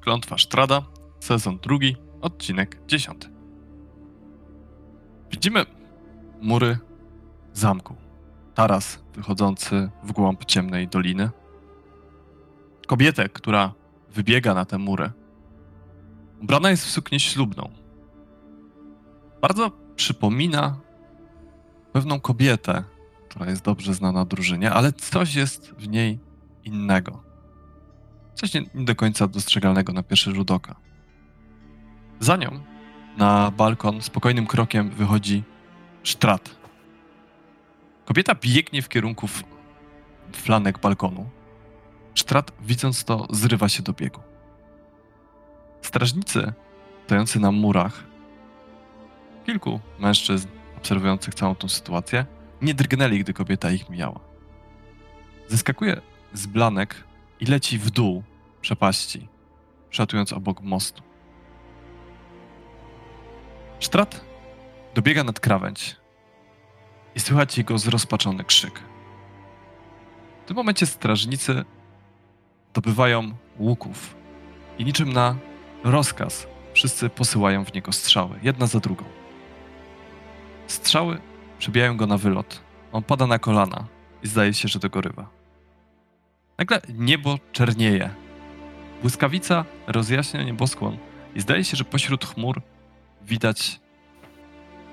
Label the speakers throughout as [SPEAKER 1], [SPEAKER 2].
[SPEAKER 1] Klątwa Sztrada, sezon drugi, odcinek dziesiąty. Widzimy mury zamku. Taras wychodzący w głąb ciemnej doliny. Kobietę, która wybiega na tę murę. Ubrana jest w suknię ślubną. Bardzo przypomina pewną kobietę, która jest dobrze znana drużynie, ale coś jest w niej innego. Coś nie, nie do końca dostrzegalnego na pierwszy rzut oka. Za nią na balkon spokojnym krokiem wychodzi Strat. Kobieta biegnie w kierunku flanek balkonu. Strat, widząc to, zrywa się do biegu. Strażnicy stojący na murach, kilku mężczyzn obserwujących całą tą sytuację, nie drgnęli, gdy kobieta ich mijała. Zeskakuje z blanek i leci w dół przepaści, przatując obok mostu. Strat dobiega nad krawędź i słychać jego zrozpaczony krzyk. W tym momencie strażnicy dobywają łuków i niczym na rozkaz wszyscy posyłają w niego strzały, jedna za drugą. Strzały przebijają go na wylot. On pada na kolana i zdaje się, że dogorywa. Nagle niebo czernieje. Błyskawica rozjaśnia nieboskłon i zdaje się, że pośród chmur widać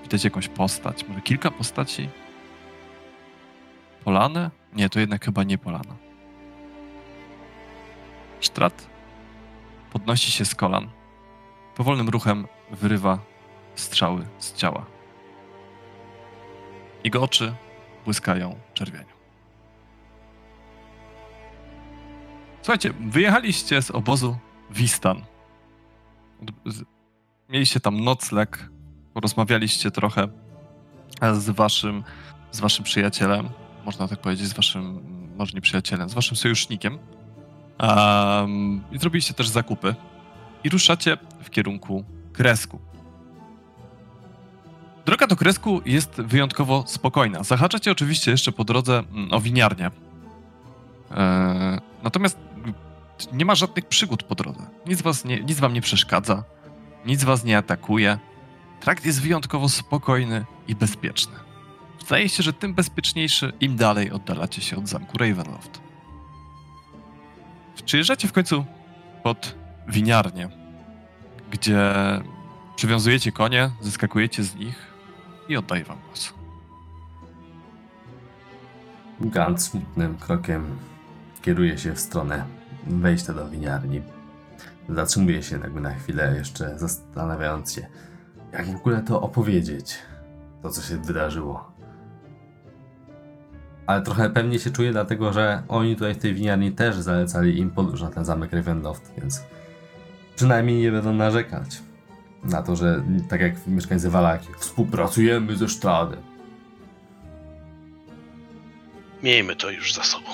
[SPEAKER 1] widać jakąś postać. Może kilka postaci? Polane? Nie, to jednak chyba nie polana. Strat podnosi się z kolan. Powolnym ruchem wyrywa strzały z ciała. Jego oczy błyskają czerwienią. Słuchajcie, wyjechaliście z obozu Wistan. Mieliście tam nocleg, porozmawialiście trochę z waszym, z waszym przyjacielem, można tak powiedzieć, z waszym, może nie przyjacielem, z waszym sojusznikiem. Um, I zrobiliście też zakupy. I ruszacie w kierunku Kresku. Droga do Kresku jest wyjątkowo spokojna. Zahaczacie oczywiście jeszcze po drodze mm, o winiarnię. E, natomiast nie ma żadnych przygód po drodze. Nic, was nie, nic wam nie przeszkadza. Nic was nie atakuje. Trakt jest wyjątkowo spokojny i bezpieczny. Zdaje się, że tym bezpieczniejszy, im dalej oddalacie się od zamku Ravenloft. Przyjeżdżacie w końcu pod winiarnię, gdzie przywiązujecie konie, zyskakujecie z nich i oddaję wam głos.
[SPEAKER 2] Gant smutnym krokiem kieruje się w stronę wejścia do winiarni. Zatrzymuje się jakby na chwilę, jeszcze zastanawiając się, jak w ogóle to opowiedzieć, to co się wydarzyło. Ale trochę pewnie się czuje, dlatego że oni tutaj w tej winiarni też zalecali im podróż na ten zamek Ravenloft, więc przynajmniej nie będą narzekać na to, że tak jak mieszkańcy Walaki, współpracujemy ze Stradem.
[SPEAKER 3] Miejmy to już za sobą.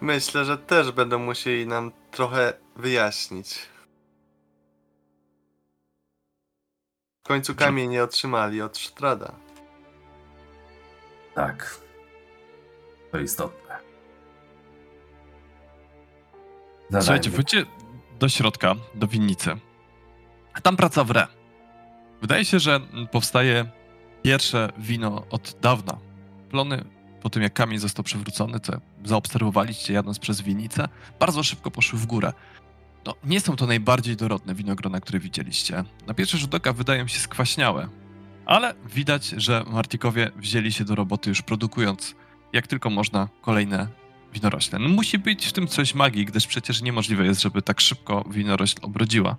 [SPEAKER 4] Myślę, że też będą musieli nam trochę wyjaśnić. W końcu kamień nie otrzymali od Sztrada.
[SPEAKER 2] Tak. To istotne. Zadajmy.
[SPEAKER 1] Słuchajcie, wróćcie do środka, do winnicy. A tam praca wre. Wydaje się, że powstaje pierwsze wino od dawna. Plony po tym, jak kamień został przywrócony, co zaobserwowaliście jadąc przez winnicę, bardzo szybko poszły w górę. No, nie są to najbardziej dorodne winogrona, które widzieliście. Na pierwszy rzut oka wydają się skwaśniałe, ale widać, że Martikowie wzięli się do roboty już produkując jak tylko można kolejne winorośle. No musi być w tym coś magii, gdyż przecież niemożliwe jest, żeby tak szybko winorośl obrodziła.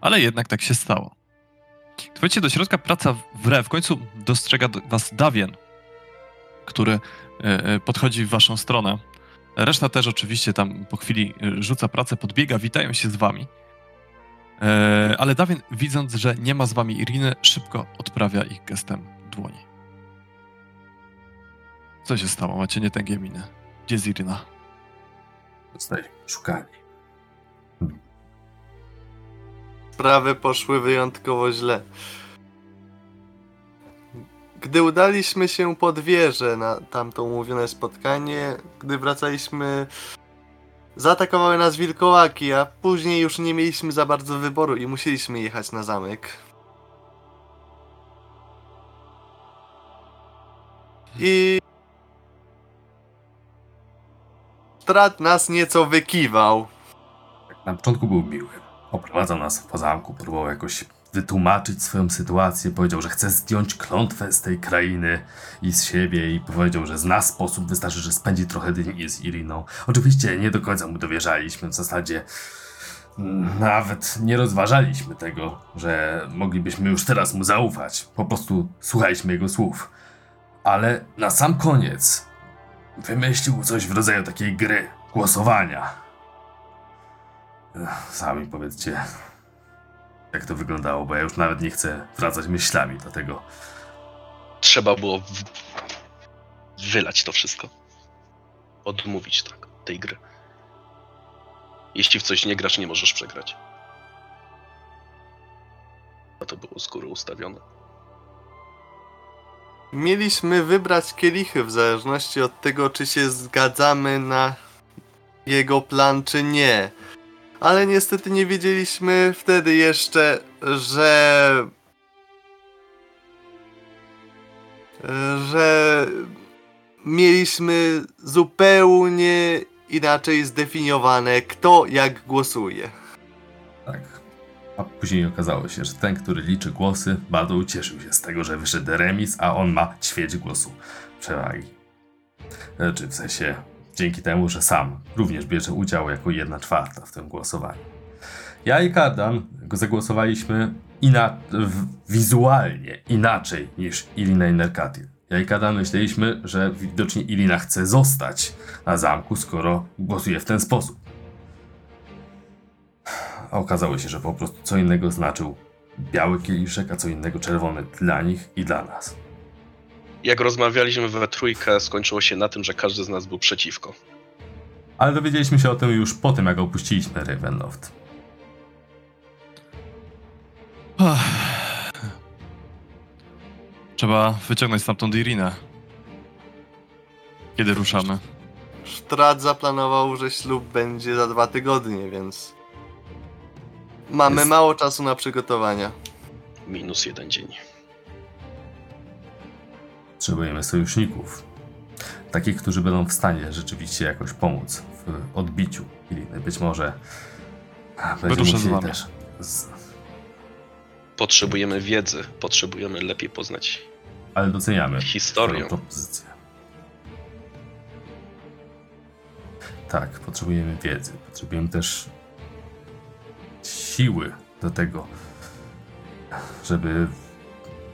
[SPEAKER 1] Ale jednak tak się stało. Wchodzicie do środka, praca wre. W końcu dostrzega do- was Dawien, który e, e, podchodzi w waszą stronę. Reszta też oczywiście tam po chwili e, rzuca pracę, podbiega, witają się z wami. Ale Dawien, widząc, że nie ma z wami Iriny, szybko odprawia ich gestem dłoni. Co się stało? Macie nietęgie miny. Gdzie jest Iryna?
[SPEAKER 2] Zostali szukani.
[SPEAKER 4] Sprawy poszły wyjątkowo źle. Gdy udaliśmy się pod wieżę na tamto umówione spotkanie, gdy wracaliśmy Zaatakowały nas wilkołaki, a później już nie mieliśmy za bardzo wyboru i musieliśmy jechać na zamek. I... Strat nas nieco wykiwał.
[SPEAKER 2] Na początku był miły. Oprowadzał nas po zamku, próbował jakoś wytłumaczyć swoją sytuację. Powiedział, że chce zdjąć klątwę z tej krainy i z siebie i powiedział, że zna sposób, wystarczy, że spędzi trochę dni z Iriną. Oczywiście nie do końca mu dowierzaliśmy, w zasadzie mm, nawet nie rozważaliśmy tego, że moglibyśmy już teraz mu zaufać. Po prostu słuchaliśmy jego słów. Ale na sam koniec wymyślił coś w rodzaju takiej gry, głosowania. Sami powiedzcie, jak to wyglądało, bo ja już nawet nie chcę wracać myślami do tego.
[SPEAKER 3] Trzeba było w... wylać to wszystko. Odmówić tak tej gry. Jeśli w coś nie grasz, nie możesz przegrać. A to było z góry ustawione.
[SPEAKER 4] Mieliśmy wybrać kielichy w zależności od tego, czy się zgadzamy na jego plan, czy nie. Ale niestety nie wiedzieliśmy wtedy jeszcze, że. że mieliśmy zupełnie inaczej zdefiniowane, kto jak głosuje.
[SPEAKER 2] Tak. A później okazało się, że ten, który liczy głosy, bardzo ucieszył się z tego, że wyszedł remis, a on ma ćwierć głosu przewagi. Znaczy, w sensie, dzięki temu, że sam również bierze udział jako jedna czwarta w tym głosowaniu. Ja i Kardan zagłosowaliśmy ina- wizualnie inaczej niż Ilina i Nerkatil. Ja i Kardan myśleliśmy, że widocznie Ilina chce zostać na zamku, skoro głosuje w ten sposób. A okazało się, że po prostu co innego znaczył biały kieliszek, a co innego czerwony dla nich i dla nas.
[SPEAKER 3] Jak rozmawialiśmy we trójkę, skończyło się na tym, że każdy z nas był przeciwko.
[SPEAKER 2] Ale dowiedzieliśmy się o tym już po tym, jak opuściliśmy Ravenloft.
[SPEAKER 1] Ach. Trzeba wyciągnąć stamtąd Irinę. Kiedy ruszamy?
[SPEAKER 4] Strat zaplanował, że ślub będzie za dwa tygodnie, więc. Mamy
[SPEAKER 2] Jest-
[SPEAKER 4] mało czasu na przygotowania.
[SPEAKER 3] Minus jeden dzień.
[SPEAKER 2] Potrzebujemy sojuszników. Takich, którzy będą w stanie rzeczywiście jakoś pomóc w odbiciu Iliny. Być może będziemy musieli też z...
[SPEAKER 3] Potrzebujemy wiedzy, potrzebujemy lepiej poznać
[SPEAKER 2] Ale doceniamy
[SPEAKER 3] historię.
[SPEAKER 2] propozycję. Tak, potrzebujemy wiedzy. Potrzebujemy też siły do tego, żeby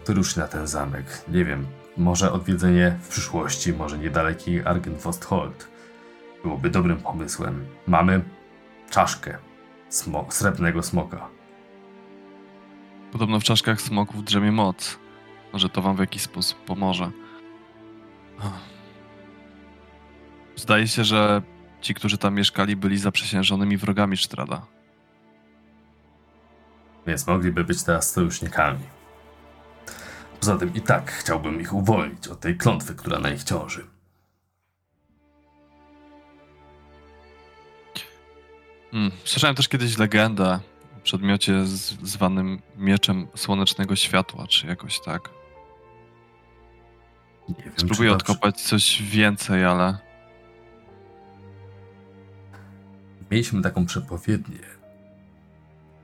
[SPEAKER 2] wyruszyć na ten zamek. Nie wiem, może odwiedzenie w przyszłości, może niedaleki Argenfosthold byłoby dobrym pomysłem. Mamy czaszkę smo- srebrnego smoka.
[SPEAKER 1] Podobno w czaszkach smoków drzemie moc. Może to wam w jakiś sposób pomoże. Zdaje się, że ci, którzy tam mieszkali, byli zaprzysiężonymi wrogami Sztrada.
[SPEAKER 2] więc mogliby być teraz sojusznikami. Poza tym i tak chciałbym ich uwolnić od tej klątwy, która na nich ciąży.
[SPEAKER 1] Hmm. Słyszałem też kiedyś legendę o przedmiocie zwanym mieczem słonecznego światła, czy jakoś tak.
[SPEAKER 2] Nie wiem,
[SPEAKER 1] Spróbuję odkopać coś więcej, ale
[SPEAKER 2] Mieliśmy taką przepowiednię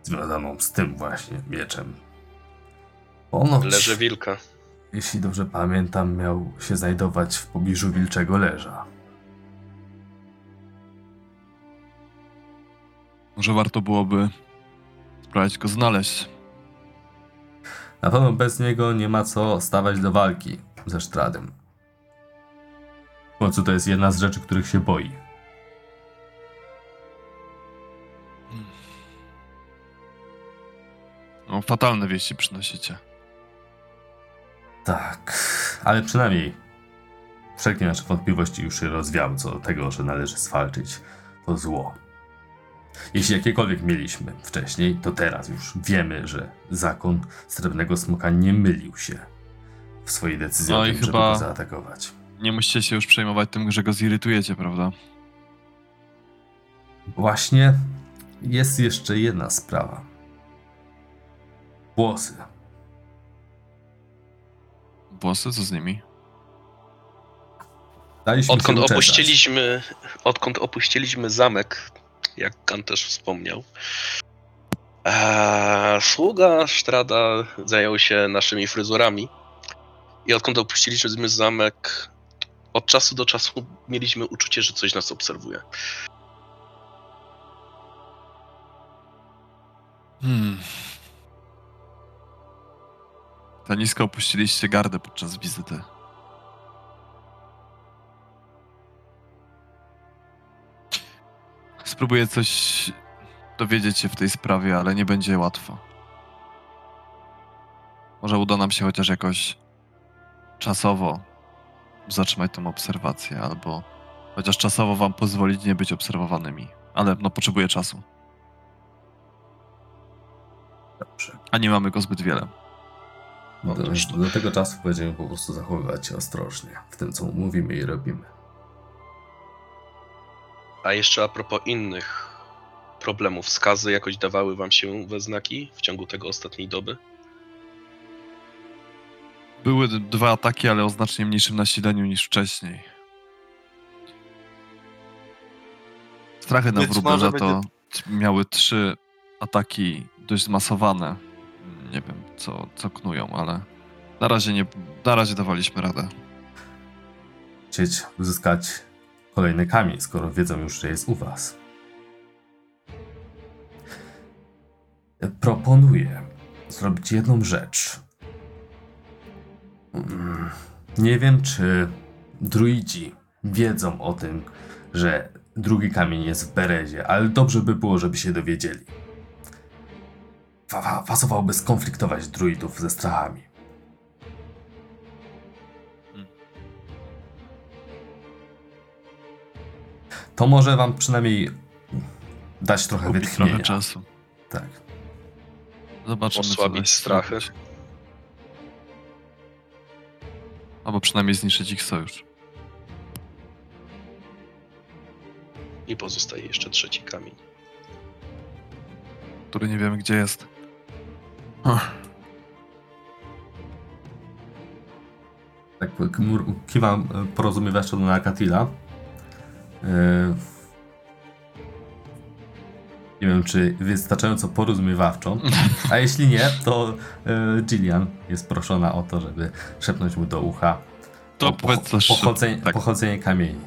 [SPEAKER 2] związaną z tym właśnie mieczem. Ponoć,
[SPEAKER 3] Leży wilka.
[SPEAKER 2] jeśli dobrze pamiętam, miał się znajdować w pobliżu Wilczego Leża.
[SPEAKER 1] może warto byłoby spróbować go znaleźć.
[SPEAKER 2] Na pewno bez niego nie ma co stawać do walki ze Stradem. W końcu to jest jedna z rzeczy, których się boi.
[SPEAKER 1] No, fatalne wieści przynosicie.
[SPEAKER 2] Tak, ale przynajmniej wszelkie nasze wątpliwości już się rozwiały co do tego, że należy zwalczyć to zło. Jeśli jakiekolwiek mieliśmy wcześniej, to teraz już wiemy, że zakon Srebrnego Smoka nie mylił się w swojej decyzji
[SPEAKER 1] No
[SPEAKER 2] o
[SPEAKER 1] i
[SPEAKER 2] tym, żeby
[SPEAKER 1] chyba-
[SPEAKER 2] go zaatakować.
[SPEAKER 1] Nie musicie się już przejmować tym, że go zirytujecie, prawda?
[SPEAKER 2] Właśnie jest jeszcze jedna sprawa. Włosy.
[SPEAKER 1] Włosy, co z nimi?
[SPEAKER 2] Daliśmy
[SPEAKER 3] Odkąd opuściliśmy, odkąd opuściliśmy zamek, jak Kan też wspomniał, eee, sługa Sztrada zajął się naszymi fryzurami. I odkąd opuściliśmy zamek, od czasu do czasu mieliśmy uczucie, że coś nas obserwuje.
[SPEAKER 1] Hmm. Za nisko opuściliście gardę podczas wizyty. Spróbuję coś dowiedzieć się w tej sprawie, ale nie będzie łatwo. Może uda nam się chociaż jakoś czasowo zatrzymać tą obserwację, albo chociaż czasowo wam pozwolić nie być obserwowanymi. Ale no potrzebuję czasu,
[SPEAKER 2] Dobrze.
[SPEAKER 1] a nie mamy go zbyt wiele.
[SPEAKER 2] Do,
[SPEAKER 3] Otóż to.
[SPEAKER 2] do tego czasu będziemy po prostu zachowywać się ostrożnie w tym, co mówimy i robimy.
[SPEAKER 3] A jeszcze a propos innych problemów, skazy jakoś dawały wam się we znaki w ciągu tego ostatniej doby?
[SPEAKER 1] Były dwa ataki, ale o znacznie mniejszym nasileniu niż wcześniej. Strachy na wróbel
[SPEAKER 4] może
[SPEAKER 1] to miały trzy ataki dość zmasowane. Nie wiem, co, co knują, ale na razie nie, na razie dawaliśmy radę.
[SPEAKER 2] Chcieć uzyskać kolejny kamień, skoro wiedzą już, że jest u was. Proponuję zrobić jedną rzecz. Mm, Nie wiem, czy druidzi wiedzą o tym, że drugi kamień jest w Berezie, ale dobrze by było, żeby się dowiedzieli. Fa- skonfliktować druidów ze strachami. To może wam przynajmniej dać trochę
[SPEAKER 1] Kupić
[SPEAKER 2] wytchnienia.
[SPEAKER 1] trochę czasu.
[SPEAKER 2] Tak.
[SPEAKER 1] Zobaczymy,
[SPEAKER 3] Osłabić strachy.
[SPEAKER 1] Albo przynajmniej zniszczyć ich sojusz.
[SPEAKER 3] I pozostaje jeszcze trzeci kamień.
[SPEAKER 1] który nie wiemy, gdzie jest. Ach,
[SPEAKER 2] Tak, kiwam e, porozumiewawczo do Nakatila. E, Nie wiem, czy wystarczająco porozumiewawczo. A jeśli nie, to e, Gillian jest proszona o to, żeby szepnąć mu do ucha
[SPEAKER 1] To
[SPEAKER 2] o
[SPEAKER 1] powiedz coś
[SPEAKER 2] pochodzenie,
[SPEAKER 1] tak.
[SPEAKER 2] pochodzenie kamieni.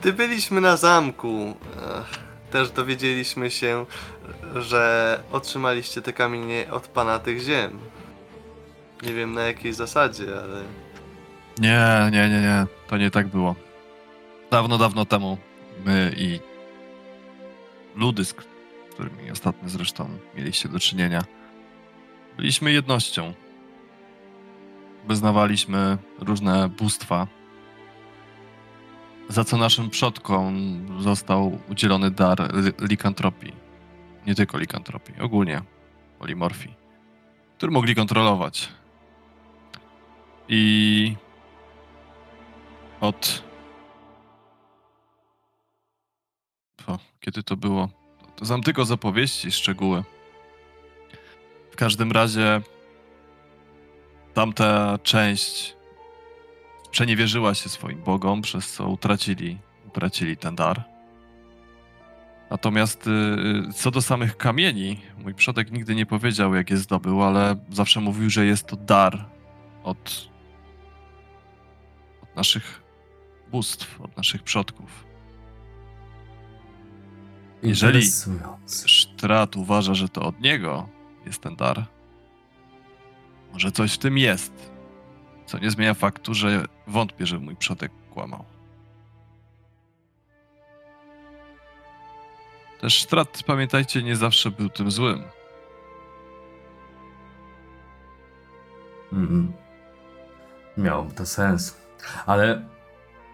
[SPEAKER 4] Gdy byliśmy na zamku, ech, też dowiedzieliśmy się, że otrzymaliście te kamienie od pana tych ziem. Nie wiem na jakiej zasadzie, ale
[SPEAKER 1] Nie, nie, nie, nie. To nie tak było. Dawno, dawno temu my i ludy, z którymi ostatnio zresztą mieliście do czynienia, byliśmy jednością. Wyznawaliśmy różne bóstwa, za co naszym przodkom został udzielony dar li- likantropii. Nie tylko likantropii, ogólnie polimorfii, który mogli kontrolować. I od. Kiedy to było? To znam tylko z opowieści szczegóły. W każdym razie tamta część przeniewierzyła się swoim bogom, przez co utracili, utracili ten dar. Natomiast y, co do samych kamieni, mój przodek nigdy nie powiedział, jak je zdobył, ale zawsze mówił, że jest to dar od od naszych bóstw, od naszych przodków. Jeżeli-. Sztrat uważa, że to od niego jest ten dar. Może coś w tym jest, co nie zmienia faktu, że wątpię, że mój przodek kłamał. Też Sztrat, pamiętajcie, nie zawsze był tym złym.
[SPEAKER 2] Mm. Miałoby to sens. Ale,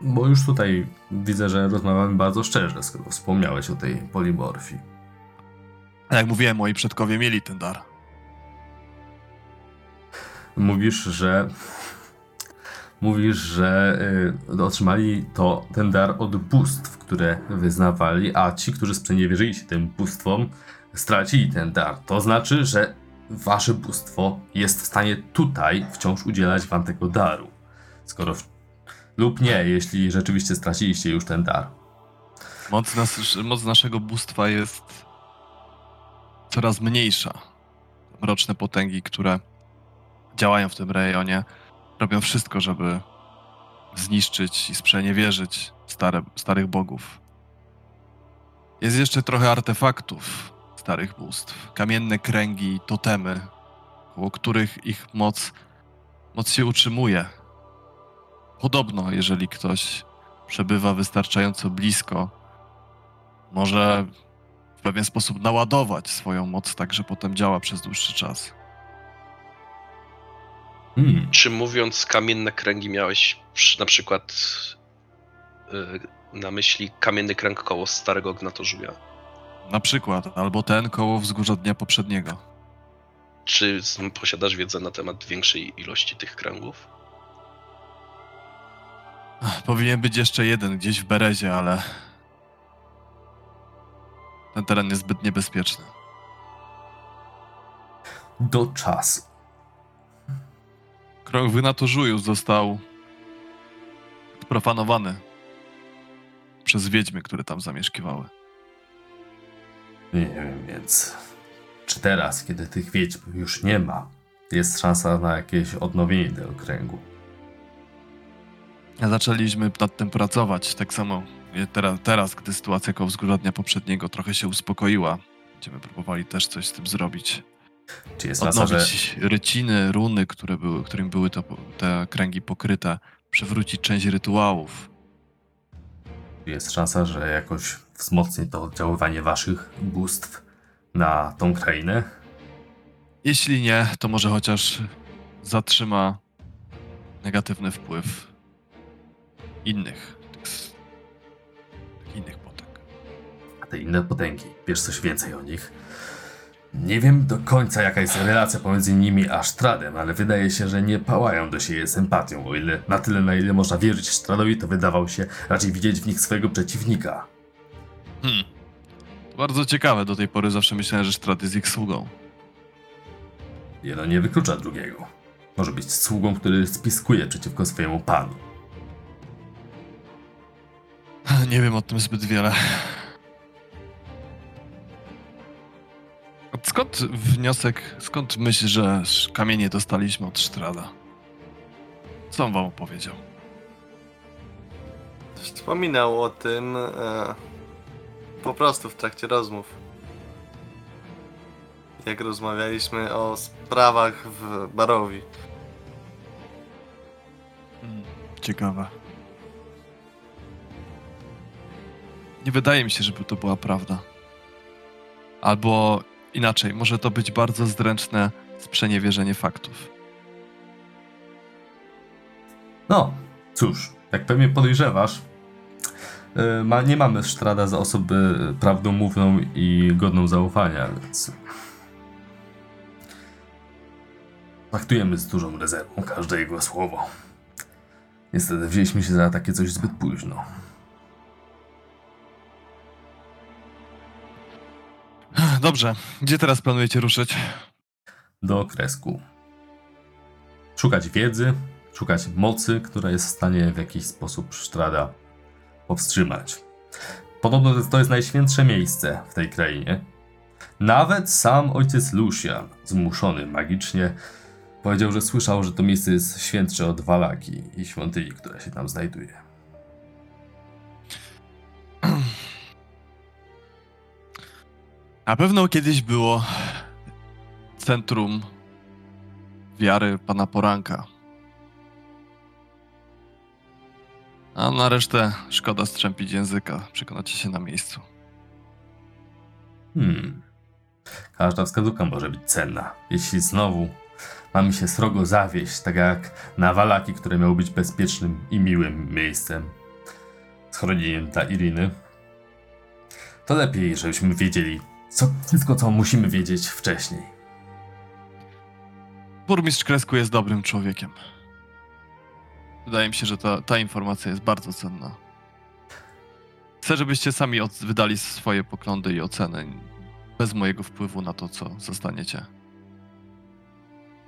[SPEAKER 2] bo już tutaj widzę, że rozmawiamy bardzo szczerze, skoro wspomniałeś o tej polimorfii.
[SPEAKER 1] A jak mówiłem, moi przodkowie mieli ten dar.
[SPEAKER 2] Mówisz, że mówisz, że y, otrzymali to ten dar od bóstw, które wyznawali, a ci, którzy sprzeniewierzyli się tym bóstwom, stracili ten dar. To znaczy, że wasze bóstwo jest w stanie tutaj wciąż udzielać wam tego daru. Skoro w... lub nie, jeśli rzeczywiście straciliście już ten dar.
[SPEAKER 1] Moc, nas, moc naszego bóstwa jest coraz mniejsza. Mroczne potęgi, które działają w tym rejonie, robią wszystko, żeby zniszczyć i sprzeniewierzyć stare, starych bogów. Jest jeszcze trochę artefaktów starych bóstw, kamienne kręgi, totemy, koło których ich moc, moc się utrzymuje. Podobno, jeżeli ktoś przebywa wystarczająco blisko, może w pewien sposób naładować swoją moc, tak że potem działa przez dłuższy czas.
[SPEAKER 2] Hmm.
[SPEAKER 3] Czy mówiąc kamienne kręgi miałeś przy, na przykład y, na myśli kamienny kręg koło starego gnatożuja?
[SPEAKER 1] Na przykład, albo ten koło wzgórza dnia poprzedniego.
[SPEAKER 3] Czy posiadasz wiedzę na temat większej ilości tych kręgów?
[SPEAKER 1] Powinien być jeszcze jeden gdzieś w Berezie, ale ten teren jest zbyt niebezpieczny.
[SPEAKER 2] Do czasu.
[SPEAKER 1] Krąg w Naturzuju został profanowany przez wiedźmy, które tam zamieszkiwały.
[SPEAKER 2] Nie wiem, więc czy teraz, kiedy tych wiedźm już nie ma, jest szansa na jakieś odnowienie tego kręgu?
[SPEAKER 1] Zaczęliśmy nad tym pracować, tak samo teraz, teraz gdy sytuacja koło wzgórza dnia poprzedniego trochę się uspokoiła. Będziemy próbowali też coś z tym zrobić.
[SPEAKER 2] Czy jest szansa, że
[SPEAKER 1] Odnowić ryciny, runy, które były, którym były to, te kręgi pokryte, przywrócić część rytuałów.
[SPEAKER 2] jest szansa, że jakoś wzmocni to oddziaływanie waszych bóstw na tą krainę?
[SPEAKER 1] Jeśli nie, to może chociaż zatrzyma negatywny wpływ innych, innych potęg.
[SPEAKER 2] A te inne potęgi, wiesz coś więcej o nich? Nie wiem do końca jaka jest relacja pomiędzy nimi a Stradem, ale wydaje się, że nie pałają do siebie sympatią, o ile na tyle na ile można wierzyć Stradowi, to wydawał się raczej widzieć w nich swojego przeciwnika.
[SPEAKER 1] Hmm. Bardzo ciekawe, do tej pory zawsze myślałem, że Strad jest ich sługą.
[SPEAKER 2] Jedno nie wyklucza drugiego. Może być sługą, który spiskuje przeciwko swojemu panu.
[SPEAKER 1] Nie wiem o tym zbyt wiele. Skąd wniosek, skąd myśl, że kamienie dostaliśmy od Strada? Co on wam opowiedział?
[SPEAKER 4] Wspominał o tym e, po prostu w trakcie rozmów. Jak rozmawialiśmy o sprawach w Barowi.
[SPEAKER 1] Hmm, ciekawe. Nie wydaje mi się, żeby to była prawda. Albo inaczej, może to być bardzo zdręczne sprzeniewierzenie faktów.
[SPEAKER 2] No, cóż, jak pewnie podejrzewasz, yy, ma, nie mamy Strada za osobę prawdomówną i godną zaufania, więc traktujemy z dużą rezerwą każde jego słowo. Niestety wzięliśmy się za takie coś zbyt późno.
[SPEAKER 1] Dobrze, gdzie teraz planujecie ruszyć?
[SPEAKER 2] do kresku. Szukać wiedzy, szukać mocy, która jest w stanie w jakiś sposób Strada powstrzymać. Podobno to jest najświętsze miejsce w tej krainie. Nawet sam ojciec Lucian, zmuszony magicznie, powiedział, że słyszał, że to miejsce jest świętsze od Walaki i świątyni, która się tam znajduje.
[SPEAKER 1] Na pewno kiedyś było centrum wiary pana Poranka. A na resztę szkoda strzępić języka. Przekonacie się na miejscu.
[SPEAKER 2] Hmm. Każda wskazówka może być cenna. Jeśli znowu mamy się srogo zawieść, tak jak na Walaki, które miały być bezpiecznym i miłym miejscem, schronieniem dla Iriny, to lepiej, żebyśmy wiedzieli co, wszystko, co musimy wiedzieć wcześniej.
[SPEAKER 1] Burmistrz Kresku jest dobrym człowiekiem. Wydaje mi się, że ta, ta informacja jest bardzo cenna. Chcę, żebyście sami od, wydali swoje poglądy i oceny, bez mojego wpływu na to, co zostaniecie.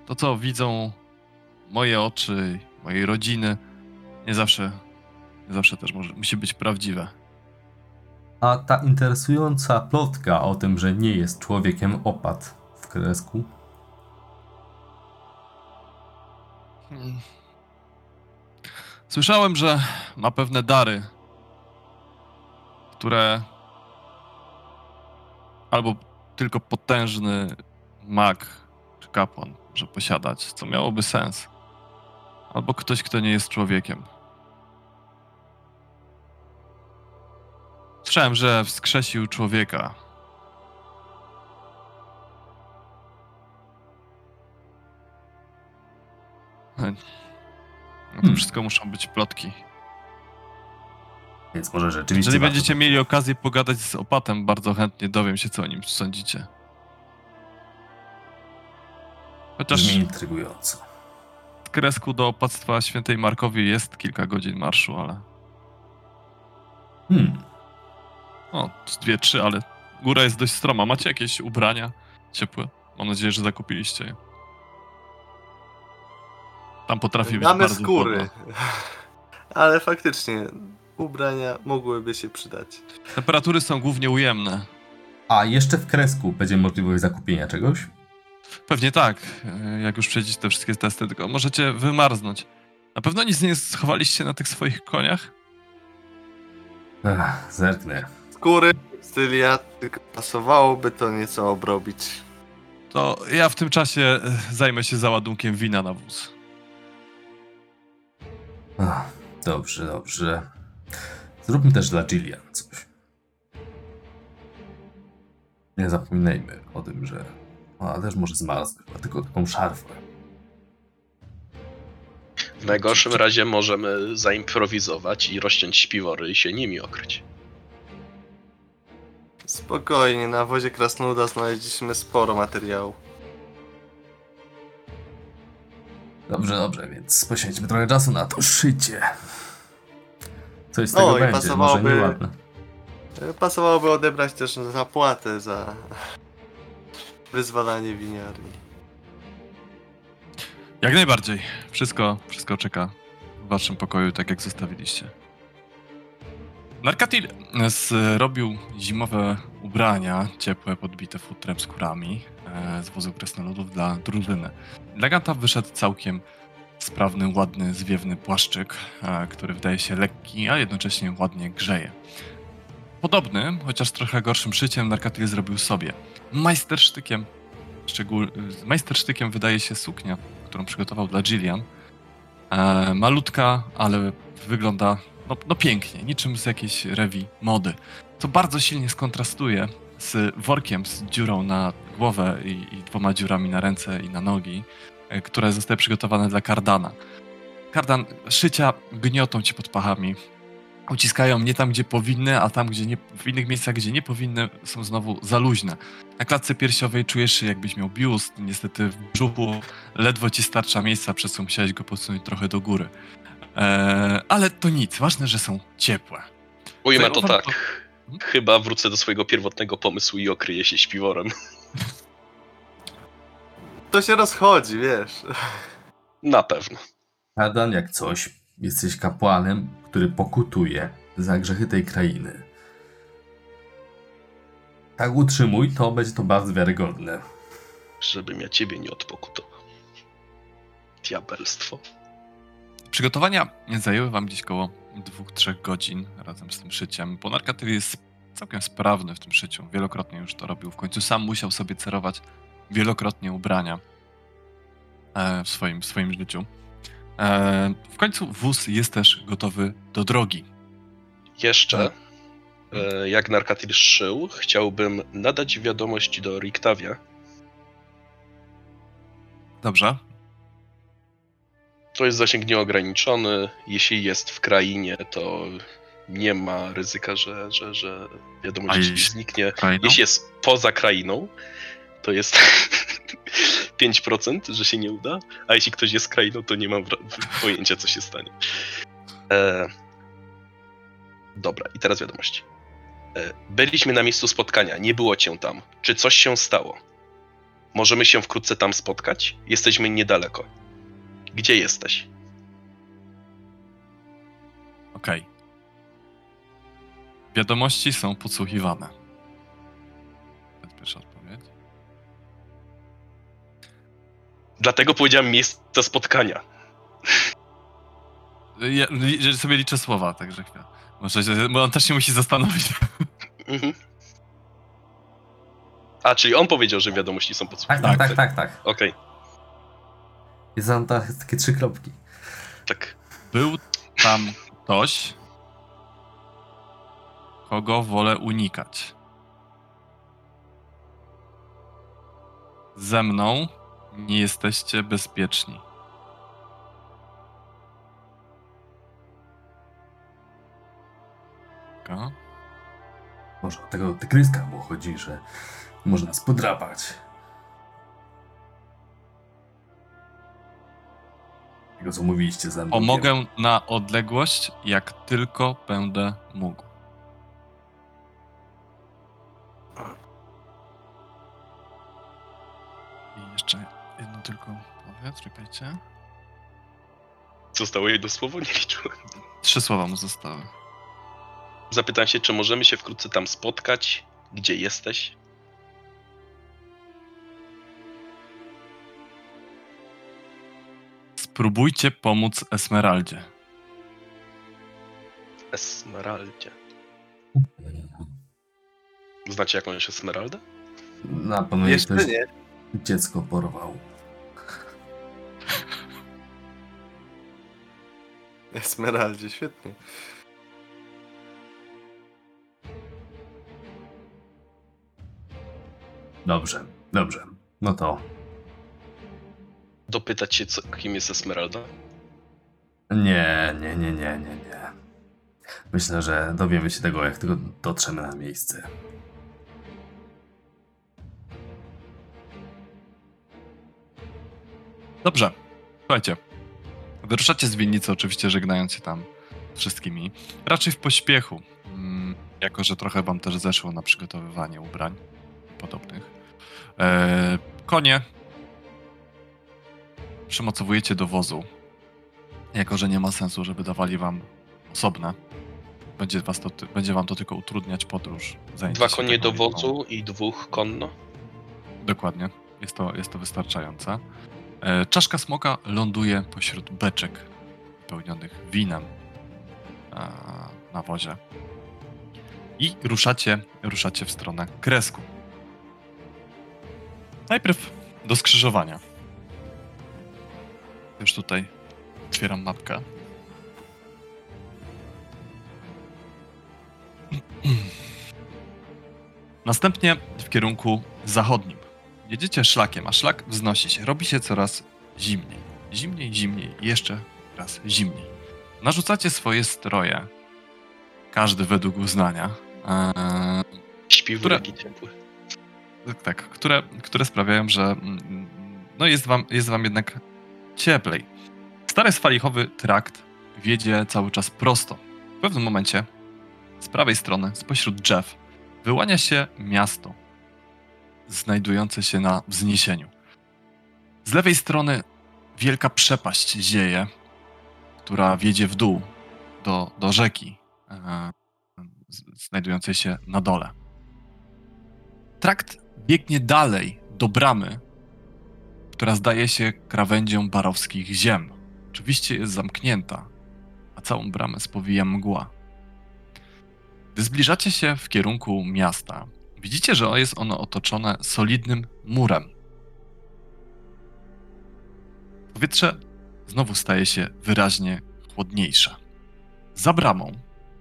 [SPEAKER 1] To, co widzą moje oczy, mojej rodziny, nie zawsze, nie zawsze też może, musi być prawdziwe.
[SPEAKER 2] A ta interesująca plotka o tym, że nie jest człowiekiem opat w kresku.
[SPEAKER 1] Słyszałem, że ma pewne dary, które albo tylko potężny mag czy kapłan może posiadać, co miałoby sens. Albo ktoś, kto nie jest człowiekiem. Słyszałem, że wskrzesił człowieka. No to
[SPEAKER 2] Hmm.
[SPEAKER 1] wszystko muszą być plotki.
[SPEAKER 2] Więc może rzeczywiście.
[SPEAKER 1] Jeżeli
[SPEAKER 2] warto-
[SPEAKER 1] będziecie mieli okazję pogadać z opatem, bardzo chętnie dowiem się, co o nim sądzicie. Chociaż
[SPEAKER 2] Brzmi intrygująco.
[SPEAKER 1] z Kresku do opactwa świętej Markowi jest kilka godzin marszu, ale...
[SPEAKER 2] Hmm.
[SPEAKER 1] O, dwie, trzy, ale góra jest dość stroma. Macie jakieś ubrania ciepłe? Mam nadzieję, że zakupiliście je. Tam potrafi być
[SPEAKER 4] Mamy
[SPEAKER 1] bardzo
[SPEAKER 4] skóry.
[SPEAKER 1] chłodno.
[SPEAKER 4] Ale faktycznie ubrania mogłyby się przydać.
[SPEAKER 1] Temperatury są głównie ujemne.
[SPEAKER 2] A jeszcze w kresku będzie możliwość zakupienia czegoś?
[SPEAKER 1] Pewnie tak, jak już przejdziecie te wszystkie testy, tylko możecie wymarznąć. Na pewno nic nie schowaliście na tych swoich koniach?
[SPEAKER 2] Ach, zerknę.
[SPEAKER 4] Skóry, stylia, tylko pasowałoby to nieco obrobić.
[SPEAKER 1] To ja w tym czasie e, zajmę się załadunkiem wina na wóz.
[SPEAKER 2] Ach, dobrze, dobrze. Zróbmy też dla Jillian coś. Nie zapominajmy o tym, że ona też może zmarznąć, ma tylko taką szarfę.
[SPEAKER 3] W najgorszym razie możemy zaimprowizować i rozciąć śpiwory i się nimi okryć.
[SPEAKER 4] Spokojnie, na wozie Krasnoluda znaleźliśmy sporo materiału.
[SPEAKER 2] Dobrze, dobrze, więc poświęćmy trochę czasu na to szycie. Coś z
[SPEAKER 4] No
[SPEAKER 2] tego
[SPEAKER 4] i
[SPEAKER 2] będzie, może
[SPEAKER 4] pasowałoby-
[SPEAKER 2] nieładne.
[SPEAKER 4] E, Pasowałoby odebrać też zapłatę za wyzwalanie winiarni.
[SPEAKER 1] Jak najbardziej. Wszystko, wszystko czeka w waszym pokoju, tak jak zostawiliście. Narkatil zrobił zimowe ubrania, ciepłe, podbite futrem skórami e, z wozu kresnoludów dla drużyny. Dla Ganta wyszedł całkiem sprawny, ładny, zwiewny płaszczyk, e, który wydaje się lekki, a jednocześnie ładnie grzeje. Podobny, chociaż trochę gorszym szyciem, Narkatil zrobił sobie. Majstersztykiem, szczegól... majstersztykiem wydaje się suknia, którą przygotował dla Jillian. E, malutka, ale wygląda no, no pięknie, niczym z jakiejś rewi mody. Co bardzo silnie skontrastuje z workiem z dziurą na głowę i, i dwoma dziurami na ręce i na nogi, e, które zostały przygotowane dla Kardana. Kardan, szycia gniotą ci pod pachami. Uciskają nie tam, gdzie powinny, a tam, gdzie nie, w innych miejscach, gdzie nie powinny, są znowu za luźne. Na klatce piersiowej czujesz się, jakbyś miał biust. Niestety w brzuchu ledwo ci starcza miejsca, przez co musiałeś go podsunąć trochę do góry. Eee, ale to nic, ważne, że są ciepłe.
[SPEAKER 3] Ujmę to tak.
[SPEAKER 1] uważam,
[SPEAKER 3] Chyba wrócę do swojego pierwotnego pomysłu i okryję się śpiworem.
[SPEAKER 4] To się rozchodzi, wiesz.
[SPEAKER 3] Na pewno.
[SPEAKER 2] Adam, jak coś, jesteś kapłanem, który pokutuje za grzechy tej krainy. Tak utrzymuj, to będzie to bardzo wiarygodne.
[SPEAKER 3] Żebym ja ciebie nie odpokutował. Diabelstwo.
[SPEAKER 1] Przygotowania zajęły wam gdzieś koło 2-3 godzin razem z tym szyciem, bo Narkatyl jest całkiem sprawny w tym szyciu. Wielokrotnie już to robił. W końcu sam musiał sobie cerować wielokrotnie ubrania e, w swoim, w swoim życiu. E, w końcu wóz jest też gotowy do drogi.
[SPEAKER 3] Jeszcze, e, jak Narkatil szył, chciałbym nadać wiadomość do Riktawia.
[SPEAKER 1] Dobrze?
[SPEAKER 3] To jest zasięg nieograniczony. Jeśli jest w krainie, to nie ma ryzyka, że, że, że wiadomość
[SPEAKER 1] jeśli-
[SPEAKER 3] zniknie.
[SPEAKER 1] Krainą?
[SPEAKER 3] Jeśli jest poza krainą, to jest 5%, że się nie uda, a jeśli ktoś jest krainą, to nie mam pojęcia, co się stanie. E... Dobra, i teraz wiadomości. E... Byliśmy na miejscu spotkania, nie było cię tam. Czy coś się stało? Możemy się wkrótce tam spotkać? Jesteśmy niedaleko. Gdzie jesteś?
[SPEAKER 1] Okej. Wiadomości są podsłuchiwane. To jest pierwsza odpowiedź.
[SPEAKER 3] Dlatego powiedziałem miejsce spotkania.
[SPEAKER 1] Ja, że sobie liczę słowa, także chwila. Może, bo on też się musi zastanowić.
[SPEAKER 3] Mhm. A, czyli on powiedział, że wiadomości są
[SPEAKER 2] Tak,
[SPEAKER 3] podsłuchiwane.
[SPEAKER 2] tak, tak, tak, tak.
[SPEAKER 3] Okej,
[SPEAKER 2] Jest tam ta, takie trzy kropki.
[SPEAKER 3] tak.
[SPEAKER 1] Był tam ktoś, kogo wolę unikać. Ze mną nie jesteście bezpieczni.
[SPEAKER 2] Może o tego tygryska mu chodzi, że może nas podrapać. Mówiliście ze mną.
[SPEAKER 1] Pomogę na odległość, jak tylko będę mógł. I jeszcze jedno tylko powiedz, czekajcie.
[SPEAKER 3] Zostało jedno słowo, nie liczyłem.
[SPEAKER 1] Trzy słowa mu zostały.
[SPEAKER 3] Zapytam się, czy możemy się wkrótce tam spotkać? Gdzie jesteś?
[SPEAKER 1] Spróbujcie pomóc Esmeraldzie.
[SPEAKER 3] Esmeraldzie. Znacie jakąś Esmeraldę?
[SPEAKER 2] Na pewno
[SPEAKER 4] Jeszcze
[SPEAKER 2] ktoś
[SPEAKER 4] nie.
[SPEAKER 2] dziecko porwał.
[SPEAKER 4] Esmeraldzie, świetnie.
[SPEAKER 2] Dobrze, dobrze. No to
[SPEAKER 3] Dopytać się, co, kim jest Esmeralda?
[SPEAKER 2] nie, nie, nie, nie, nie, nie. Myślę, że dowiemy się tego, jak tylko dotrzemy na miejsce.
[SPEAKER 1] Dobrze. Słuchajcie. Wyruszacie z winnicy, oczywiście żegnając się tam z wszystkimi. Raczej w pośpiechu. Mm, jako, że trochę wam też zeszło na przygotowywanie ubrań podobnych. E, konie przymocowujecie do wozu. Jako, że nie ma sensu, żeby dawali wam osobne. Będzie, was to, będzie wam to tylko utrudniać podróż.
[SPEAKER 3] Dwa konie do wozu i dwóch konno.
[SPEAKER 1] Dokładnie. Jest to, jest to wystarczające. E, czaszka smoka ląduje pośród beczek wypełnionych winem e, na wozie. I ruszacie, ruszacie w stronę kresku. Najpierw do skrzyżowania. Już tutaj otwieram mapkę. Następnie w kierunku zachodnim. Jedziecie szlakiem, a szlak wznosi się. Robi się coraz zimniej. Zimniej, zimniej, jeszcze raz zimniej. Narzucacie swoje stroje, każdy według uznania, eee,
[SPEAKER 3] Śpi w
[SPEAKER 1] Które-
[SPEAKER 3] ciepły.
[SPEAKER 1] tak, tak, które, które sprawiają, że mm, no jest, wam, jest wam jednak cieplej. Stary sfalichowy trakt wiedzie cały czas prosto. W pewnym momencie z prawej strony, spośród drzew, wyłania się miasto znajdujące się na wzniesieniu. Z lewej strony wielka przepaść zieje, która wiedzie w dół do, do rzeki e, znajdującej się na dole. Trakt biegnie dalej do bramy, która zdaje się krawędzią barowskich ziem. Oczywiście jest zamknięta, a całą bramę spowija mgła. Gdy zbliżacie się w kierunku miasta, widzicie, że jest ono otoczone solidnym murem. Powietrze znowu staje się wyraźnie chłodniejsze. Za bramą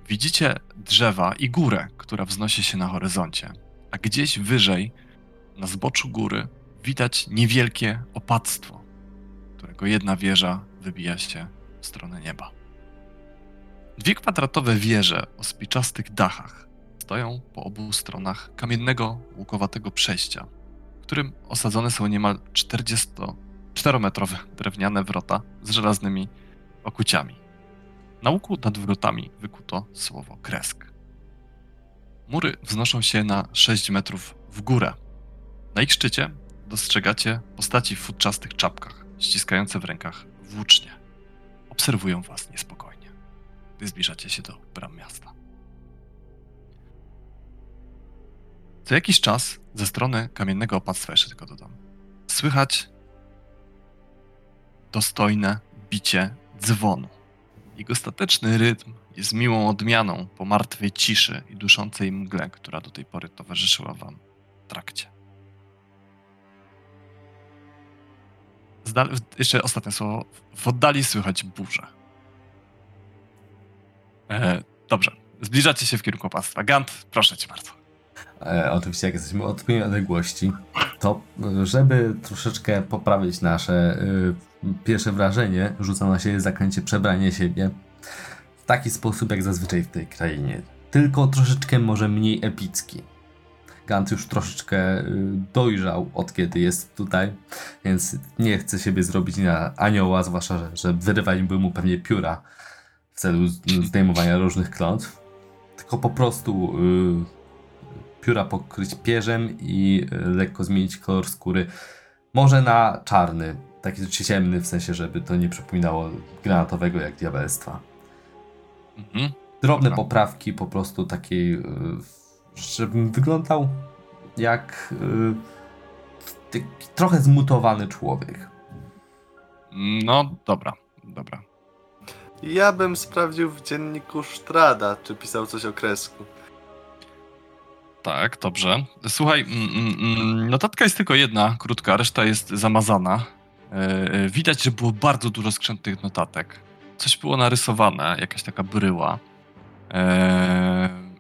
[SPEAKER 1] widzicie drzewa i górę, która wznosi się na horyzoncie a gdzieś wyżej, na zboczu góry, widać niewielkie opactwo, którego jedna wieża wybija się w stronę nieba. Dwie kwadratowe wieże o spiczastych dachach stoją po obu stronach kamiennego, łukowatego przejścia, którym osadzone są niemal 44-metrowe drewniane wrota z żelaznymi okuciami. Na łuku nad wrotami wykuto słowo kresk. Mury wznoszą się na 6 metrów w górę. Na ich szczycie dostrzegacie postaci w futczastych czapkach, ściskające w rękach włócznie. Obserwują was niespokojnie, gdy zbliżacie się do bram miasta. Co jakiś czas ze strony kamiennego opactwa, jeszcze tylko dodam, słychać dostojne bicie dzwonu. Jego ostateczny rytm jest miłą odmianą po martwej ciszy i duszącej mgle, która do tej pory towarzyszyła wam w trakcie. Zdal- jeszcze ostatnie słowo. W oddali słychać burzę. E, dobrze. Zbliżacie się w kierunku opactwa. Gant, proszę cię bardzo.
[SPEAKER 2] E, oczywiście, jak jesteśmy od odległości, to żeby troszeczkę poprawić nasze e, pierwsze wrażenie, rzucam na siebie zaklęcie przebranie siebie w taki sposób, jak zazwyczaj w tej krainie. Tylko troszeczkę może mniej epicki. Gant już troszeczkę y, dojrzał od kiedy jest tutaj, więc nie chce siebie zrobić na anioła, zwłaszcza, że, że wyrywaliby mu pewnie pióra w celu zdejmowania różnych klątw. Tylko po prostu y, pióra pokryć pierzem i y, lekko zmienić kolor skóry. Może na czarny, taki ciemny, w sensie, żeby to nie przypominało granatowego jak diabelstwa.
[SPEAKER 1] Mhm.
[SPEAKER 2] Drobne
[SPEAKER 1] Dobra.
[SPEAKER 2] poprawki, po prostu takiej, y, żebym wyglądał jak y, taki trochę zmutowany człowiek.
[SPEAKER 1] No, dobra, dobra.
[SPEAKER 4] Ja bym sprawdził w dzienniku Strada, czy pisał coś o kresku.
[SPEAKER 1] Tak, dobrze. Słuchaj, mm, mm, mm, notatka jest tylko jedna, krótka, reszta jest zamazana. E, e, Widać, że było bardzo dużo skrzętnych notatek. Coś było narysowane, jakaś taka bryła. E,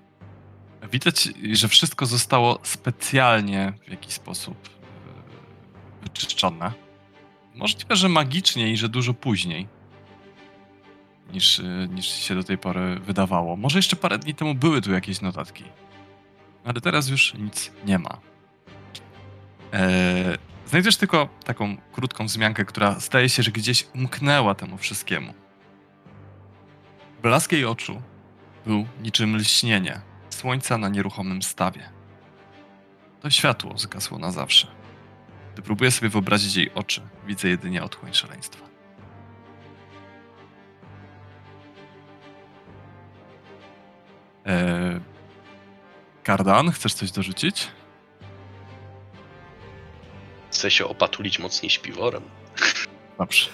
[SPEAKER 1] Widać, że wszystko zostało specjalnie w jakiś sposób e, wyczyszczone. Możliwe, że magicznie i że dużo później niż, e, niż się do tej pory wydawało. Może jeszcze parę dni temu były tu jakieś notatki ale teraz już nic nie ma. Eee, znajdziesz tylko taką krótką wzmiankę, która staje się, że gdzieś umknęła temu wszystkiemu. Blask jej oczu był niczym lśnienie słońca na nieruchomym stawie. To światło zgasło na zawsze. Gdy próbuję sobie wyobrazić jej oczy, widzę jedynie otchłań szaleństwa. Eee, Kardan, chcesz coś dorzucić?
[SPEAKER 3] Chce się opatulić mocniej śpiworem.
[SPEAKER 1] Dobrze.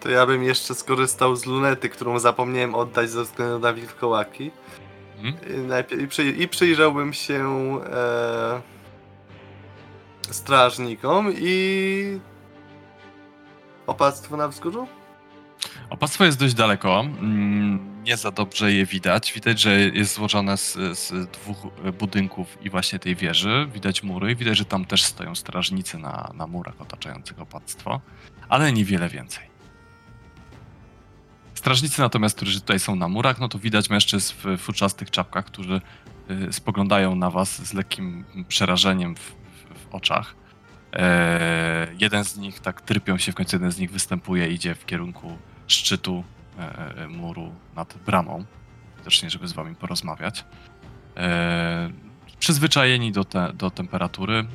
[SPEAKER 4] To ja bym jeszcze skorzystał z lunety, którą zapomniałem oddać ze względu na wilkołaki.
[SPEAKER 1] Mhm.
[SPEAKER 4] I, przyjrzałbym się e, strażnikom i opactwu na wzgórzu?
[SPEAKER 1] Opactwo jest dość daleko. mm, Nie za dobrze je widać. Widać, że jest złożone z, z dwóch budynków i właśnie tej wieży. Widać mury i widać, że tam też stoją strażnicy na, na murach otaczających opactwo, ale niewiele więcej. Strażnicy natomiast, którzy tutaj są na murach, no to widać mężczyzn w futrzastych czapkach, którzy y, spoglądają na was z lekkim przerażeniem w, w, w oczach. E, jeden z nich tak trypią się, w końcu jeden z nich występuje, idzie w kierunku szczytu e, e, muru nad bramą, widocznie, żeby z wami porozmawiać. E, przyzwyczajeni do, te, do temperatury,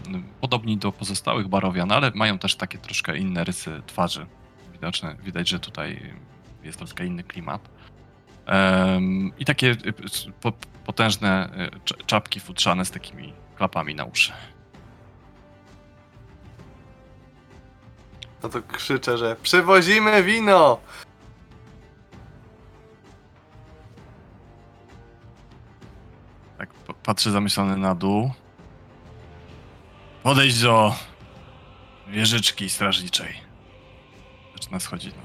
[SPEAKER 1] podobni do pozostałych barowian, ale mają też takie troszkę inne rysy twarzy. Widoczne, widać, że tutaj jest troszkę inny klimat. I takie po, potężne cz- czapki futrzane z takimi klapami na uszy.
[SPEAKER 4] No to krzyczę, że przywozimy wino!
[SPEAKER 1] Tak patrzę zamyślony na dół. Podejdź do wieżyczki strażniczej. Zaczyna schodzić na dół.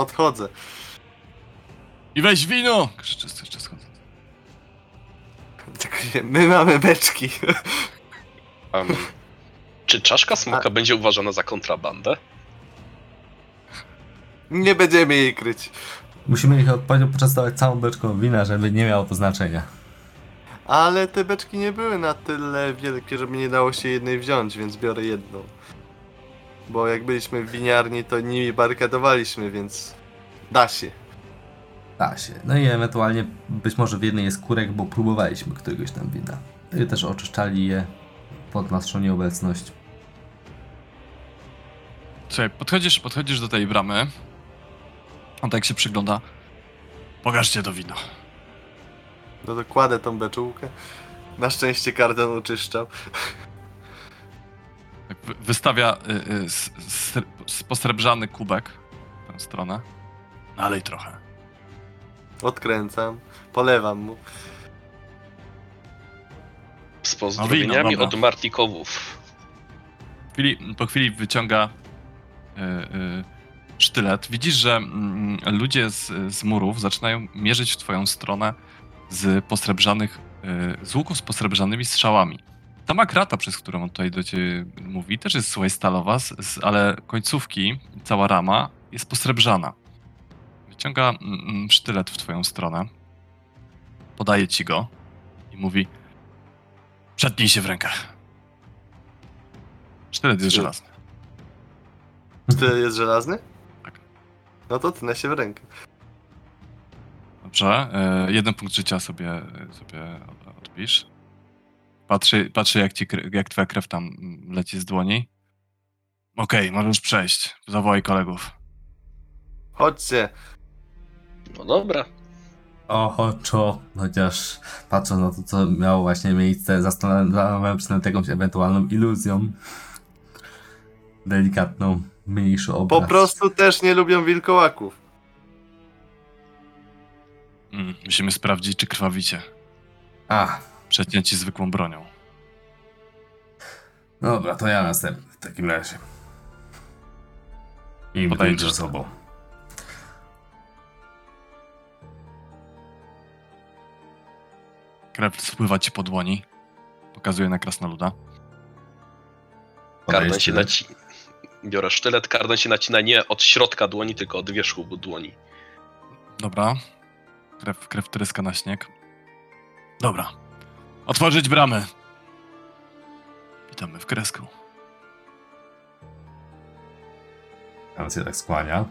[SPEAKER 4] Podchodzę.
[SPEAKER 1] I weź wino! Krzyczy jeszcze schodząc.
[SPEAKER 4] Tylko nie, my mamy beczki.
[SPEAKER 3] Um, czy czaszka smoka będzie uważana za kontrabandę?
[SPEAKER 4] Nie będziemy jej kryć.
[SPEAKER 2] Musimy ich odpowiednio poczęstować całą beczką wina, żeby nie miało to znaczenia.
[SPEAKER 4] Ale te beczki nie były na tyle wielkie, żeby nie dało się jednej wziąć, więc biorę jedną. Bo jak byliśmy w winiarni, to nimi barykadowaliśmy, więc da się.
[SPEAKER 2] Da się. No i ewentualnie być może w jednej jest kurek, bo próbowaliśmy któregoś tam wina. No i też oczyszczali je pod naszą nieobecność.
[SPEAKER 1] Słuchaj, podchodzisz, podchodzisz do tej bramy. On tak się przygląda. Pokażcie to wino.
[SPEAKER 4] No to kładę tą beczułkę. Na szczęście kardan oczyszczał.
[SPEAKER 1] Wy- wystawia y, y, posrebrzany kubek w tę stronę. Nalej trochę.
[SPEAKER 4] Odkręcam, polewam mu.
[SPEAKER 3] Z pozdrowieniami
[SPEAKER 1] No
[SPEAKER 3] od. Martikowów.
[SPEAKER 1] W chwili, po chwili wyciąga y, y, sztylet. Widzisz, że mm, ludzie z, z murów zaczynają mierzyć w twoją stronę z posrebrzanych, z łuków z posrebrzanymi strzałami. Sama krata, przez którą on tutaj do ciebie mówi, też jest słuchaj stalowa, ale końcówki, cała rama jest posrebrzana. Wyciąga mm, mm, sztylet w twoją stronę, podaje ci go i mówi Przetnij się w rękach. Sztylet jest żelazny.
[SPEAKER 4] Ty jest żelazny?
[SPEAKER 1] Tak.
[SPEAKER 4] No to tnę się w rękę.
[SPEAKER 1] Dobrze. E, jeden punkt życia sobie, sobie od- odpisz. Patrzy, patrzy jak, ci, jak twoja krew tam leci z dłoni. Okej, możesz przejść. Zawołaj kolegów.
[SPEAKER 4] Chodźcie.
[SPEAKER 3] No dobra.
[SPEAKER 2] Ochoczo, chociaż patrząc na to, co miało właśnie miejsce, zastanawiałem się nad jakąś ewentualną iluzją. Delikatną, mniejszy obraz.
[SPEAKER 4] Po prostu też nie lubią wilkołaków.
[SPEAKER 1] Mm, musimy sprawdzić, czy krwawicie.
[SPEAKER 2] A,
[SPEAKER 1] Przecięci zwykłą bronią.
[SPEAKER 2] dobra, to ja następny w takim razie. I
[SPEAKER 1] ci
[SPEAKER 2] ze sobą.
[SPEAKER 1] Krew spływa ci po dłoni. Pokazuje na krasnoluda.
[SPEAKER 3] Kardan się naci... Biorę sztylet, kardan się nacina nie od środka dłoni, tylko od wierzchu dłoni.
[SPEAKER 1] Dobra. Krew, krew tryska na śnieg. Dobra. Otworzyć bramy. Witamy w kresku.
[SPEAKER 2] Tam się tak skłania.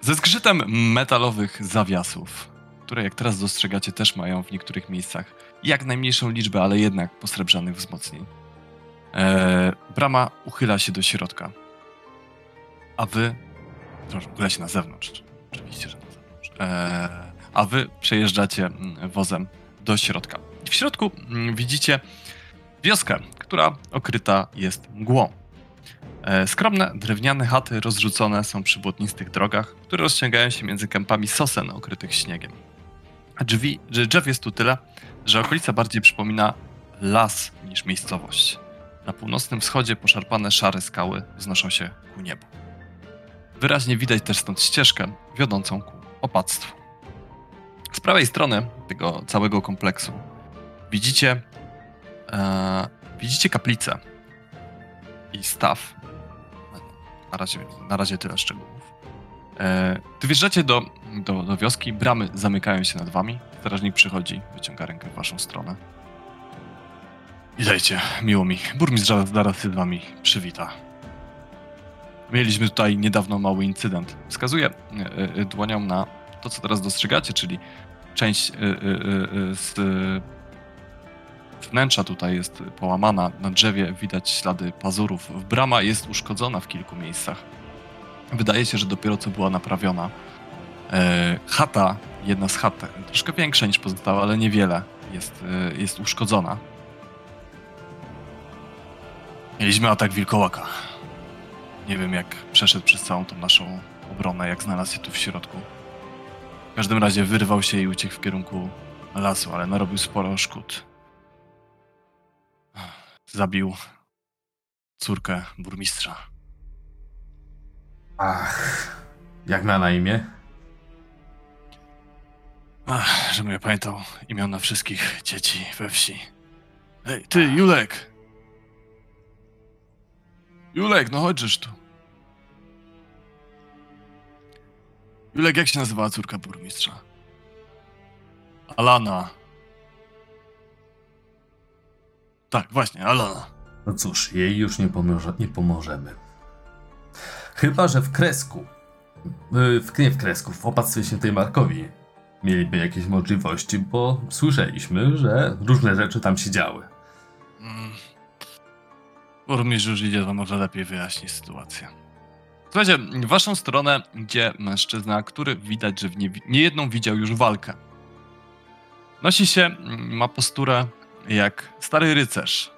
[SPEAKER 1] Ze zgrzytem metalowych zawiasów, które jak teraz dostrzegacie też mają w niektórych miejscach jak najmniejszą liczbę, ale jednak posrebrzanych wzmocnień. E, brama uchyla się do środka. A wy... Proszę, uchyla się na zewnątrz. Oczywiście, że na zewnątrz. E, a wy przejeżdżacie mm, wozem do środka. W środku mm, widzicie wioskę, która okryta jest mgłą. E, Skromne, drewniane chaty rozrzucone są przy błotnistych drogach, które rozciągają się między kępami sosen okrytych śniegiem. Drzwi, drzew jest tu tyle, że okolica bardziej przypomina las niż miejscowość. Na północnym wschodzie poszarpane szare skały wznoszą się ku niebu. Wyraźnie widać też stąd ścieżkę wiodącą ku opactwu. Z prawej strony tego całego kompleksu widzicie, e, widzicie kaplicę i staw. Na razie, na razie tyle szczegółów. E, gdy wjeżdżacie do, do, do wioski, bramy zamykają się nad wami. Strażnik przychodzi, wyciąga rękę w waszą stronę. Witajcie, miło mi. Burmistrz zaraz- się z wami przywita. Mieliśmy tutaj niedawno mały incydent. Wskazuję e, e, dłonią na to, co teraz dostrzegacie, czyli część e, z wnętrza tutaj jest połamana. Na drzewie widać ślady pazurów. Brama jest uszkodzona w kilku miejscach. Wydaje się, że dopiero co była naprawiona. E, chata, jedna z chat, troszkę większa niż pozostała, ale niewiele, jest, e, jest uszkodzona. Mieliśmy atak wilkołaka. Nie wiem, jak przeszedł przez całą tą naszą obronę, jak znalazł się tu w środku. W każdym razie wyrwał się i uciekł w kierunku lasu, ale narobił sporo szkód. Zabił córkę burmistrza.
[SPEAKER 2] Ach, jak ma na imię?
[SPEAKER 1] Ach, żebym ja pamiętał imiona wszystkich dzieci we wsi. Ej, ty, Julek! Julek, no chodźesz tu. Julek, jak się nazywała córka burmistrza? Alana. Tak, właśnie, Alana.
[SPEAKER 2] No cóż, jej już nie, pomoże, nie pomożemy. Chyba, że w kresku, w, nie w kresku, w opactwie świętej Markowi mieliby jakieś możliwości, bo słyszeliśmy, że różne rzeczy tam się działy.
[SPEAKER 1] Mm. Burmistrz już idzie, to może lepiej wyjaśnić sytuację. Słuchajcie, w waszą stronę idzie mężczyzna, który widać, że w nie, niejedną widział już walkę. Nosi się, mm, ma posturę jak stary rycerz.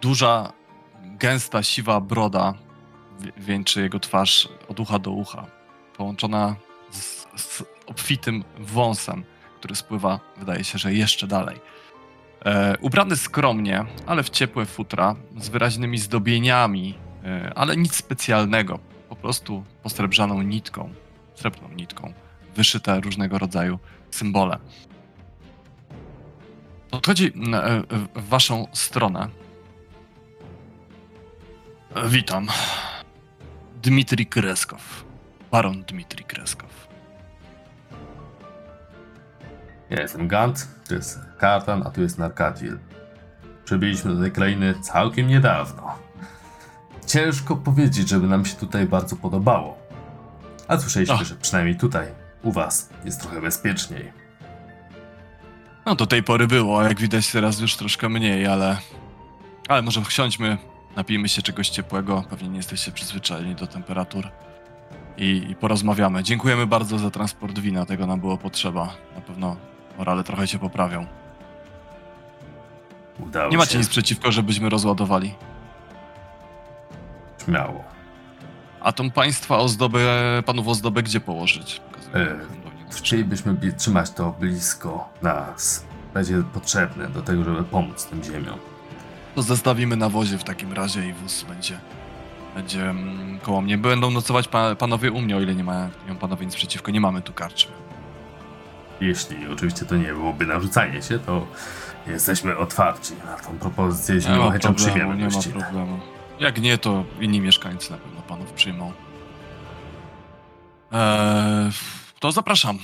[SPEAKER 1] Duża, gęsta, siwa broda wi- wieńczy jego twarz od ucha do ucha, połączona z, z obfitym wąsem, który spływa, wydaje się, że jeszcze dalej. E, ubrany skromnie, ale w ciepłe futra, z wyraźnymi zdobieniami, e, ale nic specjalnego. Po prostu posrebrzaną nitką, srebrną nitką, wyszyte różnego rodzaju symbole. Podchodzi mm, e, w waszą stronę. E, Witam. Dmitrij Kreskow. Baron Dmitrij Kreskow.
[SPEAKER 2] Ja jestem Gant, to jest Kartan, a tu jest Narkadil. Przybyliśmy do tej krainy całkiem niedawno. Ciężko powiedzieć, żeby nam się tutaj bardzo podobało. A słyszeliśmy,
[SPEAKER 1] Ach.
[SPEAKER 2] że przynajmniej tutaj, u was, jest trochę bezpieczniej.
[SPEAKER 1] No do tej pory było, jak widać teraz już troszkę mniej, ale... Ale może wsiądźmy, napijmy się czegoś ciepłego, pewnie nie jesteście przyzwyczajeni do temperatur. I, I porozmawiamy. Dziękujemy bardzo za transport wina, tego nam było potrzeba. Na pewno morale trochę się poprawią.
[SPEAKER 2] Udało
[SPEAKER 1] Nie macie
[SPEAKER 2] się.
[SPEAKER 1] nic przeciwko, żebyśmy rozładowali.
[SPEAKER 2] Śmiało.
[SPEAKER 1] A tą państwa ozdobę, panów ozdobę gdzie położyć?
[SPEAKER 2] E. Chcielibyśmy trzymać to blisko nas. Będzie potrzebne do tego, żeby pomóc tym ziemiom.
[SPEAKER 1] To zestawimy na wozie w takim razie i wóz będzie, będzie mm, koło mnie. Będą nocować pa, panowie u mnie, o ile nie mają panowie nic przeciwko. Nie mamy tu karczmy.
[SPEAKER 2] Jeśli oczywiście to nie byłoby narzucanie się, to jesteśmy otwarci na tą propozycję, jeśli
[SPEAKER 1] Nie ma
[SPEAKER 2] chęcią przyjmiemy
[SPEAKER 1] nie ma
[SPEAKER 2] gościnę.
[SPEAKER 1] problemu. Jak nie, to inni mieszkańcy na pewno panów przyjmą. Eee, to zapraszam.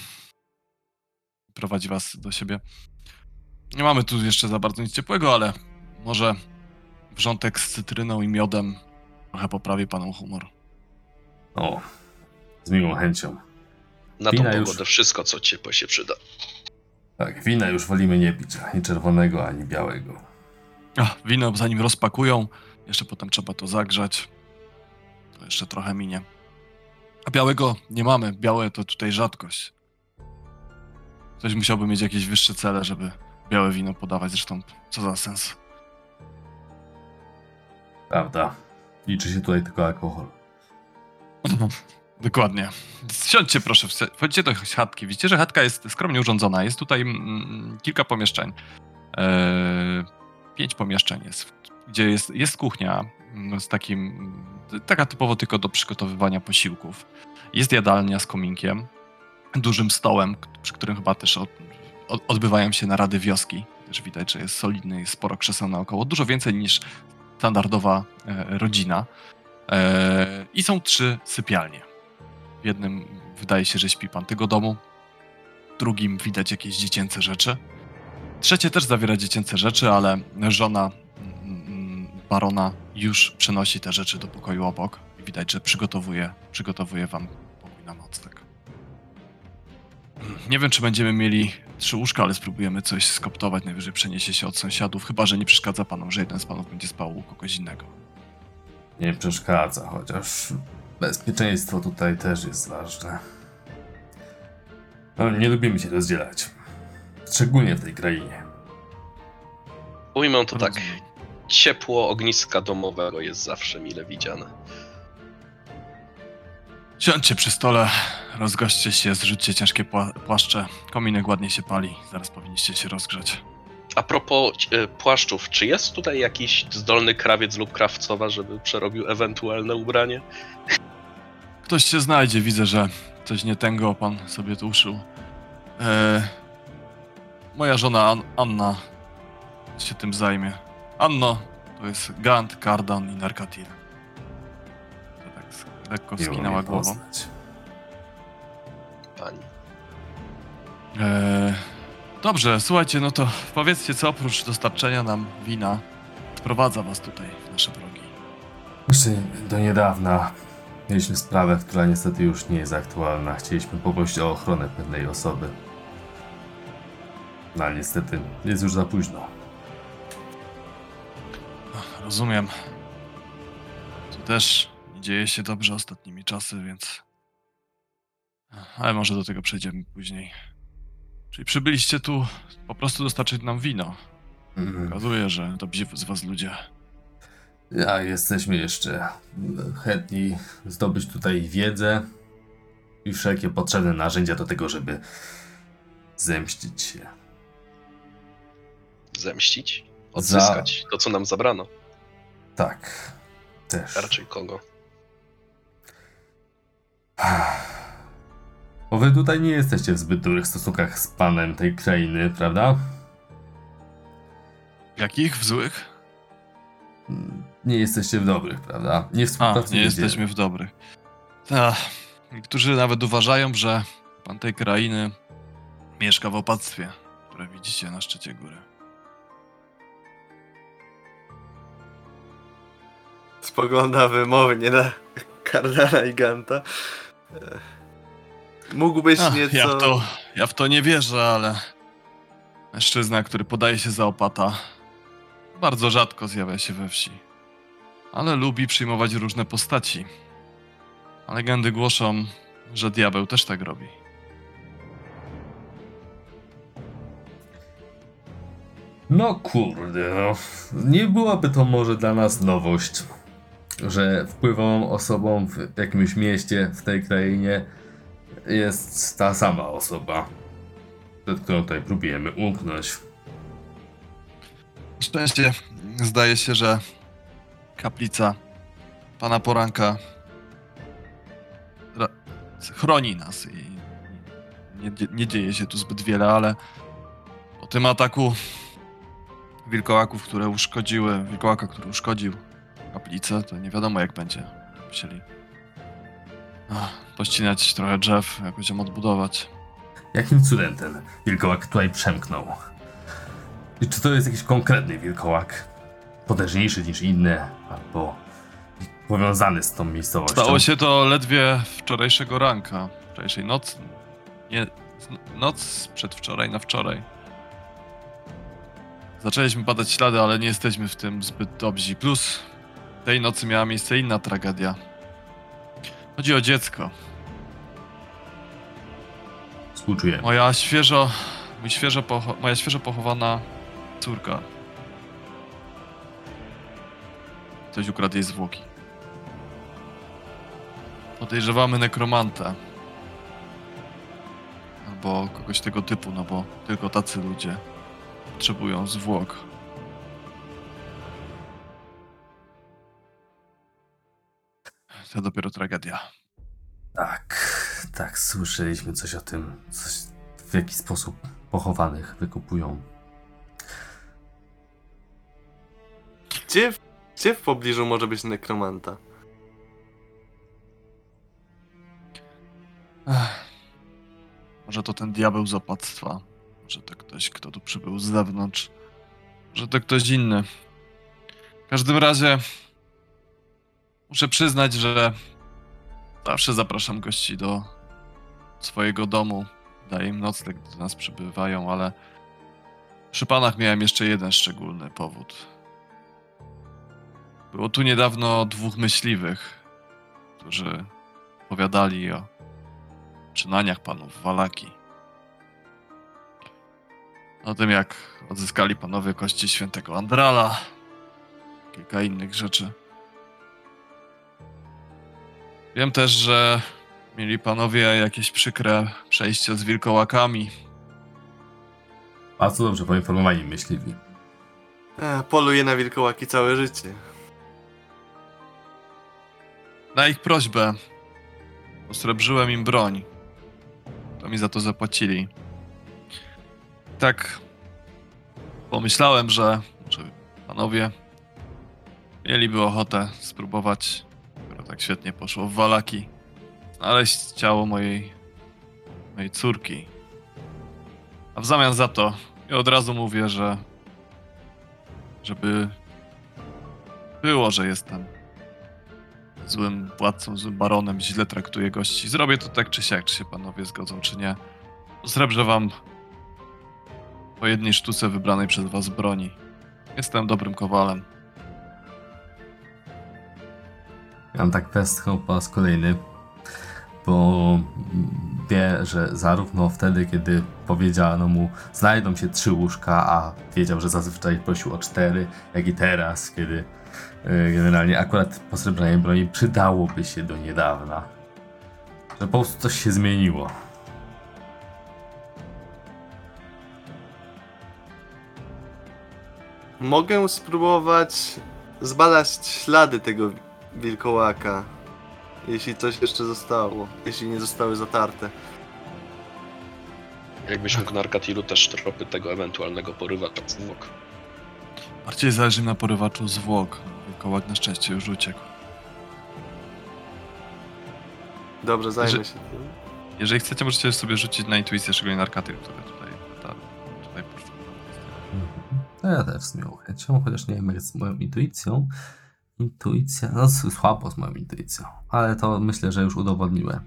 [SPEAKER 1] Prowadzi was do siebie. Nie mamy tu jeszcze za bardzo nic ciepłego, ale może wrzątek z cytryną i miodem trochę poprawi panom humor.
[SPEAKER 2] O, z miłą chęcią.
[SPEAKER 3] Na tą
[SPEAKER 2] Wina już-
[SPEAKER 3] pogodę wszystko, co ciepłe się przyda.
[SPEAKER 2] Tak, wina już wolimy nie pić, ani czerwonego, ani białego.
[SPEAKER 1] Ach, wino zanim rozpakują, jeszcze potem trzeba to zagrzać. To jeszcze trochę minie. A białego nie mamy. Białe to tutaj rzadkość. Ktoś musiałby mieć jakieś wyższe cele, żeby białe wino podawać. Zresztą, co za sens.
[SPEAKER 2] Prawda? Liczy się tutaj tylko alkohol.
[SPEAKER 1] Dokładnie. Siądźcie proszę, wchodźcie do chatki. Widzicie, że chatka jest skromnie urządzona. Jest tutaj mm, kilka pomieszczeń. Eee, pięć pomieszczeń jest, gdzie jest, jest kuchnia mm, z takim, taka typowo tylko do przygotowywania posiłków. Jest jadalnia z kominkiem, dużym stołem, przy którym chyba też od, od, odbywają się narady wioski. Też widać, że jest solidny, jest sporo krzeseł naokoło. Dużo więcej niż standardowa e, rodzina. E, I są trzy sypialnie. W jednym wydaje się, że śpi pan tego domu, w drugim widać jakieś dziecięce rzeczy. Trzecie też zawiera dziecięce rzeczy, ale żona barona już przenosi te rzeczy do pokoju obok i widać, że przygotowuje, przygotowuje wam pokój na nocleg. Nie wiem, czy będziemy mieli trzy łóżka, ale spróbujemy coś skoptować. Najwyżej przeniesie się od sąsiadów, chyba że nie przeszkadza panom, że jeden z panów będzie spał u kogoś innego.
[SPEAKER 2] Nie przeszkadza, chociaż bezpieczeństwo tutaj też jest ważne. No, nie lubimy się rozdzielać. Szczególnie w tej krainie.
[SPEAKER 3] Ujmę to tak. Ciepło ogniska domowego jest zawsze mile widziane.
[SPEAKER 1] Siądźcie przy stole, rozgoście się, zrzućcie ciężkie pła- płaszcze. Kominek ładnie się pali, zaraz powinniście się rozgrzać.
[SPEAKER 3] A propos e, płaszczów, czy jest tutaj jakiś zdolny krawiec lub krawcowa, żeby przerobił ewentualne ubranie?
[SPEAKER 1] Ktoś się znajdzie, widzę, że coś nie tęgo pan sobie tu uszył. Eee, moja żona An- Anna się tym zajmie. Anno, to jest Gant, Kardan i Narkatil. To tak lekko
[SPEAKER 2] Miło
[SPEAKER 1] skinęła głową.
[SPEAKER 3] Pani.
[SPEAKER 1] Eee, Dobrze, słuchajcie, no to powiedzcie, co oprócz dostarczenia nam wina sprowadza was tutaj w nasze progi.
[SPEAKER 2] Jeszcze do niedawna mieliśmy sprawę, która niestety już nie jest aktualna. Chcieliśmy poprosić o ochronę pewnej osoby. No ale niestety jest już za późno.
[SPEAKER 1] Rozumiem. Tu też nie dzieje się dobrze ostatnimi czasy, więc. Ale może do tego przejdziemy później. Czyli przybyliście tu po prostu dostarczyć nam wino.
[SPEAKER 2] Mm.
[SPEAKER 1] Okazuje, że dobrzy z was ludzie.
[SPEAKER 2] Ja jesteśmy jeszcze chętni zdobyć tutaj wiedzę i wszelkie potrzebne narzędzia do tego, żeby zemścić się.
[SPEAKER 3] Zemścić? Odzyskać to, co nam zabrano.
[SPEAKER 2] Tak, też.
[SPEAKER 3] Raczej kogo?
[SPEAKER 2] Bo wy tutaj nie jesteście w zbyt dobrych stosunkach z panem tej krainy, prawda?
[SPEAKER 1] Jakich? W złych?
[SPEAKER 2] Nie jesteście w dobrych, prawda? Nie
[SPEAKER 1] A,
[SPEAKER 2] współpracujecie.
[SPEAKER 1] nie jesteśmy w dobrych. Ta, niektórzy nawet uważają, że pan tej krainy mieszka w opactwie, które widzicie na szczycie góry.
[SPEAKER 4] Spogląda wymownie na Kardana i Ganta. E, Mógłbyś
[SPEAKER 1] Ach,
[SPEAKER 4] nieco...
[SPEAKER 1] ja, w to, ja w to nie wierzę, ale mężczyzna, który podaje się za opata, bardzo rzadko zjawia się we wsi. Ale lubi przyjmować różne postaci. A legendy głoszą, że diabeł też tak robi.
[SPEAKER 2] No kurde, no. Nie byłaby to może dla nas nowość, że wpływową osobą w jakimś mieście w tej krainie jest ta sama osoba, przed którą tutaj próbujemy umknąć.
[SPEAKER 1] Szczęście zdaje się, że kaplica pana poranka ra- chroni nas i nie, nie dzieje się tu zbyt wiele, ale po tym ataku wilkołaków, które uszkodziły, wilkołaka, który uszkodził kaplicę, to nie wiadomo jak będzie. Musieli ach, pościnać trochę drzew, jakoś ją odbudować.
[SPEAKER 2] Jakim cudem ten wilkołak tutaj przemknął? I czy to jest jakiś konkretny wilkołak? Potężniejszy niż inne, albo powiązany z tą miejscowością?
[SPEAKER 1] Stało się to ledwie wczorajszego ranka, wczorajszej nocy. Nie, noc przedwczoraj na wczoraj. Zaczęliśmy badać ślady, ale nie jesteśmy w tym zbyt dobrzy. Plus tej nocy miała miejsce inna tragedia. Chodzi o dziecko.
[SPEAKER 2] Współczuję.
[SPEAKER 1] Moja świeżo, mój świeżo pocho- moja świeżo pochowana córka. Ktoś ukradł jej zwłoki. Podejrzewamy nekromantę. Albo kogoś tego typu, no bo tylko tacy ludzie potrzebują zwłok. To dopiero tragedia.
[SPEAKER 2] Tak, tak, słyszeliśmy coś o tym, coś w jaki sposób pochowanych wykupują.
[SPEAKER 4] Gdzie, gdzie w pobliżu może być nekromanta?
[SPEAKER 1] Ech. Może to ten diabeł z opactwa. Może to ktoś, kto tu przybył z zewnątrz. Może to ktoś inny. W każdym razie muszę przyznać, że zawsze zapraszam gości do swojego domu. Daję im nocleg, gdy do nas przybywają, ale przy panach miałem jeszcze jeden szczególny powód. Było tu niedawno dwóch myśliwych, którzy opowiadali o przynaniach panów Walaki. O tym, jak odzyskali panowie kości świętego Andrala, kilka innych rzeczy. Wiem też, że mieli panowie jakieś przykre przejście z wilkołakami.
[SPEAKER 2] Bardzo dobrze poinformowani myśliwi.
[SPEAKER 4] E, poluje na wilkołaki całe życie.
[SPEAKER 1] Na ich prośbę osrebrzyłem im broń. To mi za to zapłacili. Tak pomyślałem, że, panowie mieliby ochotę spróbować, tak świetnie poszło w Walaki, znaleźć ciało mojej, mojej córki. A w zamian za to ja od razu mówię, że żeby było, że jestem złym władcą, złym baronem, źle traktuję gości. Zrobię to tak czy siak, czy się panowie zgodzą, czy nie. Srebrze wam po jednej sztuce wybranej przez was broni. Jestem dobrym kowalem.
[SPEAKER 2] On tak westchnął po raz kolejny, bo wie, że zarówno wtedy, kiedy powiedziano mu, znajdą się trzy łóżka, a wiedział, że zazwyczaj prosił o cztery, jak i teraz, kiedy y, generalnie akurat posrebranie broni przydałoby się do niedawna. Że po prostu coś się zmieniło.
[SPEAKER 4] Mogę spróbować zbadać ślady tego wilkołaka. Jeśli coś jeszcze zostało. Jeśli nie zostały zatarte.
[SPEAKER 3] Jakbyś mógł na Arkatilu też tropy tego ewentualnego porywacza zwłok.
[SPEAKER 1] Bardziej zależy na porywaczu zwłok. Wilkołak na szczęście już uciekł.
[SPEAKER 4] Dobrze, zajmę
[SPEAKER 1] Że-
[SPEAKER 4] się tym.
[SPEAKER 1] Jeżeli chcecie, możecie sobie rzucić na intuicję, szczególnie narkaty, które tutaj, ta, tutaj poszły.
[SPEAKER 2] No ja też z miłą chęcią, chociaż nie wiem jak z moją intuicją. Intuicja, no słabo z moją intuicją, ale to myślę, że już udowodniłem.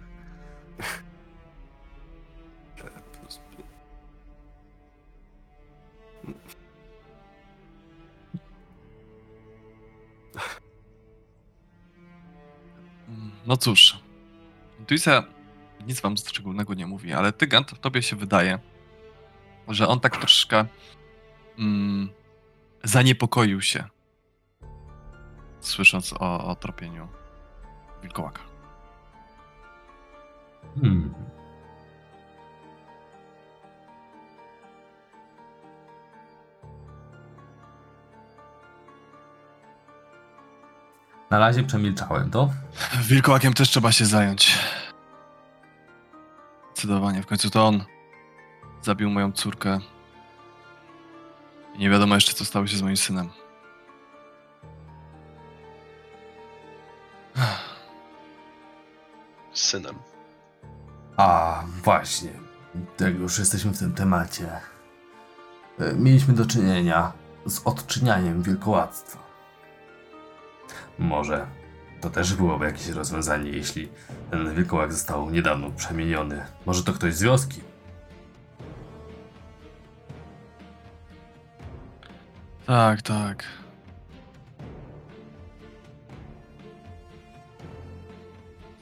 [SPEAKER 1] No cóż, intuicja nic wam szczególnego nie mówi, ale ty, Gant, tobie się wydaje, że on tak troszkę mm, zaniepokoił się, słysząc o, o tropieniu wilkołaka.
[SPEAKER 2] Hmm. Na razie przemilczałem to.
[SPEAKER 1] Wilkołakiem też trzeba się zająć. Zdecydowanie, w końcu to on zabił moją córkę. I nie wiadomo jeszcze, co stało się z moim synem.
[SPEAKER 3] Synem.
[SPEAKER 2] A, właśnie. Jak już jesteśmy w tym temacie. e, Mieliśmy do czynienia z odczynianiem wielkołactwa. Może to też byłoby jakieś rozwiązanie, jeśli ten wilkołak został niedawno przemieniony. Może to ktoś z wioski?
[SPEAKER 1] Tak, tak.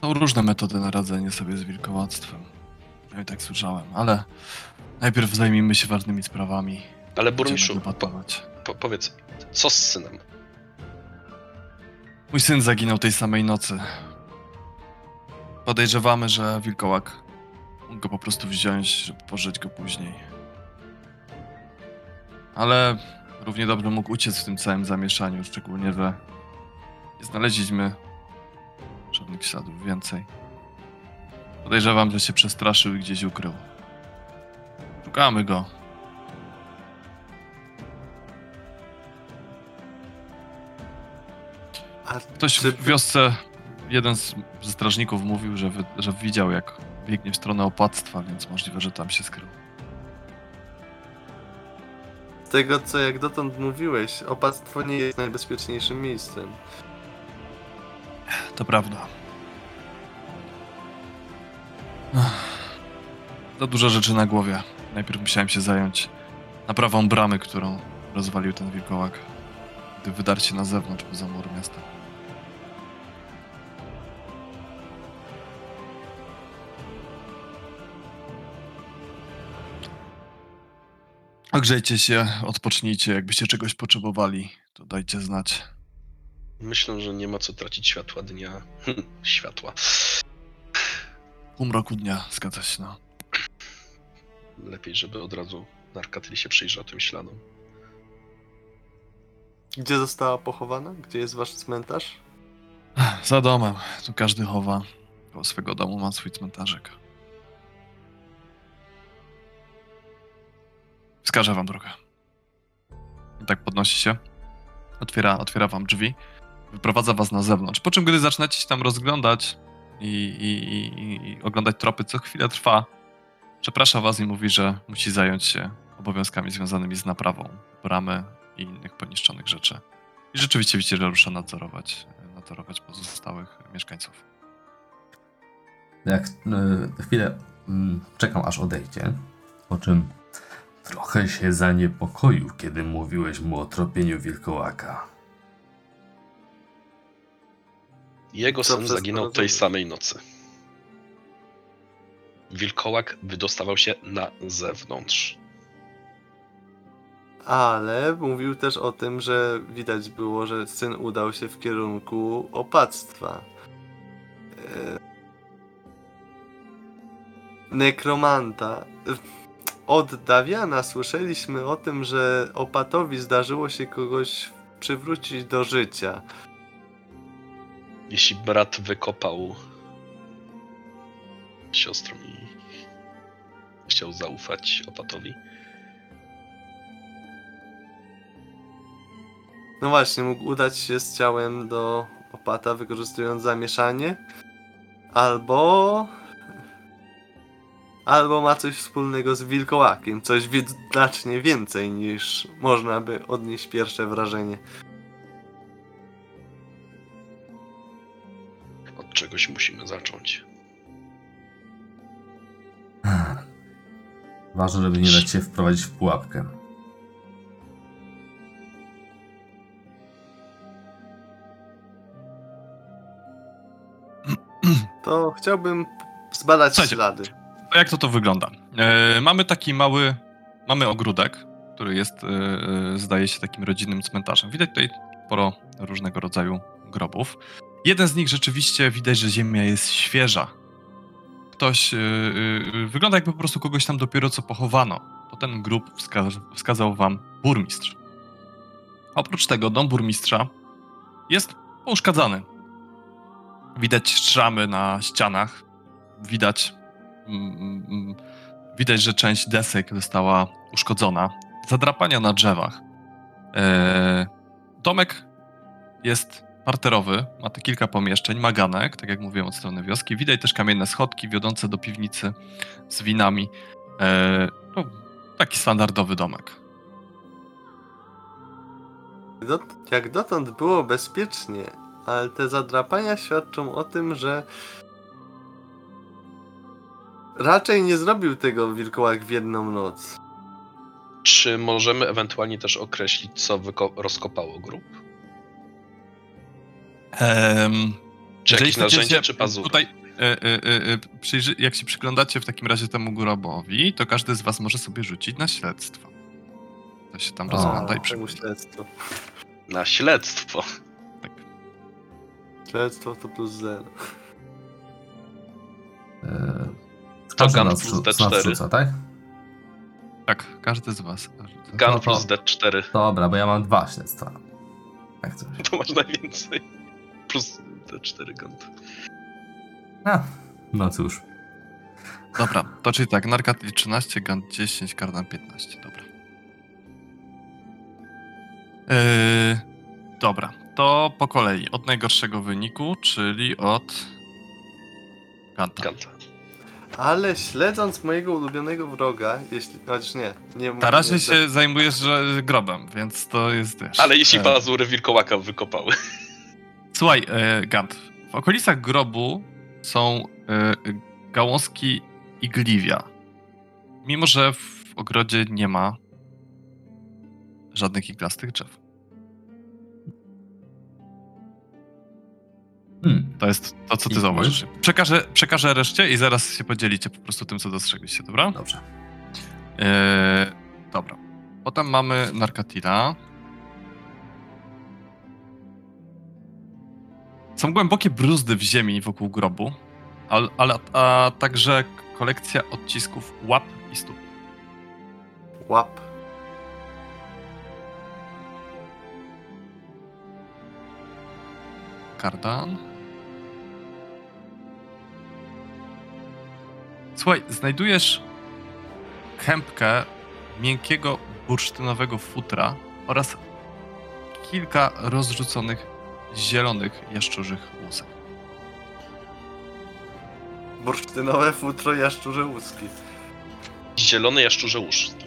[SPEAKER 1] Są różne metody na radzenie sobie z wilkołactwem. Ja i tak słyszałem, ale najpierw zajmijmy się ważnymi sprawami.
[SPEAKER 3] Ale burmistrzu, po, po, powiedz, co z synem?
[SPEAKER 1] Mój syn zaginął tej samej nocy. Podejrzewamy, że wilkołak mógł go po prostu wziąć, żeby pożyć go później. Ale równie dobrze mógł uciec w tym całym zamieszaniu, szczególnie, że nie znaleźliśmy żadnych śladów więcej. Podejrzewam, że się przestraszył i gdzieś ukrył. Szukamy go. Ktoś w wiosce, jeden z, ze strażników mówił, że, wy, że widział jak biegnie w stronę opłactwa, więc możliwe, że tam się skrył.
[SPEAKER 4] z tego co jak dotąd mówiłeś, opactwo nie jest najbezpieczniejszym miejscem.
[SPEAKER 1] To prawda. Za dużo rzeczy na głowie. Najpierw musiałem się zająć naprawą bramy, którą rozwalił ten wilkołak, gdy wydarł się na zewnątrz poza mur miasta. Ogrzejcie się, odpocznijcie. Jakbyście czegoś potrzebowali, to dajcie znać.
[SPEAKER 3] Myślę, że nie ma co tracić światła dnia. światła.
[SPEAKER 1] Pół roku dnia, zgadza się, no.
[SPEAKER 3] Lepiej, żeby od razu Narkatyl się przyjrzał tym śladom.
[SPEAKER 4] Gdzie została pochowana? Gdzie jest wasz cmentarz?
[SPEAKER 1] Za domem. Tu każdy chowa. Koło swego domu ma swój cmentarzek. Wskażę wam drogę. I tak podnosi się. Otwiera, otwiera wam drzwi. Wyprowadza was na zewnątrz. Po czym, gdy zaczynacie się tam rozglądać i, i, i, i oglądać tropy, co chwilę trwa, Przeprasza was i mówi, że musi zająć się obowiązkami związanymi z naprawą bramy i innych poniszczonych rzeczy. I rzeczywiście widzicie, że rusza nadzorować, nadzorować pozostałych mieszkańców.
[SPEAKER 2] Jak y, chwilę mm, czekam aż odejdzie, po czym trochę się zaniepokoił, kiedy mówiłeś mu o tropieniu wilkołaka.
[SPEAKER 3] Jego
[SPEAKER 4] Co
[SPEAKER 3] syn zaginął tej samej nocy. Wilkołak wydostawał się na zewnątrz.
[SPEAKER 4] Ale mówił też o tym, że widać było, że syn udał się w kierunku opactwa. E, Nekromanta. Od Dawiana słyszeliśmy o tym, że opatowi zdarzyło się kogoś przywrócić do życia.
[SPEAKER 3] Jeśli brat wykopał siostrą i chciał zaufać opatowi,
[SPEAKER 4] No właśnie, mógł udać się z ciałem do opata, wykorzystując zamieszanie. Albo. Albo ma coś wspólnego z wilkołakiem. Coś znacznie więcej niż można by odnieść pierwsze wrażenie.
[SPEAKER 3] Od czegoś musimy zacząć.
[SPEAKER 2] Ważne, żeby nie dać się wprowadzić w pułapkę.
[SPEAKER 4] To chciałbym zbadać
[SPEAKER 1] Słuchajcie.
[SPEAKER 4] ślady.
[SPEAKER 1] A jak to to wygląda? E, mamy taki mały, mamy ogródek, który jest, e, e, zdaje się, takim rodzinnym cmentarzem. Widać tutaj sporo różnego rodzaju grobów. Jeden z nich rzeczywiście widać, że ziemia jest świeża. Ktoś, e, wygląda jakby po prostu kogoś tam dopiero co pochowano. To ten grób wska wskazał wam burmistrz. Oprócz tego dom burmistrza jest pouszkadzany. Widać szramy na ścianach, widać mm, mm, widać, że część desek została uszkodzona. Zadrapania na drzewach. E, domek jest parterowy, ma te kilka pomieszczeń, ma ganek, tak jak mówiłem, od strony wioski. Widać też kamienne schodki wiodące do piwnicy z winami. E, no, taki standardowy domek.
[SPEAKER 4] Dot- jak dotąd było bezpiecznie, ale te zadrapania świadczą o tym, że raczej nie zrobił tego wilkołak w jedną noc.
[SPEAKER 3] Czy możemy ewentualnie też określić, co rozkopało grób?
[SPEAKER 1] Em,
[SPEAKER 3] Czy jakieś
[SPEAKER 1] chcecie
[SPEAKER 3] narzędzie,
[SPEAKER 1] się
[SPEAKER 3] czy pazury?
[SPEAKER 1] Tutaj, e, e, e, e, jak się przyglądacie w takim razie temu grobowi, to każdy z was może sobie rzucić na śledztwo. To się tam
[SPEAKER 2] O.
[SPEAKER 1] rozgląda i przygląda.
[SPEAKER 4] śledztwo?
[SPEAKER 3] Na śledztwo.
[SPEAKER 4] Śledztwo to plus zero.
[SPEAKER 2] E,
[SPEAKER 3] To
[SPEAKER 2] każdy
[SPEAKER 3] Gun plus
[SPEAKER 2] rzu-
[SPEAKER 3] D4.
[SPEAKER 2] nas rzuca, tak?
[SPEAKER 1] Tak, każdy z was. rzuca.
[SPEAKER 3] Gun
[SPEAKER 2] to-
[SPEAKER 3] plus D4.
[SPEAKER 2] Dobra, bo ja mam dwa śledztwa. Tak coś.
[SPEAKER 3] To masz najwięcej. Plus D4 gun.
[SPEAKER 2] A, no cóż.
[SPEAKER 1] Dobra, to czyli tak, Narkatil 13, Gant 10, Kardan 15, dobra. Yy, dobra, to po kolei, od najgorszego wyniku, czyli od Ganta.
[SPEAKER 3] Ganta.
[SPEAKER 4] Ale śledząc mojego ulubionego wroga, jeśli. Chociaż nie, nie
[SPEAKER 1] Na razie
[SPEAKER 4] nie-
[SPEAKER 1] się zajmujesz że, grobem, więc to jest, wiesz...
[SPEAKER 3] Ale jeśli
[SPEAKER 1] e,
[SPEAKER 3] pazury wilkołaka wykopały.
[SPEAKER 1] Słuchaj, e, Gant, w okolicach grobu są e, gałązki igliwia. Mimo, że w ogrodzie nie ma żadnych iglastych drzew.
[SPEAKER 2] Hmm.
[SPEAKER 1] To jest to, co ty
[SPEAKER 2] I
[SPEAKER 1] zauważysz. Przekażę, przekażę reszcie i zaraz się podzielicie po prostu tym, co dostrzegliście, dobra?
[SPEAKER 2] Dobrze.
[SPEAKER 1] Eee, dobra. Potem mamy Narkatila. Są głębokie bruzdy w ziemi wokół grobu, ale, ale a także kolekcja odcisków łap i stóp.
[SPEAKER 4] Łap.
[SPEAKER 1] Kardan. Słuchaj, znajdujesz kępkę miękkiego bursztynowego futra oraz kilka rozrzuconych zielonych jaszczurzych łusek.
[SPEAKER 4] Bursztynowe futro jaszczurze łuski.
[SPEAKER 3] zielony jaszczurze łuszki.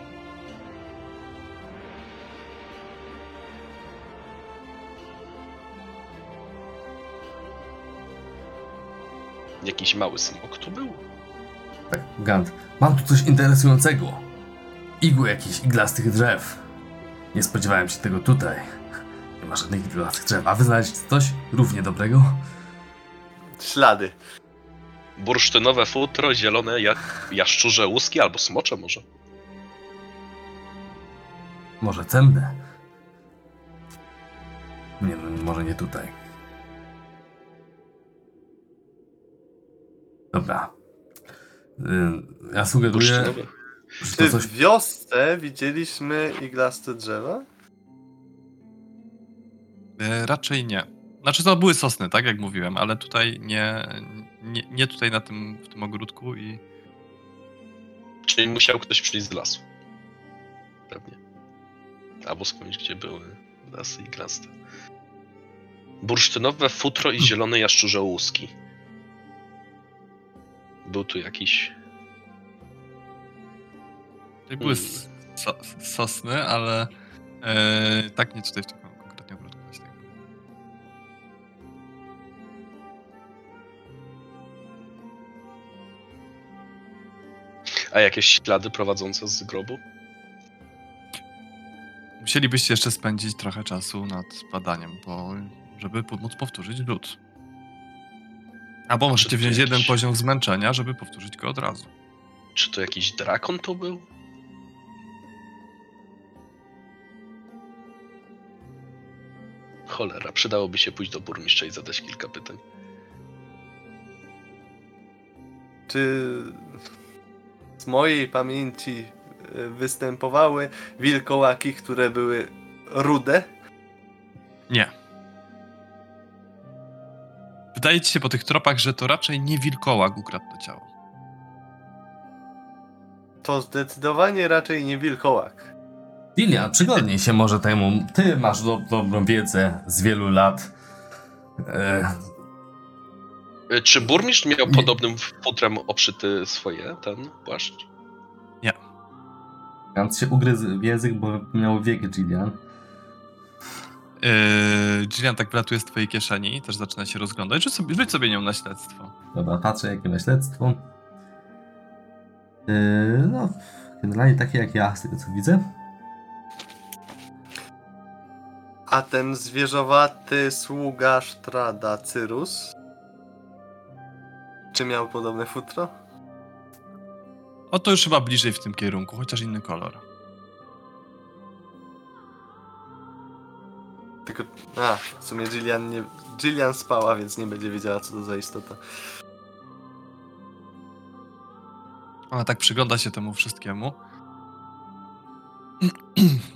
[SPEAKER 3] Jakiś mały smok tu był?
[SPEAKER 2] Tak, Gant. Mam tu coś interesującego. Igły jakichś iglastych drzew. Nie spodziewałem się tego tutaj. Ma żadnych iglastych drzew. A wy znaleźliście coś równie dobrego?
[SPEAKER 4] Ślady.
[SPEAKER 3] Bursztynowe futro, zielone jak jaszczurze łuski albo smocze może.
[SPEAKER 2] Może cenne? Nie, no, może nie tutaj. Dobra. Y, Ja sugeruję,
[SPEAKER 3] Bursztynowe.
[SPEAKER 4] Czy w wiosce widzieliśmy iglaste drzewa?
[SPEAKER 1] E, raczej nie. Znaczy to były sosny, tak jak mówiłem, ale tutaj nie, nie, nie tutaj na tym, w tym ogródku i
[SPEAKER 3] Czyli musiał ktoś przyjść z lasu. Pewnie. Albo skądś, gdzie były lasy iglaste. Bursztynowe futro i zielone jaszczurze łuski. Był tu jakiś...
[SPEAKER 1] tutaj były
[SPEAKER 3] Hmm.
[SPEAKER 1] so, sosny, ale e, tak nie tutaj w tym
[SPEAKER 3] A jakieś ślady prowadzące z grobu?
[SPEAKER 1] Musielibyście jeszcze spędzić trochę czasu nad badaniem, bo żeby móc powtórzyć lód. Albo możecie
[SPEAKER 3] to
[SPEAKER 1] wziąć jeden poziom zmęczenia, żeby powtórzyć go od razu.
[SPEAKER 3] Czy to jakiś drakon tu był? Cholera, przydałoby się pójść do burmistrza i zadać kilka pytań.
[SPEAKER 4] Czy z mojej pamięci e, występowały wilkołaki, które były rude?
[SPEAKER 1] Nie. Wydaje ci się po tych tropach, że to raczej nie wilkołak ukradł to ciało.
[SPEAKER 4] To zdecydowanie raczej nie wilkołak.
[SPEAKER 2] Lilia, przyglądnij się może temu. Ty masz do, dobrą wiedzę z wielu lat. E,
[SPEAKER 3] Czy burmistrz miał
[SPEAKER 2] Nie.
[SPEAKER 3] podobnym futrem obszyty swoje, ten płaszcz?
[SPEAKER 2] Gant się ugryzł w język, bo miał wiek Gillian.
[SPEAKER 1] Yy, Gillian tak wylatuje z twojej kieszeni, też zaczyna się rozglądać. Rzuć sobie, rzuć sobie nią na śledztwo.
[SPEAKER 2] Dobra, patrzę jakie ma śledztwo. Yy, no, generalnie takie jak ja, z tego co widzę.
[SPEAKER 4] A ten zwierzowaty sługa Sztrada Cyrus? Czy miał podobne futro?
[SPEAKER 1] O, to już chyba bliżej w tym kierunku, chociaż inny kolor.
[SPEAKER 4] Tylko. A, w sumie Jillian nie. Jillian spała, więc nie będzie wiedziała, co to za istota.
[SPEAKER 1] Ona tak przygląda się temu wszystkiemu.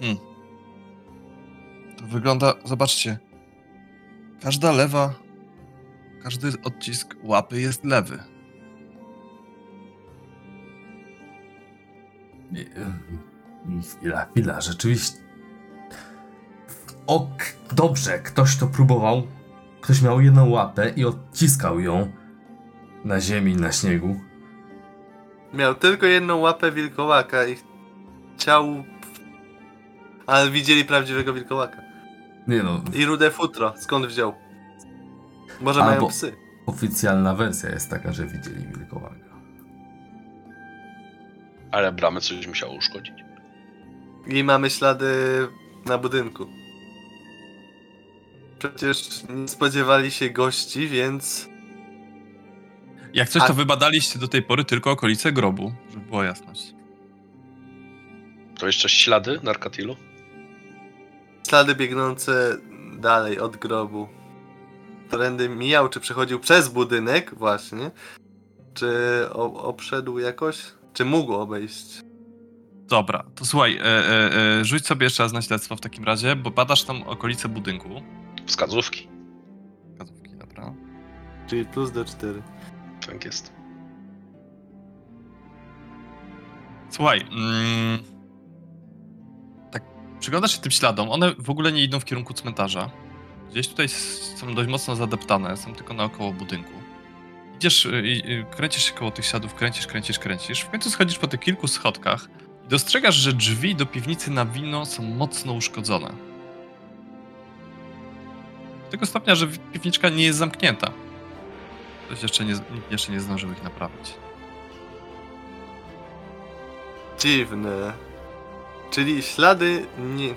[SPEAKER 1] Hmm. Wygląda, zobaczcie. Każda lewa, każdy odcisk łapy jest lewy.
[SPEAKER 2] Chwila, chwila, rzeczywiście. Ok, dobrze, ktoś to próbował. Ktoś miał jedną łapę i odciskał ją na ziemi, na śniegu.
[SPEAKER 4] Miał tylko jedną łapę wilkołaka i chciał. Ale widzieli prawdziwego wilkołaka.
[SPEAKER 2] Nie no,
[SPEAKER 4] I rude futro. Skąd wziął? Może
[SPEAKER 2] Albo-
[SPEAKER 4] mają psy.
[SPEAKER 2] oficjalna wersja jest taka, że widzieli wilkołaka.
[SPEAKER 3] Ale bramę coś musiało uszkodzić.
[SPEAKER 4] I mamy ślady na budynku. Przecież nie spodziewali się gości, więc.
[SPEAKER 1] Jak coś,
[SPEAKER 4] A-
[SPEAKER 1] to wybadaliście do tej pory tylko okolice grobu, żeby była jasność.
[SPEAKER 3] To jeszcze ślady Narkatilu?
[SPEAKER 4] Ślady biegnące dalej od grobu. Trendy mijał, czy przechodził przez budynek, właśnie. Czy obszedł jakoś? Czy mógł obejść?
[SPEAKER 1] Dobra, to słuchaj, e, e, e, rzuć sobie jeszcze raz na śledztwo w takim razie, bo badasz tam okolice budynku.
[SPEAKER 3] Wskazówki.
[SPEAKER 1] Wskazówki, dobra.
[SPEAKER 4] Czyli plus D4.
[SPEAKER 3] Tak jest.
[SPEAKER 1] Słuchaj, mm, przyglądasz się tym śladom, one w ogóle nie idą w kierunku cmentarza. gdzieś tutaj są dość mocno zadeptane, są tylko naokoło budynku. Idziesz, y, y, kręcisz się koło tych śladów, kręcisz, kręcisz, kręcisz. W końcu schodzisz po tych kilku schodkach i dostrzegasz, że drzwi do piwnicy na wino są mocno uszkodzone. Do tego stopnia, że piwniczka nie jest zamknięta. Ktoś jeszcze nie, nikt jeszcze nie zdążył ich naprawić.
[SPEAKER 4] Dziwne. Czyli ślady nie,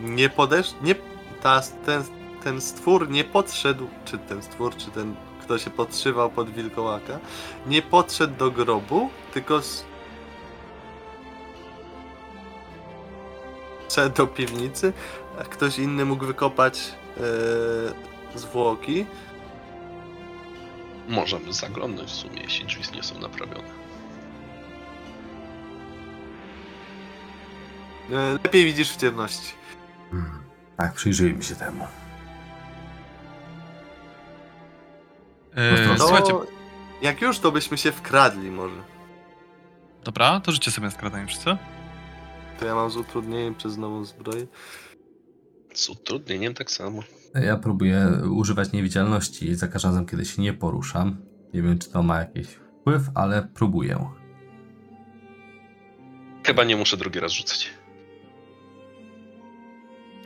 [SPEAKER 4] nie podesz... Nie, ta, ten, ten stwór nie podszedł, czy ten stwór, czy ten, kto się podszywał pod wilkołaka, nie podszedł do grobu, tylko szedł do piwnicy, a ktoś inny mógł wykopać e, zwłoki.
[SPEAKER 3] Możemy zaglądnąć w sumie, jeśli drzwi nie są naprawione.
[SPEAKER 4] Lepiej widzisz w ciemności.
[SPEAKER 2] Hmm. Tak, przyjrzyjmy się temu.
[SPEAKER 1] Eee,
[SPEAKER 2] No
[SPEAKER 1] słuchajcie,
[SPEAKER 4] jak już, to byśmy się wkradli może.
[SPEAKER 1] dobra, to życie sobie skradanie wszyscy.
[SPEAKER 4] To ja mam z utrudnieniem przez nową zbroję.
[SPEAKER 3] Z utrudnieniem tak samo.
[SPEAKER 2] Ja próbuję używać niewidzialności za każdym razem, kiedy się nie poruszam. Nie wiem, czy to ma jakiś wpływ, ale próbuję.
[SPEAKER 3] Chyba nie muszę drugi raz rzucać.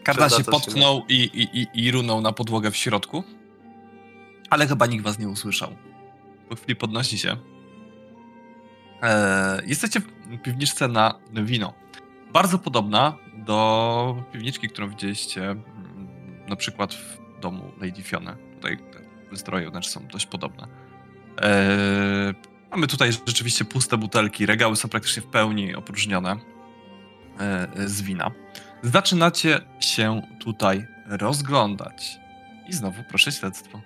[SPEAKER 1] Kardan się
[SPEAKER 4] się
[SPEAKER 1] potknął i, i, i, i runął na podłogę w środku. Ale chyba nikt was nie usłyszał. Po chwili podnosi się. Eee, jesteście w piwniczce na wino. Bardzo podobna do piwniczki, którą widzieliście mm, na przykład w domu Lady Fiona. Tutaj te zdroje są dość podobne. Eee, mamy tutaj rzeczywiście puste butelki, regały są praktycznie w pełni opróżnione e, z wina. Zaczynacie się tutaj rozglądać. I znowu proszę śledztwo.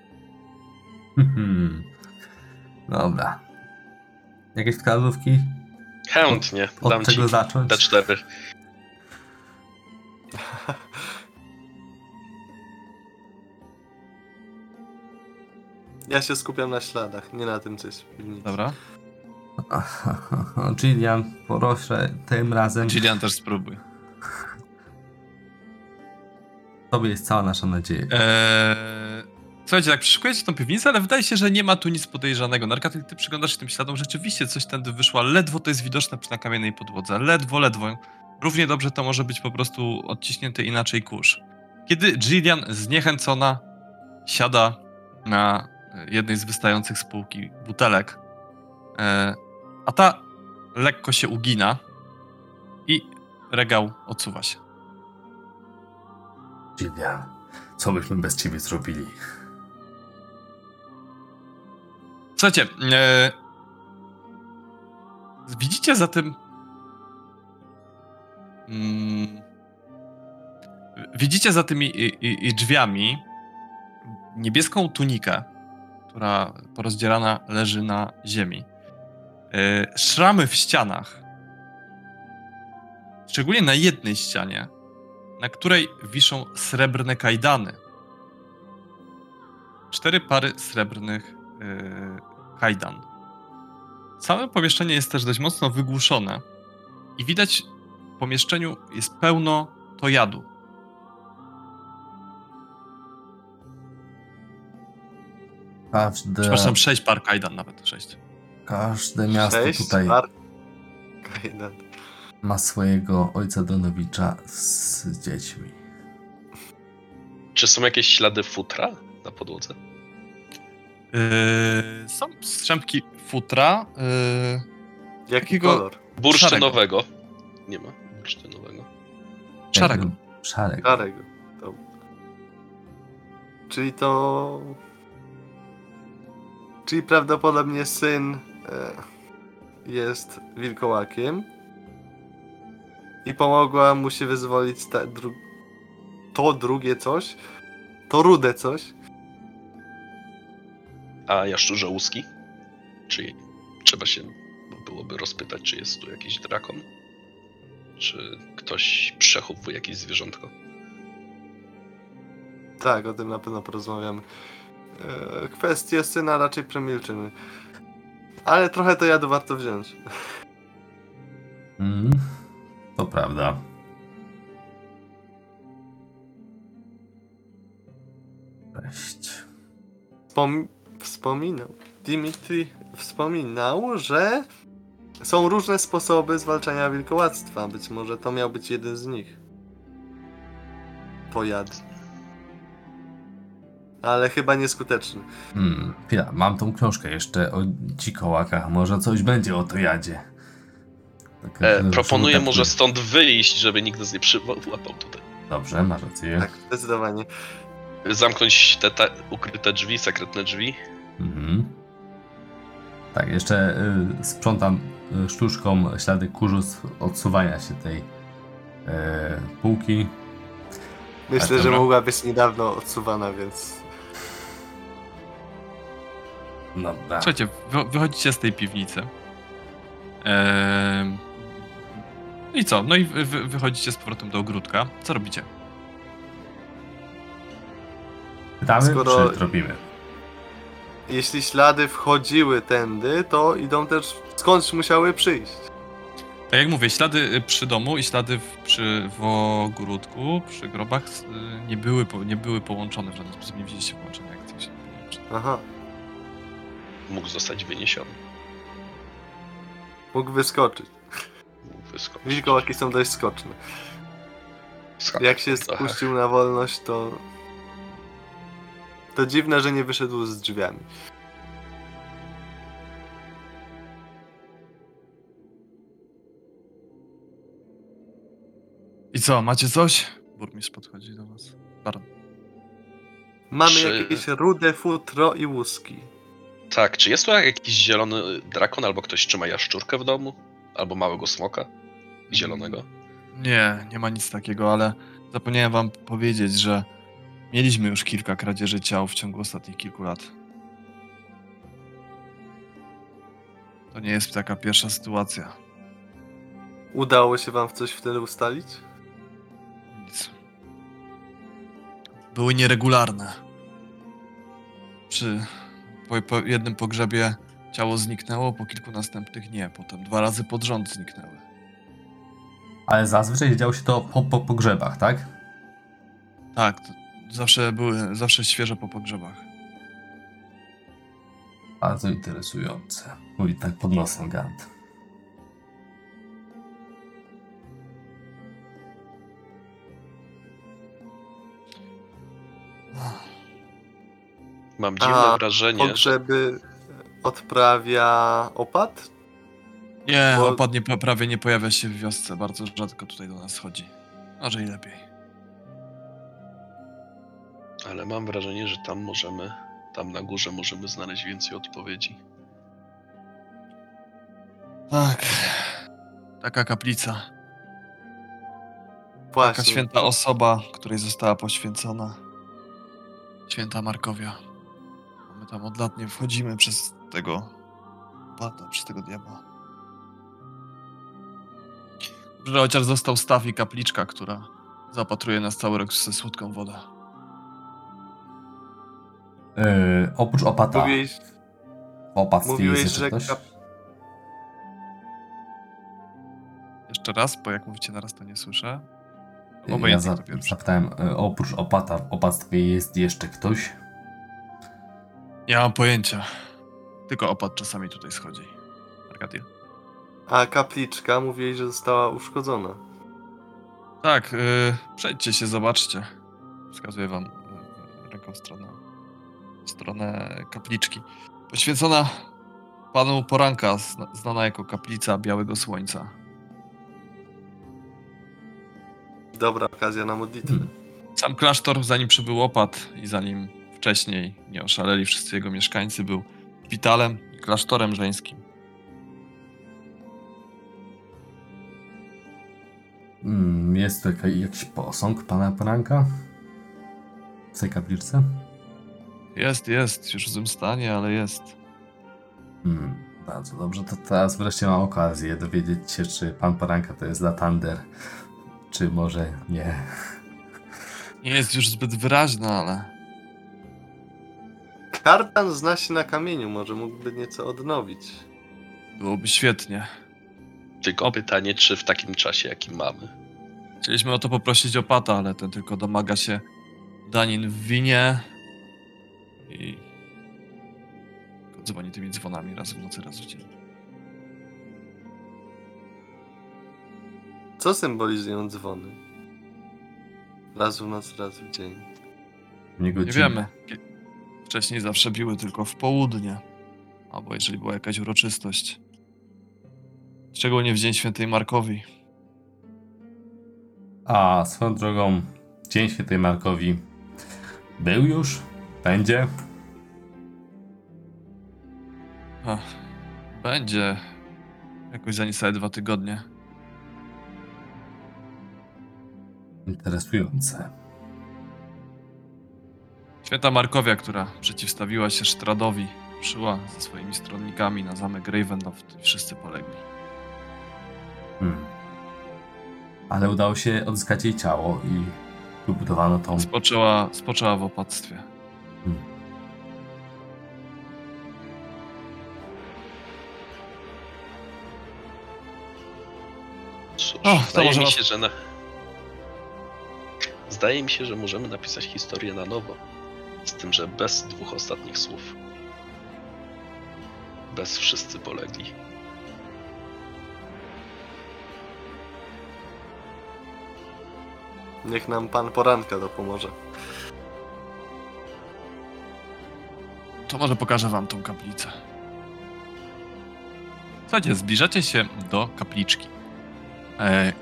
[SPEAKER 2] Hmm. Dobra. Jakieś wskazówki?
[SPEAKER 3] Chętnie.
[SPEAKER 2] Od
[SPEAKER 3] Dam ci
[SPEAKER 2] czego zacząć?
[SPEAKER 3] D4.
[SPEAKER 4] Ja się skupiam na śladach, nie na tym, co jest w piwnicy.
[SPEAKER 1] Dobra.
[SPEAKER 2] Gillian, proszę, tym razem
[SPEAKER 1] Gillian też spróbuj.
[SPEAKER 2] Tobie jest cała nasza nadzieja.
[SPEAKER 1] Eee, słuchajcie, tak przeszukujecie tą piwnicę, ale wydaje się, że nie ma tu nic podejrzanego. Narkatyk, ty przyglądasz się tym śladom, rzeczywiście coś tędy wyszło, ale ledwo to jest widoczne na kamiennej podłodze. Ledwo, ledwo. Równie dobrze to może być po prostu odciśnięty inaczej kurz. Kiedy Gillian zniechęcona siada na jednej z wystających z półki butelek, e, a ta lekko się ugina i regał odsuwa się.
[SPEAKER 2] Gillian, co byśmy bez ciebie zrobili?
[SPEAKER 1] Słuchajcie, e, widzicie za tym. Mm, widzicie za tymi i, i, i drzwiami niebieską tunikę, która porozdzierana leży na ziemi. E, szramy w ścianach. Szczególnie na jednej ścianie, na której wiszą srebrne kajdany. Cztery pary srebrnych yy, kajdan. Całe pomieszczenie jest też dość mocno wygłuszone i widać w pomieszczeniu jest pełno tojadu.
[SPEAKER 2] Każde,
[SPEAKER 1] Przepraszam, sześć par kajdan nawet, sześć.
[SPEAKER 2] każde miasto
[SPEAKER 4] Sześć
[SPEAKER 2] tutaj
[SPEAKER 4] par- Kajdan.
[SPEAKER 2] Ma swojego ojca Donowicza z dziećmi.
[SPEAKER 3] Czy są jakieś ślady futra na podłodze?
[SPEAKER 1] Yy, są strzępki futra. Yy,
[SPEAKER 4] Jaki
[SPEAKER 1] Jakiego-
[SPEAKER 4] kolor?
[SPEAKER 3] Bursztynowego. Nie ma bursztynowego.
[SPEAKER 1] szarego.
[SPEAKER 2] Szarego.
[SPEAKER 4] Szarego. To... Czyli to... Czyli prawdopodobnie syn e, jest wilkołakiem i pomogła mu się wyzwolić ta, dru... to drugie coś, to rude coś.
[SPEAKER 3] A jaszczurze łuski? Czy trzeba się byłoby rozpytać, czy jest tu jakiś drakon? Czy ktoś przechowuje jakieś zwierzątko?
[SPEAKER 4] Tak, o tym na pewno porozmawiamy. E, kwestię syna raczej przemilczymy. Ale trochę to jadu warto wziąć.
[SPEAKER 2] Mm, to prawda.
[SPEAKER 4] Wspom... Wspominał. Dimitri wspominał, że są różne sposoby zwalczania wilkołactwa. Być może to miał być jeden z nich. Pojad. Ale chyba nieskuteczny.
[SPEAKER 2] Hmm, chwila, mam tą książkę jeszcze o dzikołakach. Może coś będzie o to jadzie. Tak,
[SPEAKER 3] E, proponuję może stąd wyjść, żeby nikt nas nie przyłapał tutaj.
[SPEAKER 2] Dobrze, masz rację.
[SPEAKER 4] Tak, zdecydowanie.
[SPEAKER 3] Zamknąć te ta, ukryte drzwi, sekretne drzwi.
[SPEAKER 2] Mhm. Tak, jeszcze y, sprzątam y, sztuczką ślady kurzu z odsuwania się tej y, półki.
[SPEAKER 4] Myślę, że mogła być niedawno odsuwana, więc
[SPEAKER 2] Dobra.
[SPEAKER 1] Słuchajcie, wy, wychodzicie z tej piwnicy. Ehm, I co? No i wy, wy, wychodzicie z powrotem do ogródka. Co robicie?
[SPEAKER 2] Pytamy,
[SPEAKER 4] skoro-
[SPEAKER 2] czy tropimy?
[SPEAKER 4] jeśli ślady wchodziły tędy, to idą też skądś musiały przyjść.
[SPEAKER 1] Tak jak mówię, ślady y, przy domu i ślady w, przy, w ogródku, przy grobach y, nie były, nie były połączone w żaden sposób. Nie widzieliście połączenia jak coś.
[SPEAKER 4] Aha,
[SPEAKER 3] Mógł zostać wyniesiony.
[SPEAKER 4] mógł wyskoczyć.
[SPEAKER 3] Wyskoczyć.
[SPEAKER 4] Wilkołaki są dość skoczne.
[SPEAKER 3] Skak-
[SPEAKER 4] Jak się
[SPEAKER 3] trochę.
[SPEAKER 4] spuścił na wolność, to... To dziwne, że nie wyszedł z drzwiami.
[SPEAKER 1] I co, macie coś? Burmistrz podchodzi do was. Baron.
[SPEAKER 4] Mamy
[SPEAKER 3] Czy-
[SPEAKER 4] jakieś rude futro i łuski.
[SPEAKER 3] Tak, czy jest tu jakiś zielony drakon, albo ktoś trzyma jaszczurkę w domu? Albo małego smoka? Zielonego?
[SPEAKER 1] Nie, nie ma nic takiego, ale zapomniałem wam powiedzieć, że mieliśmy już kilka kradzieży ciał w ciągu ostatnich kilku lat. To nie jest taka pierwsza sytuacja.
[SPEAKER 4] Udało się wam w coś wtedy ustalić?
[SPEAKER 1] Nic. Były nieregularne. Przy po, po jednym pogrzebie ciało zniknęło, po kilku następnych nie. Potem dwa razy pod rząd zniknęły.
[SPEAKER 2] Ale zazwyczaj działo się to po, po pogrzebach, tak?
[SPEAKER 1] Tak, to zawsze były, zawsze świeże po pogrzebach.
[SPEAKER 2] Bardzo interesujące. Mówi tak pod nosem Gant.
[SPEAKER 3] Mam dziwne
[SPEAKER 4] A,
[SPEAKER 3] wrażenie, że
[SPEAKER 4] Pogrzeby odprawia opat?
[SPEAKER 1] Nie,
[SPEAKER 4] Bo-
[SPEAKER 1] opad nie, prawie nie pojawia się w wiosce, bardzo rzadko tutaj do nas chodzi. Może i lepiej.
[SPEAKER 3] Ale mam wrażenie, że tam możemy, tam na górze możemy znaleźć więcej odpowiedzi.
[SPEAKER 1] Tak. Taka kaplica. Taka
[SPEAKER 4] Właśnie.
[SPEAKER 1] święta osoba, której została poświęcona. Święta Markowia. A My tam od lat nie wchodzimy przez tego bata, przez tego diabła. Że chociaż został staw i kapliczka, która zaopatruje nas cały rok ze słodką wodę.
[SPEAKER 2] Yy, oprócz opata.
[SPEAKER 4] Mówiłeś,
[SPEAKER 2] w opactwie
[SPEAKER 4] mówiłeś,
[SPEAKER 2] jest
[SPEAKER 4] że
[SPEAKER 2] jeszcze ktoś?
[SPEAKER 4] kap-
[SPEAKER 1] Jeszcze raz, bo jak mówicie naraz, to nie słyszę.
[SPEAKER 2] Ja
[SPEAKER 1] Obojętnie,
[SPEAKER 2] za, zapytałem, yy, oprócz opata w opactwie jest jeszcze ktoś?
[SPEAKER 1] Nie mam pojęcia. Tylko opad czasami tutaj schodzi. Arkadia.
[SPEAKER 4] A kapliczka mówiłeś, że została uszkodzona.
[SPEAKER 1] Tak, yy, przejdźcie się, zobaczcie. Wskazuję wam yy, ręką w stronę, w stronę kapliczki. Poświęcona panu Poranka, zna, znana jako kaplica Białego Słońca.
[SPEAKER 4] Dobra okazja na modlitwę.
[SPEAKER 2] Hmm.
[SPEAKER 1] Sam klasztor, zanim przybył opad i zanim wcześniej nie oszaleli wszyscy jego mieszkańcy, był szpitalem i klasztorem żeńskim.
[SPEAKER 2] Mm, jest tu jaka- jakiś posąg pana Poranka? W tej kapliczce?
[SPEAKER 1] Jest, jest, już w złym stanie, ale jest.
[SPEAKER 2] Hmm, bardzo dobrze. To teraz wreszcie mam okazję dowiedzieć się, czy pan Poranka to jest Latander, czy może nie.
[SPEAKER 1] Nie jest już zbyt wyraźna, ale
[SPEAKER 4] Kartan zna się na kamieniu, może mógłby nieco odnowić.
[SPEAKER 1] byłoby świetnie.
[SPEAKER 3] Tylko pytanie, czy w takim czasie, jaki mamy.
[SPEAKER 1] Chcieliśmy o to poprosić opata, ale ten tylko domaga się danin w winie i dzwoni tymi dzwonami raz w nocy, raz w dzień.
[SPEAKER 4] Co symbolizują dzwony? Raz w noc, raz w dzień.
[SPEAKER 2] Nie,
[SPEAKER 1] Nie wiemy. Wcześniej zawsze biły tylko w południe, albo jeżeli była jakaś uroczystość. Szczególnie w Dzień Świętej Markowi.
[SPEAKER 2] A swoją drogą, Dzień Świętej Markowi był już? Będzie?
[SPEAKER 1] Ach, będzie jakoś za niecałe dwa tygodnie.
[SPEAKER 2] Interesujące.
[SPEAKER 1] Święta Markowia, która przeciwstawiła się Sztradowi, przyła ze swoimi stronnikami na zamek Ravenloft i wszyscy polegli.
[SPEAKER 2] Hmm. Ale udało się odzyskać jej ciało i wybudowano tą.
[SPEAKER 1] Spoczęła, spoczęła w opactwie.
[SPEAKER 2] Hmm.
[SPEAKER 3] Cóż,
[SPEAKER 1] O, to
[SPEAKER 3] zdaje
[SPEAKER 1] może
[SPEAKER 3] mi się, że na... Zdaje mi się, że możemy napisać historię na nowo. Z tym, że bez dwóch ostatnich słów. Bez wszyscy polegli.
[SPEAKER 4] Niech nam pan poranka dopomoże.
[SPEAKER 1] To może pokażę wam tą kaplicę. Słuchajcie, zbliżacie się do kapliczki. E,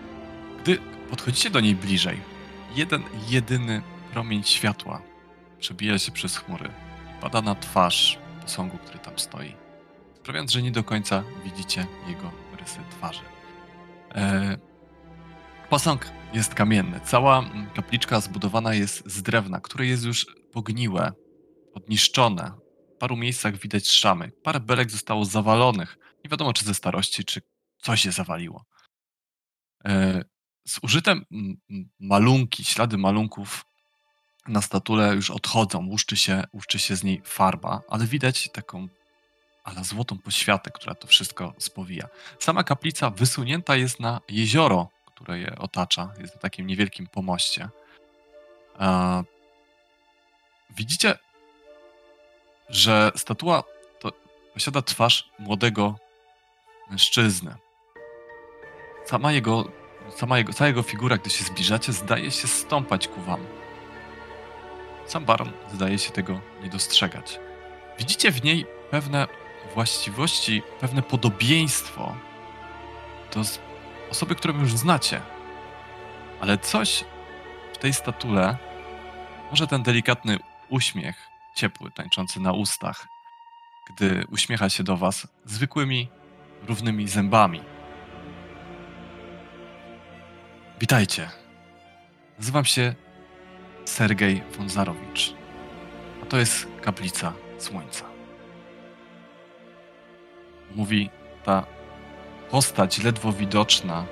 [SPEAKER 1] gdy podchodzicie do niej bliżej, jeden jedyny promień światła przebija się przez chmury i pada na twarz posągu, który tam stoi, sprawiając, że nie do końca widzicie jego rysy twarzy. E, posąg jest kamienny. Cała kapliczka zbudowana jest z drewna, które jest już pogniłe, podniszczone, w paru miejscach widać szamy. Parę belek zostało zawalonych. Nie wiadomo, czy ze starości, czy coś się zawaliło. E, Z użytem malunki, ślady malunków na statule już odchodzą. Łuszczy się, łuszczy się z niej farba, ale widać taką ale złotą poświatę, która to wszystko spowija. Sama kaplica wysunięta jest na jezioro, które je otacza. Jest na takim niewielkim pomoście. E, Widzicie że statua posiada twarz młodego mężczyzny. Sama jego, sama jego, cała jego figura, gdy się zbliżacie, zdaje się stąpać ku wam. Sam baron zdaje się tego nie dostrzegać. Widzicie w niej pewne właściwości, pewne podobieństwo do osoby, którą już znacie. Ale coś w tej statule, może ten delikatny uśmiech, ciepły, tańczący na ustach, gdy uśmiecha się do was zwykłymi, równymi zębami. Witajcie. Nazywam się Sergej Wązarowicz, a to jest kaplica Słońca. Mówi ta postać ledwo widoczna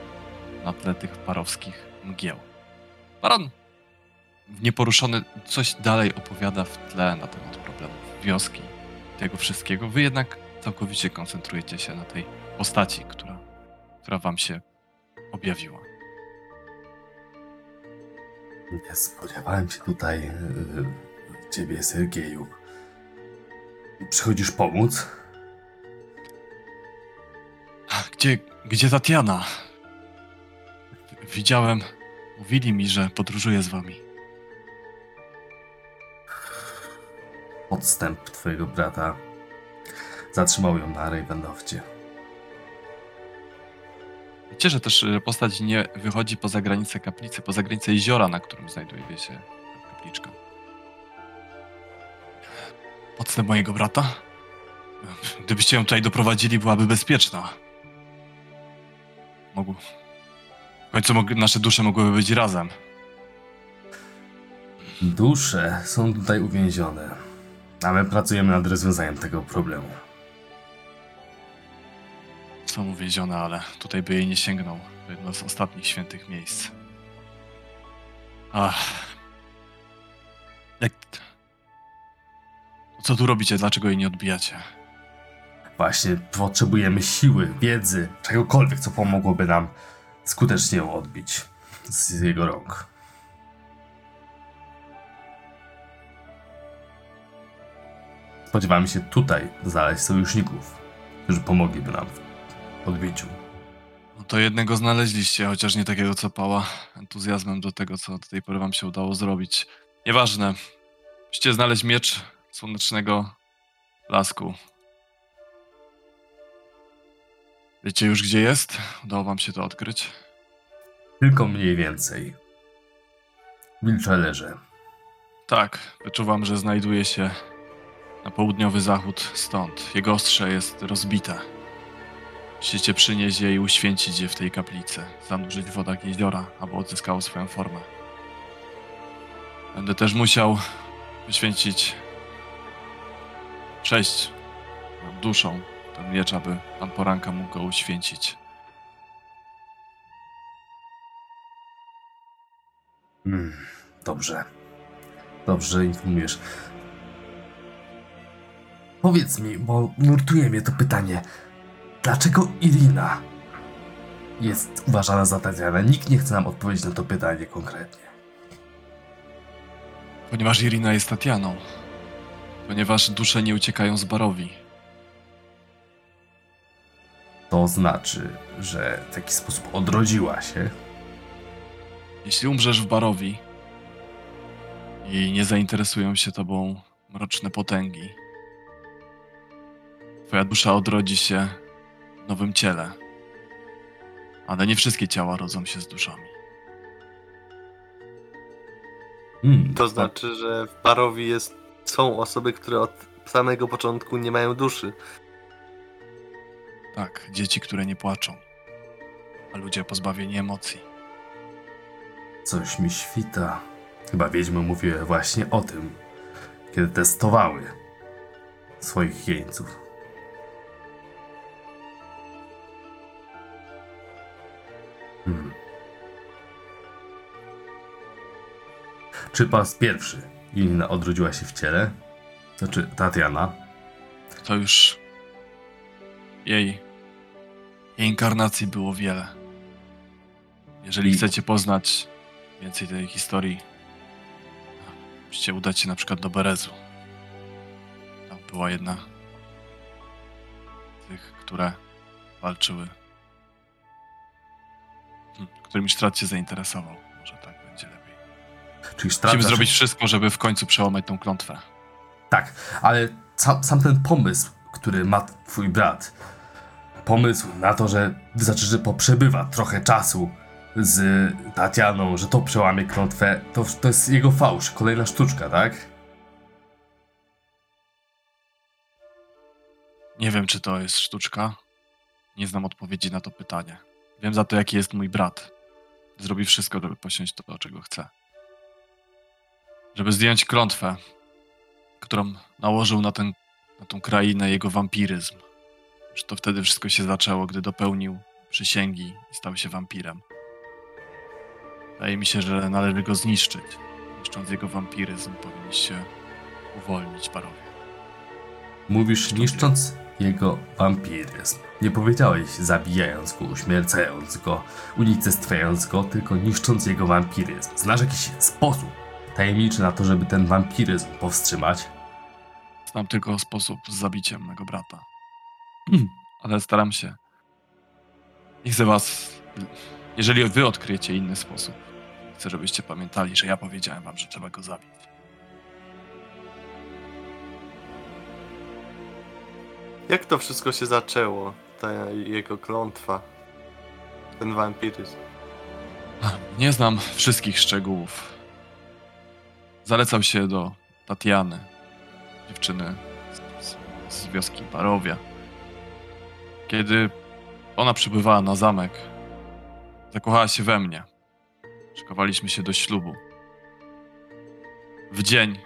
[SPEAKER 1] na tle tych parowskich mgieł. Baron nieporuszony coś dalej opowiada w tle na temat problemów wioski, tego wszystkiego. Wy jednak całkowicie koncentrujecie się na tej postaci, która, która wam się objawiła.
[SPEAKER 2] Nie spodziewałem się tutaj yy, ciebie, Sergieju. Przychodzisz pomóc?
[SPEAKER 1] Gdzie, gdzie Tatiana? Widziałem, mówili mi, że podróżuje z wami.
[SPEAKER 2] Podstęp twojego brata zatrzymał ją na Ravenlofcie.
[SPEAKER 1] Wiecie, że też y, postać nie wychodzi poza granicę kaplicy, poza granicę jeziora, na którym znajduje się kapliczka. Podstęp mojego brata? Gdybyście ją tutaj doprowadzili, byłaby bezpieczna. Mogło... W końcu mog... nasze dusze mogłyby być razem.
[SPEAKER 2] Dusze są tutaj uwięzione, a my pracujemy nad rozwiązaniem tego problemu.
[SPEAKER 1] Są uwięzione, ale tutaj by jej nie sięgnął. To jedno z ostatnich świętych miejsc. Ach. Jak... Co tu robicie? Dlaczego jej nie odbijacie?
[SPEAKER 2] Właśnie potrzebujemy siły, wiedzy, czegokolwiek, co pomogłoby nam skutecznie ją odbić z jego rąk. Spodziewamy się tutaj znaleźć sojuszników, którzy pomogliby nam w odbiciu.
[SPEAKER 1] No to jednego znaleźliście, chociaż nie takiego, co pała entuzjazmem do tego, co do tej pory wam się udało zrobić. Nieważne. Musicie znaleźć miecz słonecznego blasku. Wiecie już, gdzie jest? Udało wam się to odkryć?
[SPEAKER 2] Tylko mniej więcej. Wilczelerze.
[SPEAKER 1] Tak, wyczuwam, że znajduje się na południowy zachód stąd. Jego ostrze jest rozbite. Musicie przynieść je i uświęcić je w tej kaplicy. Zanurzyć w wodach jeziora, aby odzyskało swoją formę. Będę też musiał poświęcić sześć duszą ten miecz, aby pan poranka mógł go uświęcić.
[SPEAKER 2] Mm, dobrze. Dobrze informujesz. Powiedz mi, bo nurtuje mnie to pytanie. Dlaczego Irina jest uważana za Tatianę? Nikt nie chce nam odpowiedzieć na to pytanie konkretnie.
[SPEAKER 1] Ponieważ Irina jest Tatianą. Ponieważ dusze nie uciekają z barowi.
[SPEAKER 2] To znaczy, że w jakiś sposób odrodziła się.
[SPEAKER 1] Jeśli umrzesz w barowi i nie zainteresują się tobą mroczne potęgi, twoja dusza odrodzi się w nowym ciele. Ale nie wszystkie ciała rodzą się z duszami.
[SPEAKER 2] Mm,
[SPEAKER 4] To znaczy, że w Barowi jest, są osoby, które od samego początku nie mają duszy.
[SPEAKER 1] Tak, dzieci, które nie płaczą, a ludzie pozbawieni emocji.
[SPEAKER 2] Coś mi świta. Chyba wiedźmy mówiły właśnie o tym, kiedy testowały swoich jeńców. Hmm. Czy po raz pierwszy Inna odrodziła się w ciele? Znaczy Tatiana?
[SPEAKER 1] To już jej inkarnacji było wiele. Jeżeli
[SPEAKER 2] I-
[SPEAKER 1] chcecie poznać więcej tej historii, musicie udać się na przykład do Berezu. Tam była jedna z tych, które walczyły. Hmm, Którym Strat się zainteresował. Może tak będzie lepiej.
[SPEAKER 2] Czyli Sztrat
[SPEAKER 1] Musimy zrobić wszystko, żeby w końcu przełamać tą klątwę.
[SPEAKER 2] Tak, ale sam, sam ten pomysł, który ma twój brat, pomysł na to, że znaczy, że poprzebywa trochę czasu z Tatianą, że to przełamie klątwę, to, to jest jego fałsz, kolejna sztuczka, tak?
[SPEAKER 1] Nie wiem, czy to jest sztuczka. Nie znam odpowiedzi na to pytanie. Wiem za to, jaki jest mój brat. Zrobi wszystko, żeby posiąść to, czego chce. Żeby zdjąć klątwę, którą nałożył na, ten, na tą krainę jego wampiryzm. Że to wtedy wszystko się zaczęło, gdy dopełnił przysięgi i stał się wampirem. Wydaje mi się, że należy go zniszczyć. Niszcząc jego wampiryzm, powinniście uwolnić parowie.
[SPEAKER 2] Mówisz niszcząc jego wampiryzm. Nie powiedziałeś zabijając go, uśmiercając go, unicestwiając go, tylko niszcząc jego wampiryzm. Znasz jakiś sposób tajemniczy na to, żeby ten wampiryzm powstrzymać?
[SPEAKER 1] Znam tylko sposób z zabiciem mego brata. Ale staram się. Nie chcę was. Jeżeli wy odkryjecie inny sposób, chcę, żebyście pamiętali, że ja powiedziałem wam, że trzeba go zabić.
[SPEAKER 4] Jak to wszystko się zaczęło? Ta jego klątwa. Ten wampiryzm.
[SPEAKER 1] Nie znam wszystkich szczegółów. Zalecał się do Tatiany, dziewczyny z, z, z wioski Parowia. Kiedy ona przybywała na zamek, zakochała się we mnie. Szykowaliśmy się do ślubu. W dzień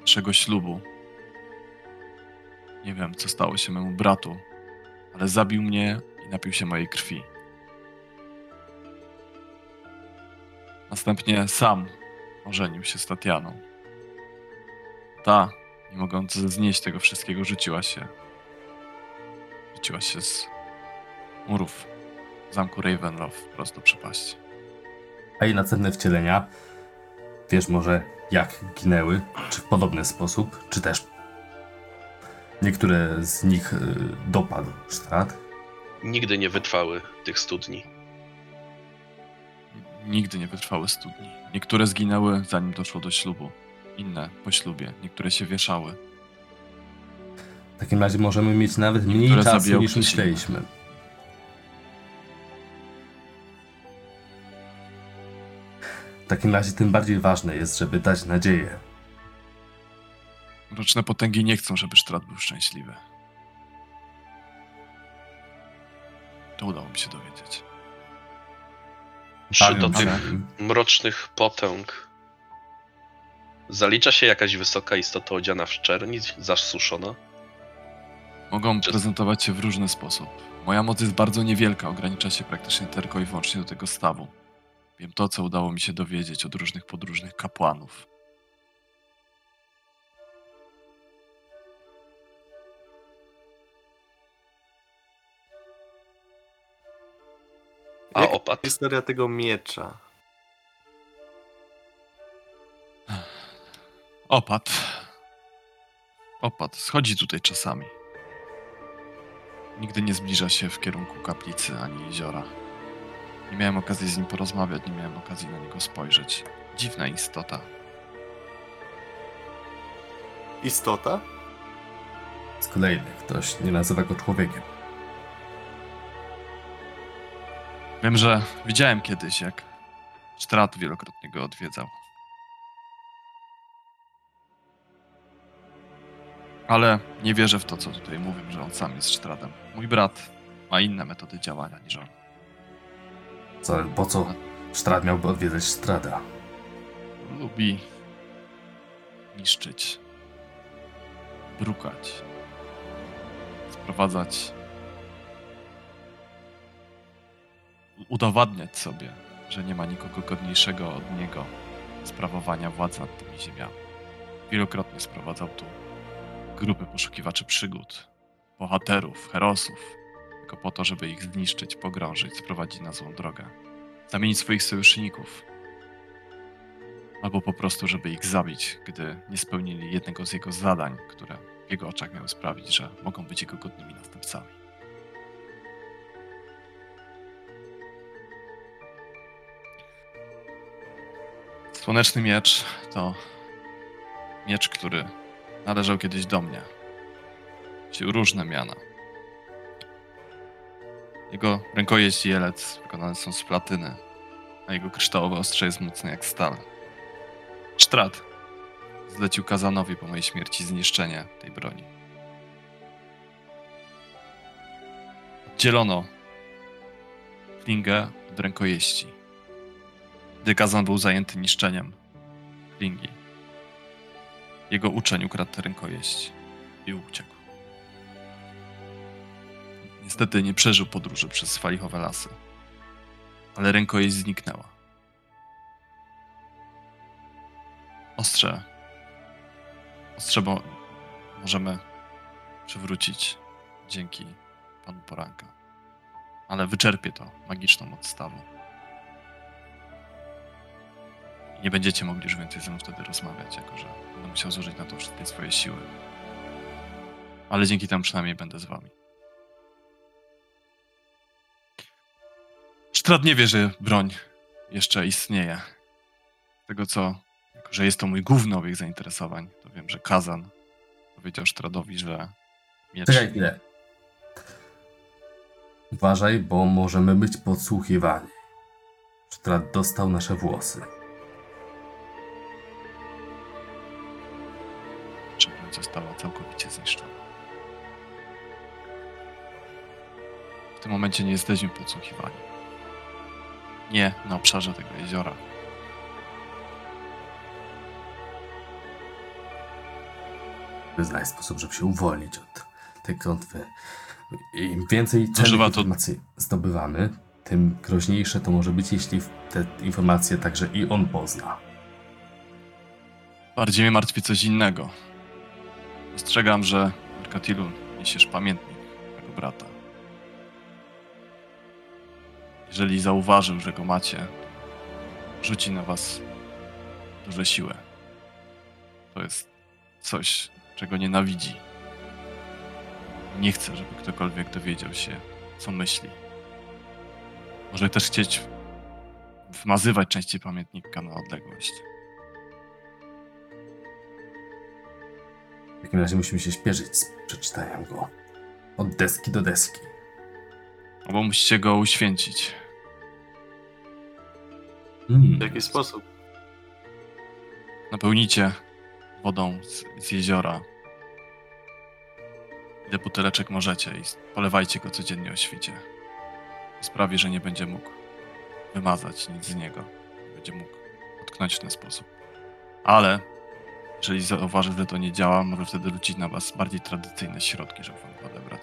[SPEAKER 1] naszego ślubu nie wiem, co stało się memu bratu, ale zabił mnie i napił się mojej krwi. Następnie sam ożenił się z Tatianą. Ta, nie mogąc znieść tego wszystkiego, rzuciła się. Rzuciła się z murów zamku Ravenloft prosto przepaści.
[SPEAKER 2] A jej następne wcielenia, wiesz może jak ginęły? Czy w podobny sposób? Czy też Niektóre z nich y, dopadł strat.
[SPEAKER 3] Nigdy nie wytrwały tych studni.
[SPEAKER 1] Nigdy nie wytrwały studni. Niektóre zginęły zanim doszło do ślubu. Inne po ślubie. Niektóre się wieszały.
[SPEAKER 2] W takim razie możemy mieć nawet mniej
[SPEAKER 1] Niektóre
[SPEAKER 2] czasu niż myśleliśmy. W takim razie tym bardziej ważne jest, żeby dać nadzieję.
[SPEAKER 1] Mroczne potęgi nie chcą, żeby Sztrat był szczęśliwy. To udało mi się dowiedzieć.
[SPEAKER 3] Czy do tych mrocznych potęg zalicza się jakaś wysoka istota odziana w czerni, zasuszona?
[SPEAKER 1] Mogą
[SPEAKER 3] Czy-
[SPEAKER 1] prezentować się w różny sposób. Moja moc jest bardzo niewielka, ogranicza się praktycznie tylko i wyłącznie do tego stawu. Wiem to, co udało mi się dowiedzieć od różnych podróżnych kapłanów.
[SPEAKER 3] A
[SPEAKER 4] Jak
[SPEAKER 3] opad?
[SPEAKER 4] Historia tego miecza.
[SPEAKER 1] Opad. Opad schodzi tutaj czasami. Nigdy nie zbliża się w kierunku kaplicy ani jeziora. Nie miałem okazji z nim porozmawiać, nie miałem okazji na niego spojrzeć. Dziwna istota.
[SPEAKER 4] Istota?
[SPEAKER 2] Z kolejny ktoś nie nazywa go człowiekiem.
[SPEAKER 1] Wiem, że widziałem kiedyś, jak Strat wielokrotnie go odwiedzał. Ale nie wierzę w to, co tutaj mówią, że on sam jest Stratem. Mój brat ma inne metody działania niż on.
[SPEAKER 2] Co, po co Strad miałby odwiedzać Strada?
[SPEAKER 1] Lubi niszczyć, brukać, sprowadzać, udowadniać sobie, że nie ma nikogo godniejszego od niego sprawowania władzy nad tymi ziemiami. Wielokrotnie sprowadzał tu grupy poszukiwaczy przygód, bohaterów, herosów, tylko po to, żeby ich zniszczyć, pogrążyć, sprowadzić na złą drogę, zamienić swoich sojuszników albo po prostu, żeby ich zabić, gdy nie spełnili jednego z jego zadań, które w jego oczach miały sprawić, że mogą być jego godnymi następcami. Słoneczny miecz to miecz, który należał kiedyś do mnie. Nosił różne miana. Jego rękojeść i jelec wykonane są z platyny, a jego kryształowe ostrze jest mocne jak stal. Sztrat zlecił Kazanowi po mojej śmierci zniszczenie tej broni. Oddzielono klingę od rękojeści. Gdy Kazan był zajęty niszczeniem klingi, jego uczeń ukradł rękojeść i uciekł. Niestety nie przeżył podróży przez falichowe lasy, ale rękojeść zniknęła. Ostrze. Ostrze, bo możemy przywrócić dzięki panu Poranka. Ale wyczerpie to magiczną moc nie będziecie mogli już więcej ze mną wtedy rozmawiać, jako że będę musiał zużyć na to wszystkie swoje siły. Ale dzięki temu przynajmniej będę z wami. Sztrat nie wie, że broń jeszcze istnieje. Z tego co jako, że jest to mój główny obiekt zainteresowań, to wiem, że Kazan powiedział Sztradowi, że miecz...
[SPEAKER 2] Czekaj chwilę. Uważaj, bo możemy być podsłuchiwani. Strad dostał nasze włosy.
[SPEAKER 1] Została całkowicie zniszczona. W tym momencie nie jesteśmy podsłuchiwani. Nie na obszarze tego jeziora.
[SPEAKER 2] Wyznaj sposób, żeby się uwolnić od tej klątwy. Im więcej cennych
[SPEAKER 1] to-
[SPEAKER 2] informacji zdobywamy, tym groźniejsze to może być, jeśli te informacje także i on pozna.
[SPEAKER 1] Bardziej mnie martwi coś innego. Ostrzegam, że Arkatilu niesiesz pamiętnik mego brata. Jeżeli zauważył, że go macie, rzuci na was duże siłę. To jest coś, czego nienawidzi. Nie chcę, żeby ktokolwiek dowiedział się, co myśli. Może też chcieć wmazywać częściej pamiętnika na odległość.
[SPEAKER 2] W takim razie musimy się śpieszyć z przeczytaniem go. Od deski do deski.
[SPEAKER 1] Albo musicie go uświęcić.
[SPEAKER 2] Hmm.
[SPEAKER 4] W jaki sposób?
[SPEAKER 1] Napełnicie wodą z, z jeziora. Ile buteleczek możecie i polewajcie go codziennie o świcie. To sprawi, że nie będzie mógł wymazać nic z niego. Nie będzie mógł utknąć w ten sposób. Ale jeżeli zauważy, że to nie działa, może wtedy rzucić na was bardziej tradycyjne środki, żeby wam odebrać.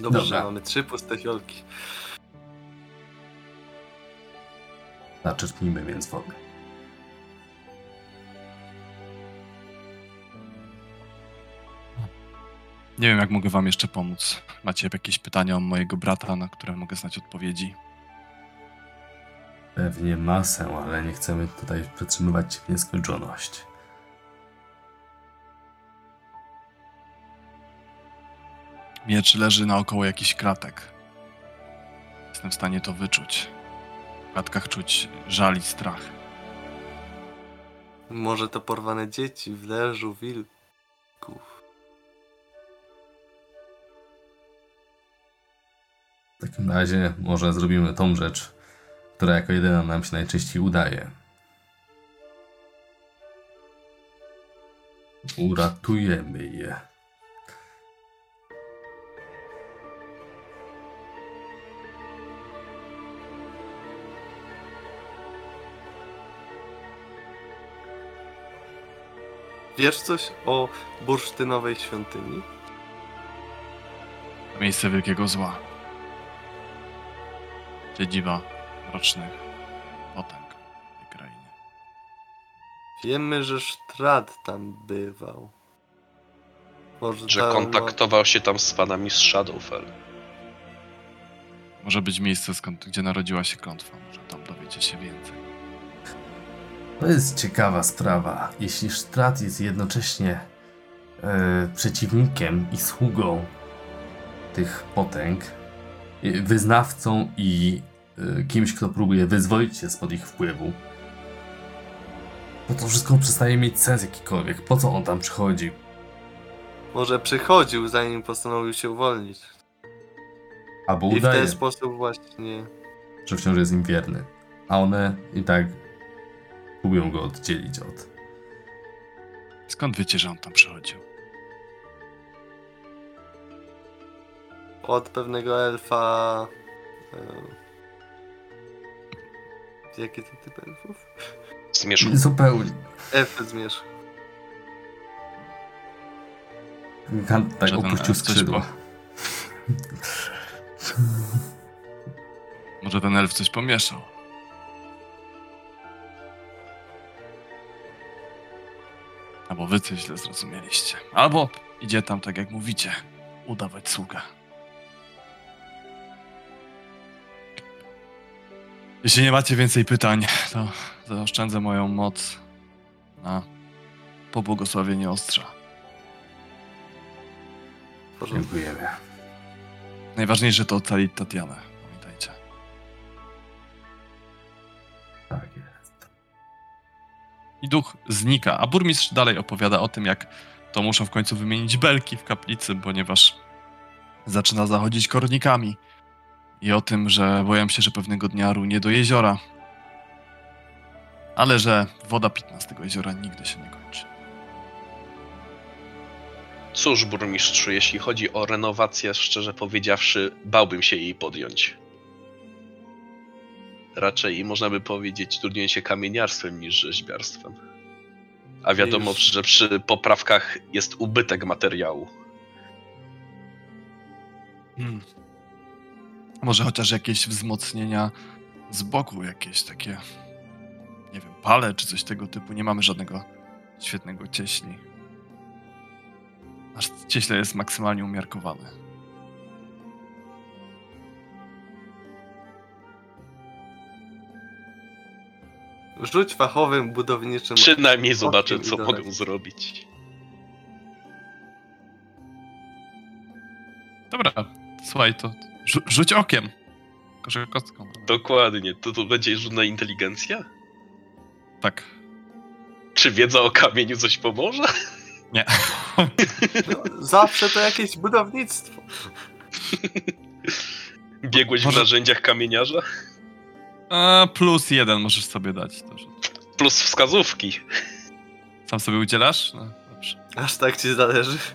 [SPEAKER 4] Dobrze,
[SPEAKER 2] Dobra.
[SPEAKER 4] mamy trzy puste fiolki.
[SPEAKER 2] Zaczerpnijmy więc wody.
[SPEAKER 1] Nie wiem, jak mogę wam jeszcze pomóc. Macie jakieś pytania o mojego brata, na które mogę znać odpowiedzi?
[SPEAKER 2] Pewnie masę, ale nie chcemy tutaj przetrzymywać w nieskończoność.
[SPEAKER 1] Miecz leży naokoło jakichś kratek. Jestem w stanie to wyczuć. W kratkach czuć żal i strach.
[SPEAKER 4] Może to porwane dzieci w leżu wilków.
[SPEAKER 2] W takim razie może zrobimy tą rzecz, która jako jedyna nam się najczęściej udaje. Uratujemy je.
[SPEAKER 4] Wiesz coś o bursztynowej świątyni?
[SPEAKER 1] To miejsce wielkiego zła. Siedziba mrocznych potęg tej krainy.
[SPEAKER 4] Wiemy, że Sztrad tam bywał. Może
[SPEAKER 3] Że
[SPEAKER 4] tam-
[SPEAKER 3] kontaktował się tam z panami z Shadowfell.
[SPEAKER 1] Może być miejsce, skąd, gdzie narodziła się klątwa. Może tam dowiecie się więcej.
[SPEAKER 2] To jest ciekawa sprawa. Jeśli Strat jest jednocześnie e, przeciwnikiem i sługą tych potęg, e, wyznawcą i kimś, kto próbuje wyzwolić się spod ich wpływu, to to wszystko przestaje mieć sens jakikolwiek. Po co on tam przychodzi?
[SPEAKER 4] Może przychodził, zanim postanowił się uwolnić.
[SPEAKER 2] Albo
[SPEAKER 4] I w
[SPEAKER 2] udaje,
[SPEAKER 4] ten sposób właśnie.
[SPEAKER 2] że wciąż jest im wierny. A one i tak próbują go oddzielić od
[SPEAKER 1] Skąd wiecie, że on tam przychodził?
[SPEAKER 4] Od pewnego elfa. Jaki to typ elfów?
[SPEAKER 3] Zmierzchu.
[SPEAKER 2] Zupełnie.
[SPEAKER 4] Elfy zmierzch.
[SPEAKER 2] Kant tak opuścił skrzydła.
[SPEAKER 1] Może ten elf coś pomieszał? Albo wy coś źle zrozumieliście. Albo idzie tam tak jak mówicie, udawać sługę. Jeśli nie macie więcej pytań, to zaoszczędzę moją moc na pobłogosławienie ostrza.
[SPEAKER 2] Dziękujemy.
[SPEAKER 1] Najważniejsze to ocalić Tatianę, pamiętajcie.
[SPEAKER 2] Tak jest.
[SPEAKER 1] I duch znika, a burmistrz dalej opowiada o tym, jak to muszą w końcu wymienić belki w kaplicy, ponieważ zaczyna zachodzić kornikami. I o tym, że boją się, że pewnego dnia runie do jeziora. Ale że woda pitna z tego jeziora nigdy się nie kończy.
[SPEAKER 3] Cóż, burmistrzu, jeśli chodzi o renowację, szczerze powiedziawszy, bałbym się jej podjąć. Raczej można by powiedzieć trudniej się kamieniarstwem niż rzeźbiarstwem. A wiadomo,
[SPEAKER 4] Już.
[SPEAKER 3] że przy poprawkach jest ubytek materiału.
[SPEAKER 1] Hmm. Może chociaż jakieś wzmocnienia z boku, jakieś takie, nie wiem, pale czy coś tego typu. Nie mamy żadnego świetnego cieśli. Nasz cieśle jest maksymalnie umiarkowany.
[SPEAKER 4] Rzuć fachowym budowniczym.
[SPEAKER 3] Przynajmniej zobaczę, co mogą zrobić.
[SPEAKER 1] Dobra, słuchaj, to rzu- rzuć okiem. Że kostką.
[SPEAKER 3] Dokładnie. To, to będzie rzut na inteligencja?
[SPEAKER 1] Tak.
[SPEAKER 3] Czy wiedza o kamieniu coś pomoże?
[SPEAKER 1] Nie.
[SPEAKER 4] No, zawsze to jakieś budownictwo.
[SPEAKER 3] Biegłeś
[SPEAKER 1] Może-
[SPEAKER 3] w narzędziach kamieniarza?
[SPEAKER 1] A, plus jeden możesz sobie dać. To, że
[SPEAKER 3] Plus wskazówki.
[SPEAKER 1] sam sobie udzielasz? No, dobrze.
[SPEAKER 4] Aż tak ci zależy.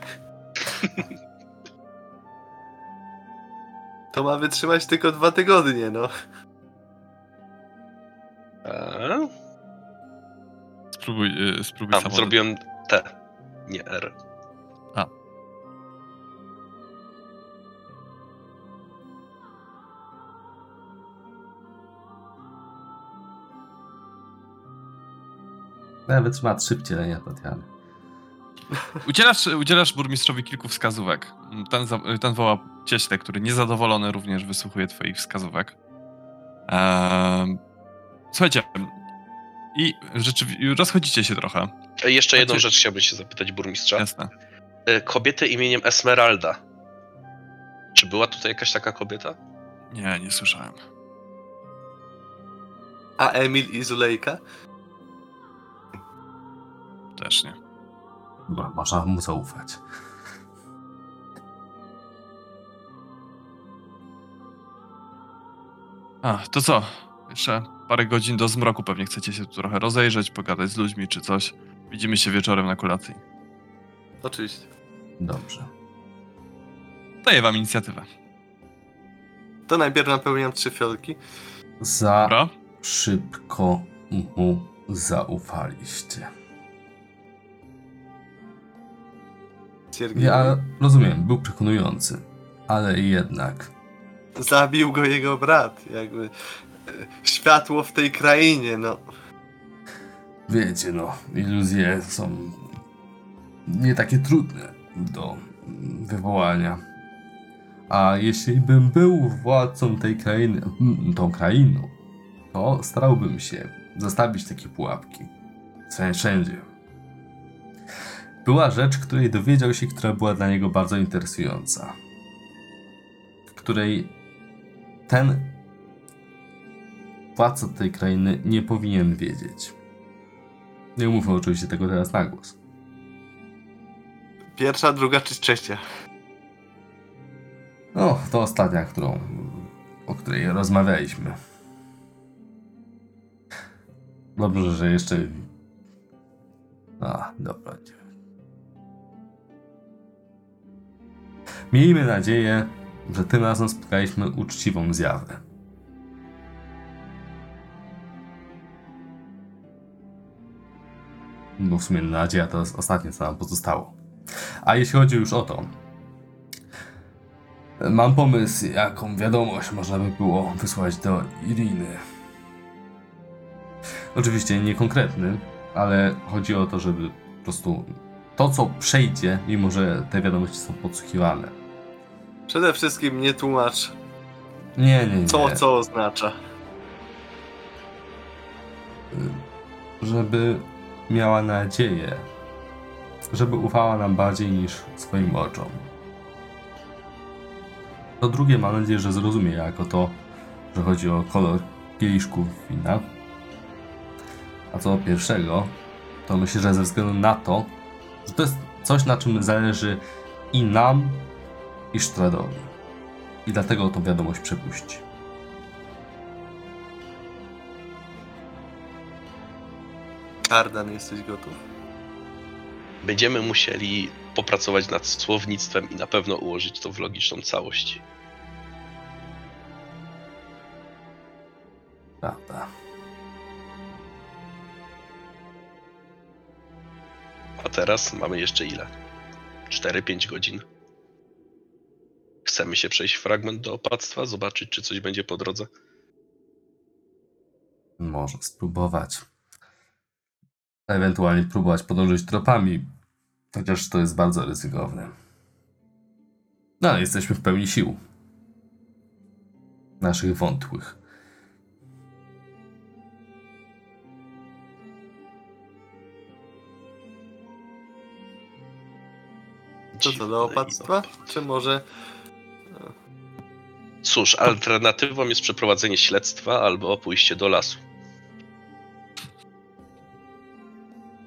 [SPEAKER 4] To ma wytrzymać tylko dwa tygodnie, no.
[SPEAKER 3] A?
[SPEAKER 1] Spróbuj, y, spróbuj
[SPEAKER 3] A,
[SPEAKER 1] samolot.
[SPEAKER 3] zrobiłem T, nie R.
[SPEAKER 2] Nawet trzyma trzy wcielenia Tatiany.
[SPEAKER 1] Udzielasz, udzielasz burmistrzowi kilku wskazówek. Ten, za- ten woła cieśle, który niezadowolony również wysłuchuje twoich wskazówek. Ehm, słuchajcie, i rzeczywiście rozchodzicie się trochę.
[SPEAKER 3] E, Jeszcze jedną rzecz chciałbym się zapytać burmistrza.
[SPEAKER 1] Jasne.
[SPEAKER 3] E, Kobietę imieniem Esmeralda. Czy była tutaj jakaś taka kobieta?
[SPEAKER 1] Nie, nie słyszałem.
[SPEAKER 4] A Emil i Zulejka?
[SPEAKER 1] Też nie.
[SPEAKER 2] Bo można mu zaufać.
[SPEAKER 1] A, to co? Jeszcze parę godzin do zmroku pewnie chcecie się tu trochę rozejrzeć, pogadać z ludźmi czy coś. Widzimy się wieczorem na kolacji.
[SPEAKER 4] Oczywiście.
[SPEAKER 2] Dobrze.
[SPEAKER 1] Daję wam inicjatywę.
[SPEAKER 4] To najpierw napełniam trzy fiolki.
[SPEAKER 2] Za
[SPEAKER 1] Dobra?
[SPEAKER 2] szybko mu zaufaliście.
[SPEAKER 4] Siergiej.
[SPEAKER 2] Ja rozumiem, był przekonujący, ale jednak
[SPEAKER 4] Zabił go jego brat. Jakby e, światło w tej krainie, no.
[SPEAKER 2] wiecie, no, iluzje są nie takie trudne do wywołania. A jeśli bym był władcą tej krainy, mm, tą krainą, to starałbym się zastawić takie pułapki. Wszędzie. Była rzecz, której dowiedział się, która była dla niego bardzo interesująca. Której ten władca tej krainy nie powinien wiedzieć. Nie mówmy oczywiście tego teraz na głos.
[SPEAKER 4] Pierwsza, druga czy trzecia?
[SPEAKER 2] No, to ostatnia, którą, o której rozmawialiśmy. Dobrze, że jeszcze. A, dobra. Miejmy nadzieję, że tym razem spotkaliśmy uczciwą zjawę. Bo w sumie nadzieja to jest ostatnie, co nam pozostało. A jeśli chodzi już o to, Mam pomysł, jaką wiadomość można by było wysłać do Iriny. Oczywiście nie konkretny, ale chodzi o to, żeby po prostu to, co przejdzie, mimo że te wiadomości są podsłuchiwane.
[SPEAKER 4] Przede wszystkim nie tłumacz,
[SPEAKER 2] Nie, nie, nie.
[SPEAKER 4] co co oznacza.
[SPEAKER 2] Żeby miała nadzieję, żeby ufała nam bardziej niż swoim oczom. To drugie mam nadzieję, że zrozumie jako to, że chodzi o kolor kieliszków wina. A co do pierwszego, to myślę, że ze względu na to, że to jest coś, na czym zależy i nam, i Sztradowi. I dlatego tą wiadomość przepuści.
[SPEAKER 4] Kardan, jesteś gotów?
[SPEAKER 3] Będziemy musieli popracować nad słownictwem i na pewno ułożyć to w logiczną całość.
[SPEAKER 2] Prawda.
[SPEAKER 3] A teraz mamy jeszcze ile? 4-5 godzin. Chcemy się przejść fragment do opactwa, zobaczyć, czy coś będzie po drodze.
[SPEAKER 2] Może spróbować. Ewentualnie próbować podążyć tropami, chociaż to jest bardzo ryzykowne. No ale jesteśmy w pełni sił. Naszych wątłych.
[SPEAKER 4] To do opactwa? Czy może
[SPEAKER 3] Cóż, alternatywą jest przeprowadzenie śledztwa albo pójście do lasu.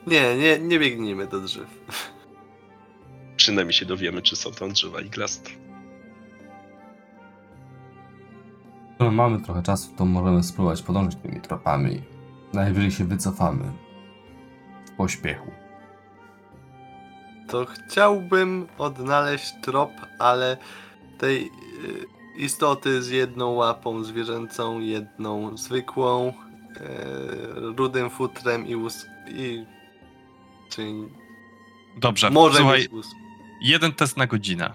[SPEAKER 4] Nie, nie, nie biegnijmy do drzew.
[SPEAKER 3] Przynajmniej się dowiemy, czy są tam drzewa iglaste.
[SPEAKER 2] Skoro mamy trochę czasu, to możemy spróbować podążyć tymi tropami. Najwyżej się wycofamy. W pośpiechu.
[SPEAKER 4] To chciałbym odnaleźć trop, ale tej y, istoty z jedną łapą zwierzęcą, jedną zwykłą, y, rudym futrem i łus... i... Czyli
[SPEAKER 1] Dobrze,
[SPEAKER 4] może
[SPEAKER 1] słuchaj,
[SPEAKER 4] mieć łus...
[SPEAKER 1] jeden test na godzinę.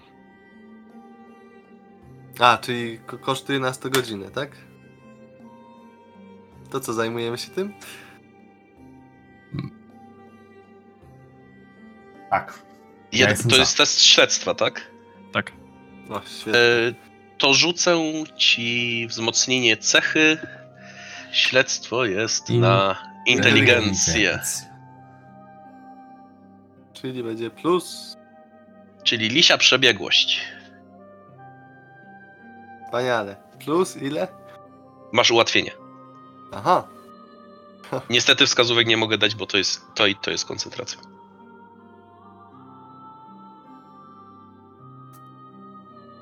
[SPEAKER 4] A, czyli ko- kosztuje nas to godzinę, tak? To co, zajmujemy się tym?
[SPEAKER 2] Tak. Jestem
[SPEAKER 3] to
[SPEAKER 2] za.
[SPEAKER 3] jest test śledztwa, tak?
[SPEAKER 1] Tak.
[SPEAKER 4] O, świetnie.
[SPEAKER 3] E, to rzucę ci wzmocnienie cechy. Śledztwo jest
[SPEAKER 2] In-
[SPEAKER 3] na inteligencję,
[SPEAKER 4] Czyli będzie plus...
[SPEAKER 3] czyli lisia przebiegłość.
[SPEAKER 4] Wspaniale. Plus ile?
[SPEAKER 3] Masz ułatwienie.
[SPEAKER 4] Aha.
[SPEAKER 3] Niestety wskazówek nie mogę dać, bo to jest to i to jest koncentracja.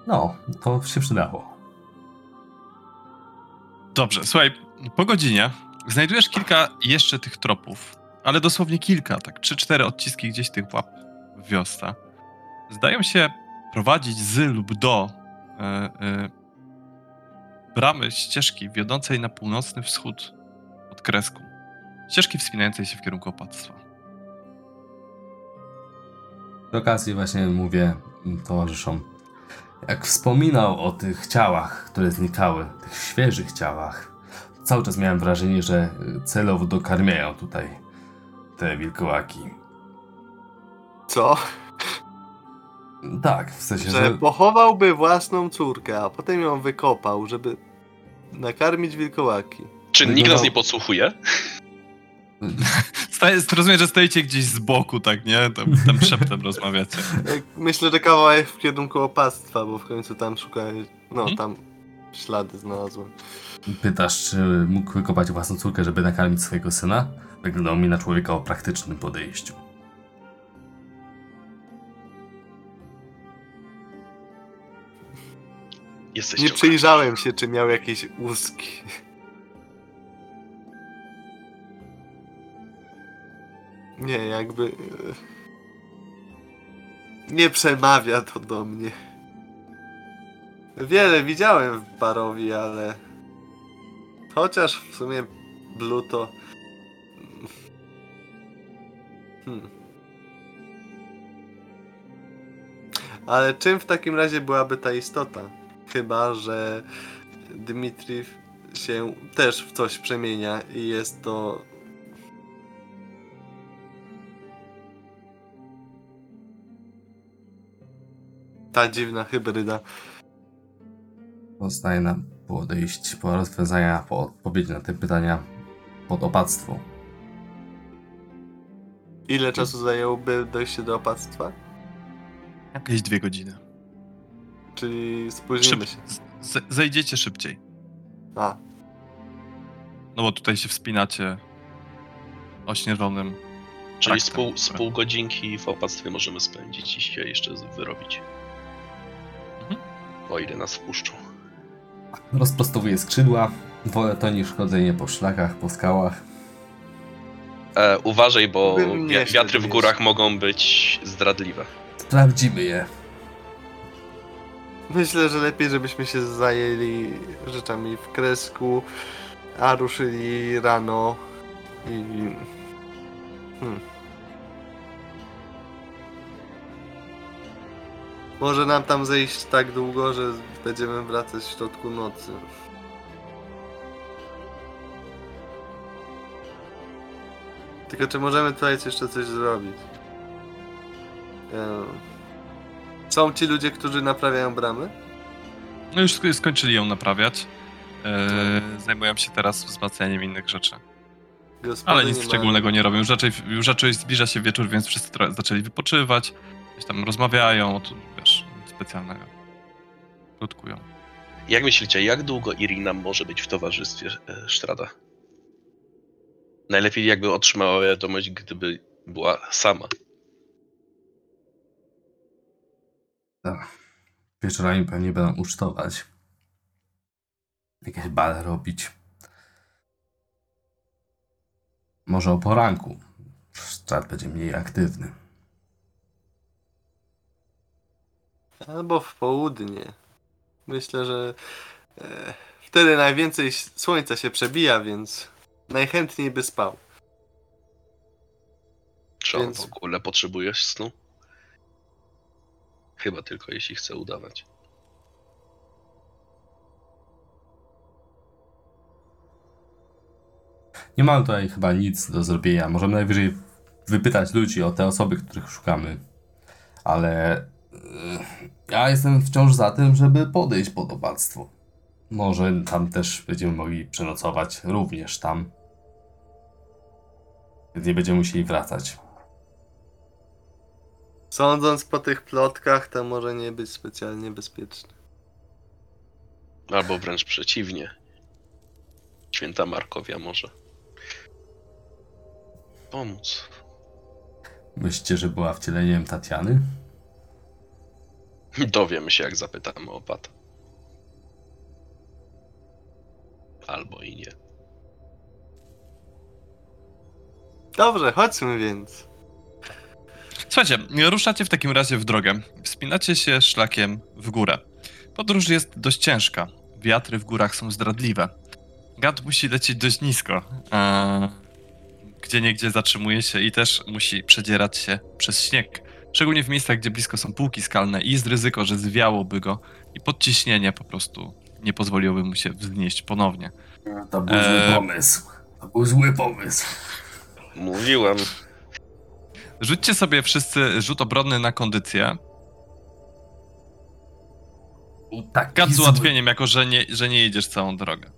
[SPEAKER 2] No, to się przydało.
[SPEAKER 1] Dobrze, słuchaj, po godzinie znajdujesz kilka jeszcze tych tropów, ale dosłownie kilka, tak, trzy, cztery odciski gdzieś tych łap w wiosce. Zdają się prowadzić z lub do e, e, bramy ścieżki wiodącej na północny wschód od Kresku. Ścieżki wspinającej się w kierunku opactwa.
[SPEAKER 2] Przy okazji właśnie mówię towarzyszom, jak wspominał o tych ciałach, które znikały, tych świeżych ciałach, cały czas miałem wrażenie, że celowo dokarmiają tutaj te wilkołaki.
[SPEAKER 4] Co?
[SPEAKER 2] Tak, w sensie,
[SPEAKER 4] Że
[SPEAKER 2] że
[SPEAKER 4] pochowałby własną córkę, a potem ją wykopał, żeby nakarmić wilkołaki.
[SPEAKER 3] Czy nikt nas nie podsłuchuje?
[SPEAKER 1] Staje, rozumiem, że stoicie gdzieś z boku, tak, nie? Tam, tam szeptem rozmawiacie.
[SPEAKER 4] Myślę, że kawałek w kierunku opactwa, bo w końcu tam szukałem. No,
[SPEAKER 1] Hmm?
[SPEAKER 4] tam ślady znalazłem.
[SPEAKER 2] pytasz, czy mógł wykopać własną córkę, żeby nakarmić swojego syna? Wyglądał mi na człowieka o praktycznym podejściu.
[SPEAKER 3] Jesteś
[SPEAKER 4] Nie przyjrzałem się, czy miał jakieś łuski. Nie, jakby. e, Nie przemawia to do mnie. Wiele widziałem w Barowi, ale. Chociaż w sumie Blue to. Hmm. Ale czym w takim razie byłaby ta istota? Chyba, że Dmitrij się też w coś przemienia i jest to. Ta dziwna hybryda.
[SPEAKER 2] Pozostaje nam podejść po rozwiązania, po odpowiedzi na te pytania pod opactwo.
[SPEAKER 4] Ile czasu zajęłoby dojście do opactwa?
[SPEAKER 1] Jakieś dwie godziny.
[SPEAKER 4] Czyli spóźnimy
[SPEAKER 1] Szyb,
[SPEAKER 4] się.
[SPEAKER 1] z, zejdziecie szybciej.
[SPEAKER 4] A,
[SPEAKER 1] No bo tutaj się wspinacie ośnieżonym.
[SPEAKER 3] Czyli z pół, z pół godzinki w opactwie możemy spędzić i się jeszcze wyrobić. O ile nas wpuszczą.
[SPEAKER 2] Rozprostowuje skrzydła, wolę to niż chodzenie po szlakach, po skałach.
[SPEAKER 3] E, uważaj, bo wi- wiatry w górach mogą być zdradliwe.
[SPEAKER 2] Sprawdzimy je.
[SPEAKER 4] myślę, że lepiej, żebyśmy się zajęli rzeczami w kresku, a ruszyli rano i. Hmm. Może nam tam zejść tak długo, że będziemy wracać w środku nocy. Tylko czy możemy tutaj jeszcze coś zrobić? Em, Są ci ludzie, którzy naprawiają bramy?
[SPEAKER 1] No już sk- skończyli ją naprawiać. Eee, zajmują się teraz wzmacnianiem innych rzeczy.
[SPEAKER 4] Gospody
[SPEAKER 1] Ale nic
[SPEAKER 4] nie ma-
[SPEAKER 1] szczególnego nie robią. Już raczej, już raczej zbliża się wieczór, więc wszyscy zaczęli wypoczywać. Gdzieś tam rozmawiają, to wiesz, specjalnego. Plotkują.
[SPEAKER 3] Jak myślicie, jak długo Irina może być w towarzystwie e, Sztrada? Najlepiej jakby otrzymała wiadomość, gdyby była sama.
[SPEAKER 2] Wieczorami pewnie będą ucztować. Jakieś bale robić. Może o poranku. Strat będzie mniej aktywny.
[SPEAKER 4] Albo w południe. Myślę, że e, wtedy najwięcej słońca się przebija, więc najchętniej by spał.
[SPEAKER 3] Czy on
[SPEAKER 4] Więc-
[SPEAKER 3] w ogóle potrzebujesz snu? Chyba tylko jeśli chce udawać.
[SPEAKER 2] Nie mamy tutaj chyba nic do zrobienia. Możemy najwyżej wypytać ludzi o te osoby, których szukamy. Ale ja jestem wciąż za tym, żeby podejść pod opactwo. Może tam też będziemy mogli przenocować również tam. Więc nie będziemy musieli wracać.
[SPEAKER 4] Sądząc po tych plotkach, to może nie być specjalnie bezpieczne.
[SPEAKER 3] Albo wręcz przeciwnie. Święta Markowia może pomóc.
[SPEAKER 2] Myślicie, że była wcieleniem Tatiany?
[SPEAKER 3] Dowiemy się, jak zapytamy o. Albo i nie.
[SPEAKER 4] Dobrze, chodźmy więc.
[SPEAKER 1] Słuchajcie, ruszacie w takim razie w drogę. Wspinacie się szlakiem w górę. Podróż jest dość ciężka. Wiatry w górach są zdradliwe. Gad musi lecieć dość nisko. A gdzie niegdzie zatrzymuje się i też musi przedzierać się przez śnieg. Szczególnie w miejscach, gdzie blisko są półki skalne i jest ryzyko, że zwiałoby go i podciśnienie po prostu nie pozwoliłoby mu się wznieść ponownie.
[SPEAKER 2] To był
[SPEAKER 1] Eee.
[SPEAKER 2] zły pomysł. To był zły pomysł.
[SPEAKER 3] Mówiłem.
[SPEAKER 1] Rzućcie sobie wszyscy rzut obronny na kondycję.
[SPEAKER 2] Tak,
[SPEAKER 1] z ułatwieniem, jako że nie, że nie jedziesz całą drogę.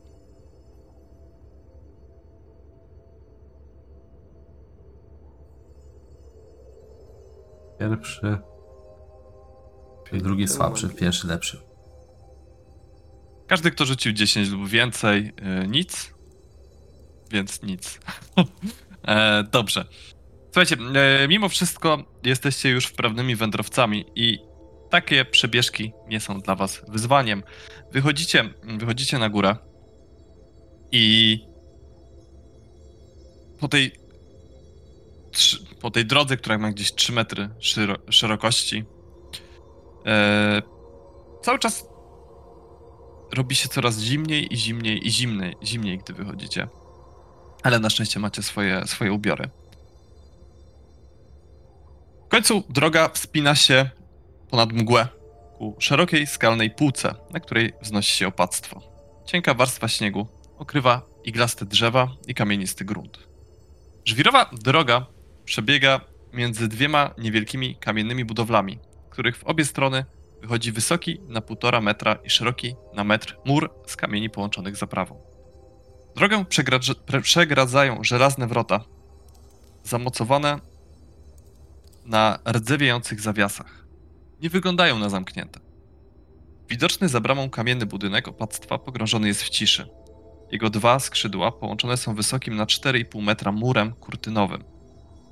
[SPEAKER 2] Pierwszy. Drugi słabszy, pierwszy lepszy.
[SPEAKER 1] Każdy, kto rzucił 10 lub więcej, y, nic. Więc nic. e, dobrze. Słuchajcie, e, mimo wszystko jesteście już wprawnymi wędrowcami i takie przebieżki nie są dla was wyzwaniem. Wychodzicie, wychodzicie na górę i po tej po tej drodze, która ma gdzieś 3 metry szyro, szerokości, e, cały czas robi się coraz zimniej i zimniej i zimniej, zimniej, gdy wychodzicie. Ale na szczęście macie swoje, swoje ubiory. W końcu droga wspina się ponad mgłę ku szerokiej, skalnej półce, na której wznosi się opactwo. Cienka warstwa śniegu okrywa iglaste drzewa i kamienisty grunt. Żwirowa droga przebiega między dwiema niewielkimi kamiennymi budowlami, których w obie strony wychodzi wysoki na półtora metra i szeroki na metr mur z kamieni połączonych zaprawą. Drogę przegradzają żelazne wrota, zamocowane na rdzewiejących zawiasach. Nie wyglądają na zamknięte. Widoczny za bramą kamienny budynek opactwa pogrążony jest w ciszy. Jego dwa skrzydła połączone są wysokim na 4,5 metra murem kurtynowym.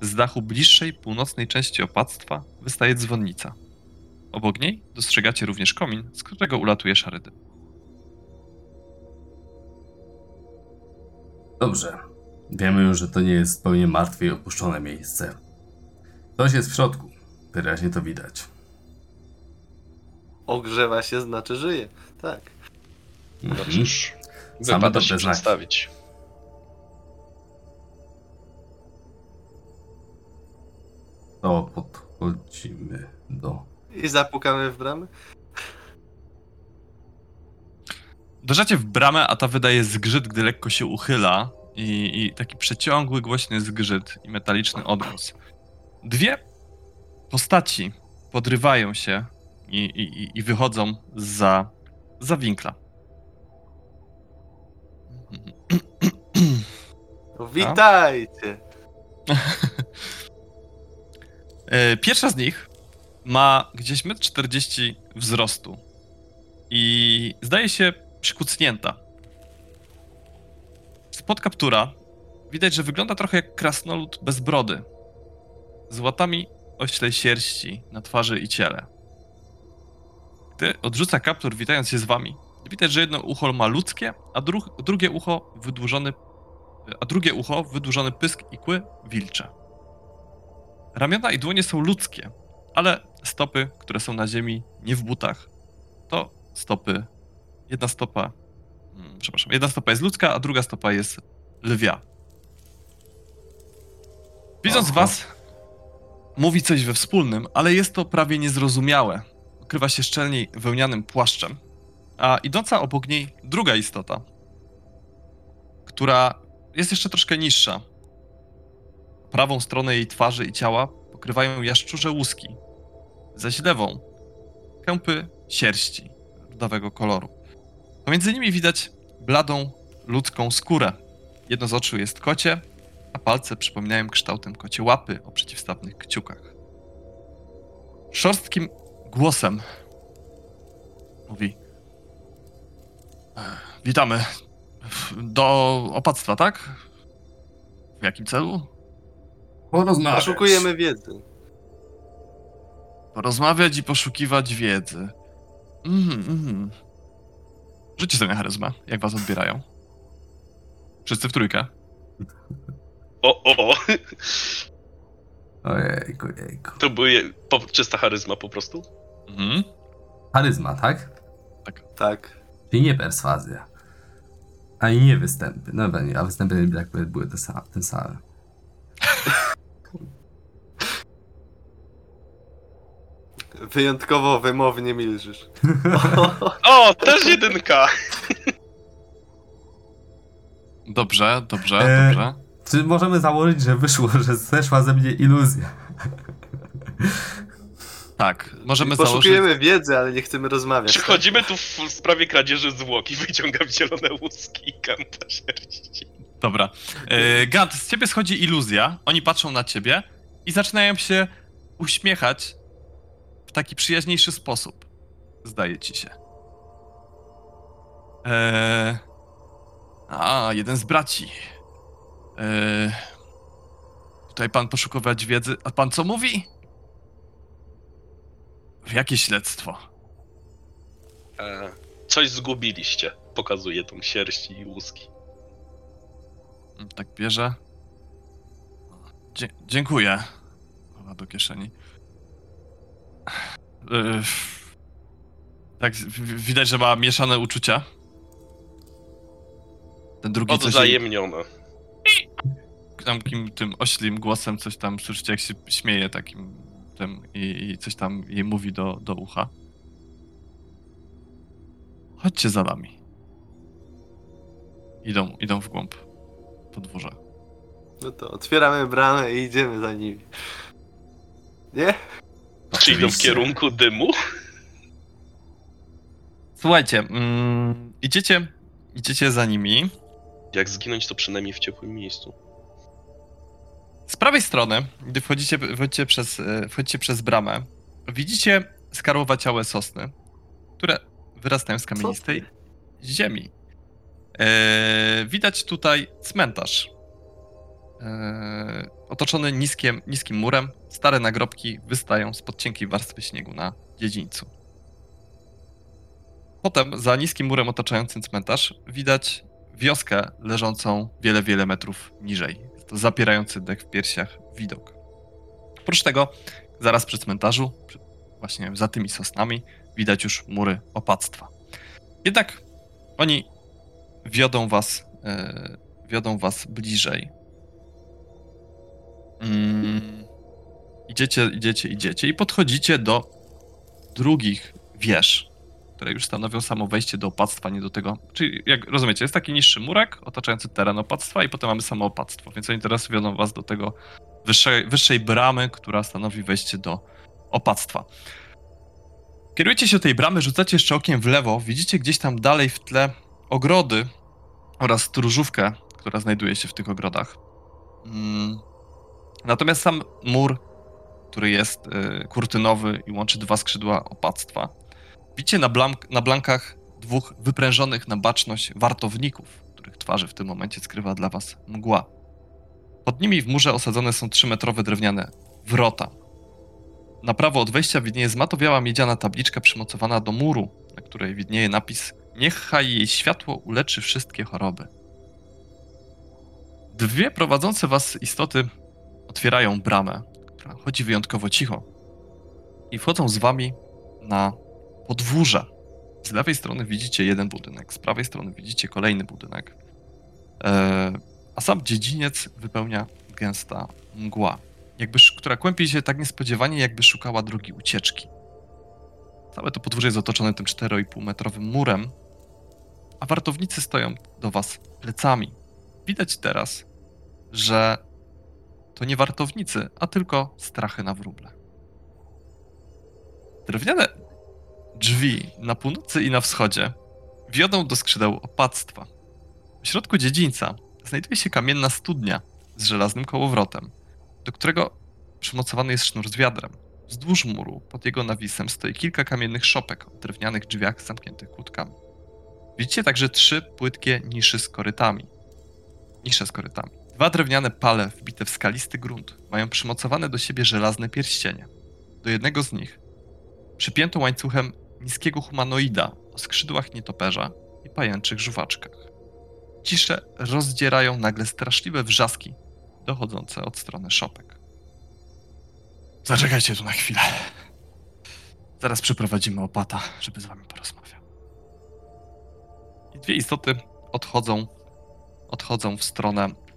[SPEAKER 1] Z dachu bliższej północnej części opactwa wystaje dzwonnica. Obok niej dostrzegacie również komin, z którego ulatuje szary dym.
[SPEAKER 2] Dobrze. Wiemy już, że to nie jest zupełnie martwe i opuszczone miejsce. Ktoś jest w środku. Wyraźnie to widać.
[SPEAKER 4] Ogrzewa się, znaczy żyje. Tak.
[SPEAKER 3] No
[SPEAKER 2] Mhm.
[SPEAKER 3] cóż,
[SPEAKER 2] Same dobre
[SPEAKER 3] się
[SPEAKER 2] znaki.
[SPEAKER 3] przedstawić.
[SPEAKER 2] To podchodzimy do...
[SPEAKER 4] I zapukamy w bramę.
[SPEAKER 1] Uderzacie w bramę, a ta wydaje zgrzyt, gdy lekko się uchyla i, i taki przeciągły, głośny zgrzyt i metaliczny odgłos. Dwie postaci podrywają się i, i, i- wychodzą za, za winkla.
[SPEAKER 4] Witajcie.
[SPEAKER 1] E, Pierwsza z nich ma gdzieś 1,40 m wzrostu i zdaje się przykucnięta. Spod kaptura widać, że wygląda trochę jak krasnolud bez brody, z łatami oślej sierści na twarzy i ciele. Gdy odrzuca kaptur, witając się z wami, widać, że jedno ucho ma ludzkie, a dru- drugie ucho wydłużony, a drugie ucho wydłużony pysk i kły wilcze. Ramiona i dłonie są ludzkie, ale stopy, które są na ziemi, nie w butach, to stopy. Jedna stopa. mm, Przepraszam, jedna stopa jest ludzka, a druga stopa jest lwia. Widząc
[SPEAKER 2] Aha.
[SPEAKER 1] was, mówi coś we wspólnym, ale jest to prawie niezrozumiałe. Ukrywa się szczelniej wełnianym płaszczem. A idąca obok niej druga istota, która jest jeszcze troszkę niższa. Prawą stronę jej twarzy i ciała pokrywają jaszczurze łuski, zaś lewą kępy sierści rudawego koloru. Pomiędzy nimi widać bladą ludzką skórę. Jedno z oczu jest kocie, a palce przypominają kształtem kocie łapy o przeciwstawnych kciukach. Szorstkim głosem mówi: "Ech, Witamy. Do opactwa, tak? W jakim celu?
[SPEAKER 2] Porozmawiać.
[SPEAKER 4] Poszukujemy wiedzy.
[SPEAKER 1] Porozmawiać i poszukiwać wiedzy. Mhm, mhm. Rzućcie sobie na charyzmę, jak was odbierają. Wszyscy w trójkę.
[SPEAKER 3] O, o, o.
[SPEAKER 2] Ojejku, jejku.
[SPEAKER 3] To były po, czysta charyzma po prostu?
[SPEAKER 1] Mhm.
[SPEAKER 2] Charyzma, tak?
[SPEAKER 4] Tak.
[SPEAKER 2] Czyli nie perswazja. Ani nie występy. No dobra, nie, a występy jakby były te same, te same.
[SPEAKER 4] Wyjątkowo wymownie milżysz.
[SPEAKER 3] O, też jedynka!
[SPEAKER 1] Dobrze, dobrze,
[SPEAKER 2] Eee.
[SPEAKER 1] dobrze.
[SPEAKER 2] Czy możemy założyć, że wyszło, że zeszła ze mnie iluzja?
[SPEAKER 1] Tak, możemy założyć.
[SPEAKER 4] Poszukujemy wiedzy, ale nie chcemy rozmawiać.
[SPEAKER 3] Przychodzimy tu w sprawie kradzieży zwłok i wyciągam zielone łuski i kanta sierści.
[SPEAKER 1] Dobra. E, Gant, z ciebie schodzi iluzja. Oni patrzą na ciebie i zaczynają się uśmiechać w taki przyjaźniejszy sposób. Zdaje ci się. E, a, jeden z braci. E, tutaj pan poszukiwać wiedzy. A pan co mówi? Jakie śledztwo?
[SPEAKER 3] E, coś zgubiliście. Pokazuję tą sierść i łuski.
[SPEAKER 1] Tak bierze. Dzie- dziękuję. Chowa do kieszeni. Yy, tak, widać, że ma mieszane uczucia. Ten drugi coś
[SPEAKER 3] Odwzajemnione.
[SPEAKER 1] tam takim tym oślim głosem coś tam słyszycie, jak się śmieje takim tym i, i coś tam jej mówi do, do ucha. Chodźcie za nami. Idą, idą w głąb podwórza.
[SPEAKER 4] No to otwieramy bramę i idziemy za nimi. Nie?
[SPEAKER 3] Czy idą w kierunku dymu?
[SPEAKER 1] Słuchajcie, mm, idziecie, idziecie za nimi.
[SPEAKER 3] Jak zginąć, to przynajmniej w ciepłym miejscu.
[SPEAKER 1] Z prawej strony, gdy wchodzicie, wchodzicie, przez, e, wchodzicie przez bramę, widzicie skarłowaciałe sosny, które wyrastają z kamienistej ziemi. E, widać tutaj cmentarz. E, otoczony niskiem, niskim murem, stare nagrobki wystają spod cienkiej warstwy śniegu na dziedzińcu. Potem, za niskim murem otaczającym cmentarz, widać wioskę leżącą wiele, wiele metrów niżej. To zapierający dech w piersiach widok. Oprócz tego, zaraz przy cmentarzu, właśnie za tymi sosnami, widać już mury opactwa. Jednak oni wiodą was, e, wiodą was bliżej. Mm, idziecie, idziecie, idziecie i podchodzicie do drugich wież, które już stanowią samo wejście do opactwa, nie do tego. Czyli, jak rozumiecie, jest taki niższy murek otaczający teren opactwa i potem mamy samo opactwo, więc oni teraz wiodą was do tego wyższej, wyższej bramy, która stanowi wejście do opactwa. Kierujecie się do tej bramy, rzucacie jeszcze okiem w lewo, widzicie gdzieś tam dalej w tle ogrody oraz stróżówkę, która znajduje się w tych ogrodach. Mm. Natomiast sam mur który jest y, kurtynowy i łączy dwa skrzydła opactwa. Widzicie na, blank, na blankach dwóch wyprężonych na baczność wartowników, których twarzy w tym momencie skrywa dla was mgła. Pod nimi w murze osadzone są trzymetrowe drewniane wrota. Na prawo od wejścia widnieje zmatowiała miedziana tabliczka przymocowana do muru, na której widnieje napis Niechaj jej światło uleczy wszystkie choroby. Dwie prowadzące was istoty otwierają bramę, która chodzi wyjątkowo cicho. I wchodzą z wami na podwórze. Z lewej strony widzicie jeden budynek, z prawej strony widzicie kolejny budynek. E, a sam dziedziniec wypełnia gęsta mgła, jakby, która kłębi się tak niespodziewanie, jakby szukała drogi ucieczki. Całe to podwórze jest otoczone tym 4,5 metrowym murem, a wartownicy stoją do was plecami. Widać teraz, że to nie wartownicy, a tylko strachy na wróble. Drewniane drzwi na północy i na wschodzie wiodą do skrzydeł opactwa. W środku dziedzińca znajduje się kamienna studnia z żelaznym kołowrotem, do którego przymocowany jest sznur z wiadrem. Wzdłuż muru, pod jego nawisem, stoi kilka kamiennych szopek o drewnianych drzwiach zamkniętych kłódkami. Widzicie także trzy płytkie niszy z korytami. Nisze z korytami. Dwa drewniane pale wbite w skalisty grunt mają przymocowane do siebie żelazne pierścienie. Do jednego z nich przypięto łańcuchem niskiego humanoida o skrzydłach nietoperza i pajęczych żuwaczkach. Ciszę rozdzierają nagle straszliwe wrzaski dochodzące od strony szopek. Zaczekajcie tu na chwilę. Zaraz przyprowadzimy opata, żeby z wami porozmawiał. I dwie istoty odchodzą, odchodzą w stronę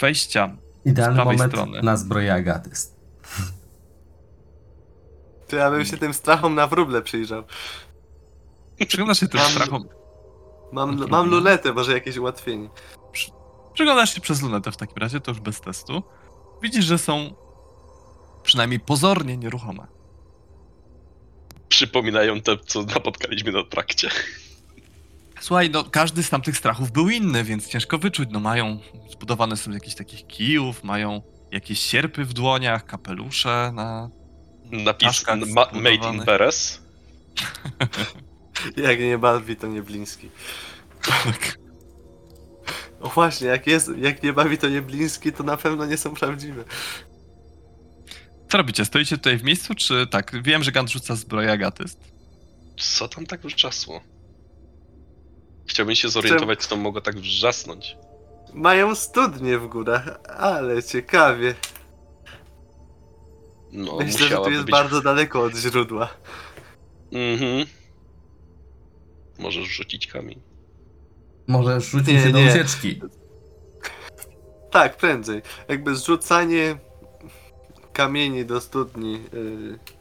[SPEAKER 1] wejścia.
[SPEAKER 2] Idealny
[SPEAKER 1] Z prawej
[SPEAKER 2] moment
[SPEAKER 1] strony.
[SPEAKER 2] na zbroję Agatyst.
[SPEAKER 4] To ja bym się tym strachom na wróble przyjrzał.
[SPEAKER 1] Przyglądasz się tym
[SPEAKER 4] Mam-
[SPEAKER 1] strachom.
[SPEAKER 4] Mam, mam lunetę, może jakieś ułatwienie.
[SPEAKER 1] Przyglądasz się przez lunetę w takim razie, to już bez testu. Widzisz, że są przynajmniej pozornie nieruchome.
[SPEAKER 3] Przypominają te, co napotkaliśmy na trakcie.
[SPEAKER 1] Słuchaj, no każdy z tamtych strachów był inny, więc ciężko wyczuć. No mają zbudowane są z jakichś takich kijów, mają jakieś sierpy w dłoniach, kapelusze na...
[SPEAKER 3] Napis ma, Made in. Beres.
[SPEAKER 4] Jak nie bawi, to nie Bliński. O właśnie, jak, jest, jak nie bawi, to nie Bliński, to na pewno nie są prawdziwe.
[SPEAKER 1] Co robicie? Stoicie tutaj w miejscu, czy tak? Wiem, że Gant rzuca zbroję agatyst.
[SPEAKER 3] Co tam tak wrzasło? Chciałbym się zorientować, co to mogło tak wrzasnąć.
[SPEAKER 4] Mają studnie w górach, ale ciekawie.
[SPEAKER 3] No,
[SPEAKER 4] Myślę, że tu
[SPEAKER 3] musiałaby
[SPEAKER 4] jest
[SPEAKER 3] być...
[SPEAKER 4] bardzo daleko od źródła.
[SPEAKER 3] Mhm. Możesz rzucić kamień.
[SPEAKER 2] Może rzucić
[SPEAKER 4] Nie,
[SPEAKER 2] się do
[SPEAKER 4] nie.
[SPEAKER 2] ucieczki.
[SPEAKER 4] Tak, prędzej. Jakby zrzucanie kamieni do studni.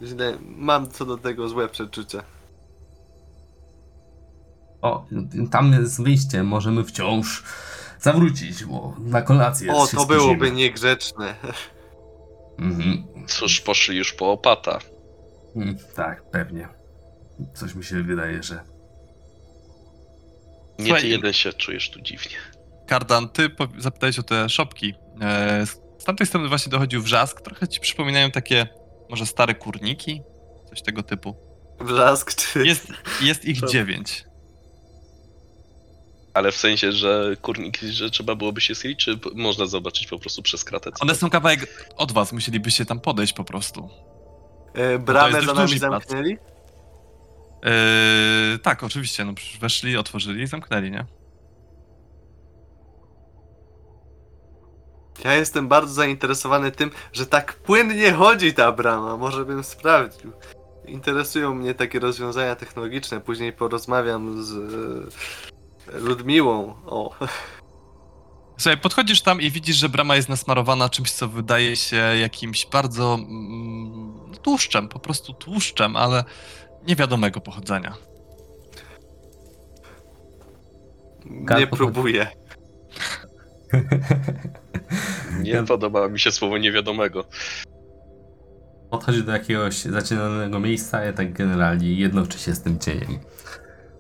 [SPEAKER 4] Yy, źle. Mam co do tego złe przeczucia.
[SPEAKER 2] O, tam jest wyjście, możemy wciąż zawrócić, bo na kolację
[SPEAKER 4] O, to byłoby
[SPEAKER 2] spóźnimy.
[SPEAKER 4] niegrzeczne.
[SPEAKER 2] Mhm.
[SPEAKER 3] Cóż, poszli już po opata.
[SPEAKER 2] Mm, Tak, pewnie. Coś mi się wydaje, że...
[SPEAKER 3] Nie
[SPEAKER 1] Słuchaj,
[SPEAKER 3] ty jeden się czujesz tu dziwnie.
[SPEAKER 1] Kardan, ty zapytałeś o te szopki. E, z- tamtej strony właśnie dochodził wrzask. Trochę ci przypominają takie może stare kurniki? Coś tego typu.
[SPEAKER 4] Wrzask czy...
[SPEAKER 1] Jest, jest ich dziewięć.
[SPEAKER 3] Ale w sensie, że kurnik, że trzeba byłoby się schylić, czy można zobaczyć po prostu przez kratę?
[SPEAKER 1] One są kawałek od was, musielibyście tam podejść po prostu.
[SPEAKER 4] E, bramę za nami zamknęli?
[SPEAKER 1] Eee, tak, oczywiście, no przecież weszli, otworzyli i zamknęli, nie?
[SPEAKER 4] Ja jestem bardzo zainteresowany tym, że tak płynnie chodzi ta brama. Może bym sprawdził. Interesują mnie takie rozwiązania technologiczne. Później porozmawiam z Ludmiłą. O,
[SPEAKER 1] Słuchaj, podchodzisz tam i widzisz, że brama jest nasmarowana czymś, co wydaje się jakimś bardzo mm, tłuszczem, po prostu tłuszczem, ale niewiadomego pochodzenia.
[SPEAKER 4] nie
[SPEAKER 2] Karpo-
[SPEAKER 4] próbuję.
[SPEAKER 3] Nie podoba mi się słowo niewiadomego.
[SPEAKER 2] Podchodzi do jakiegoś zacienionego miejsca, ja tak generalnie jednoczy się z tym cieniem.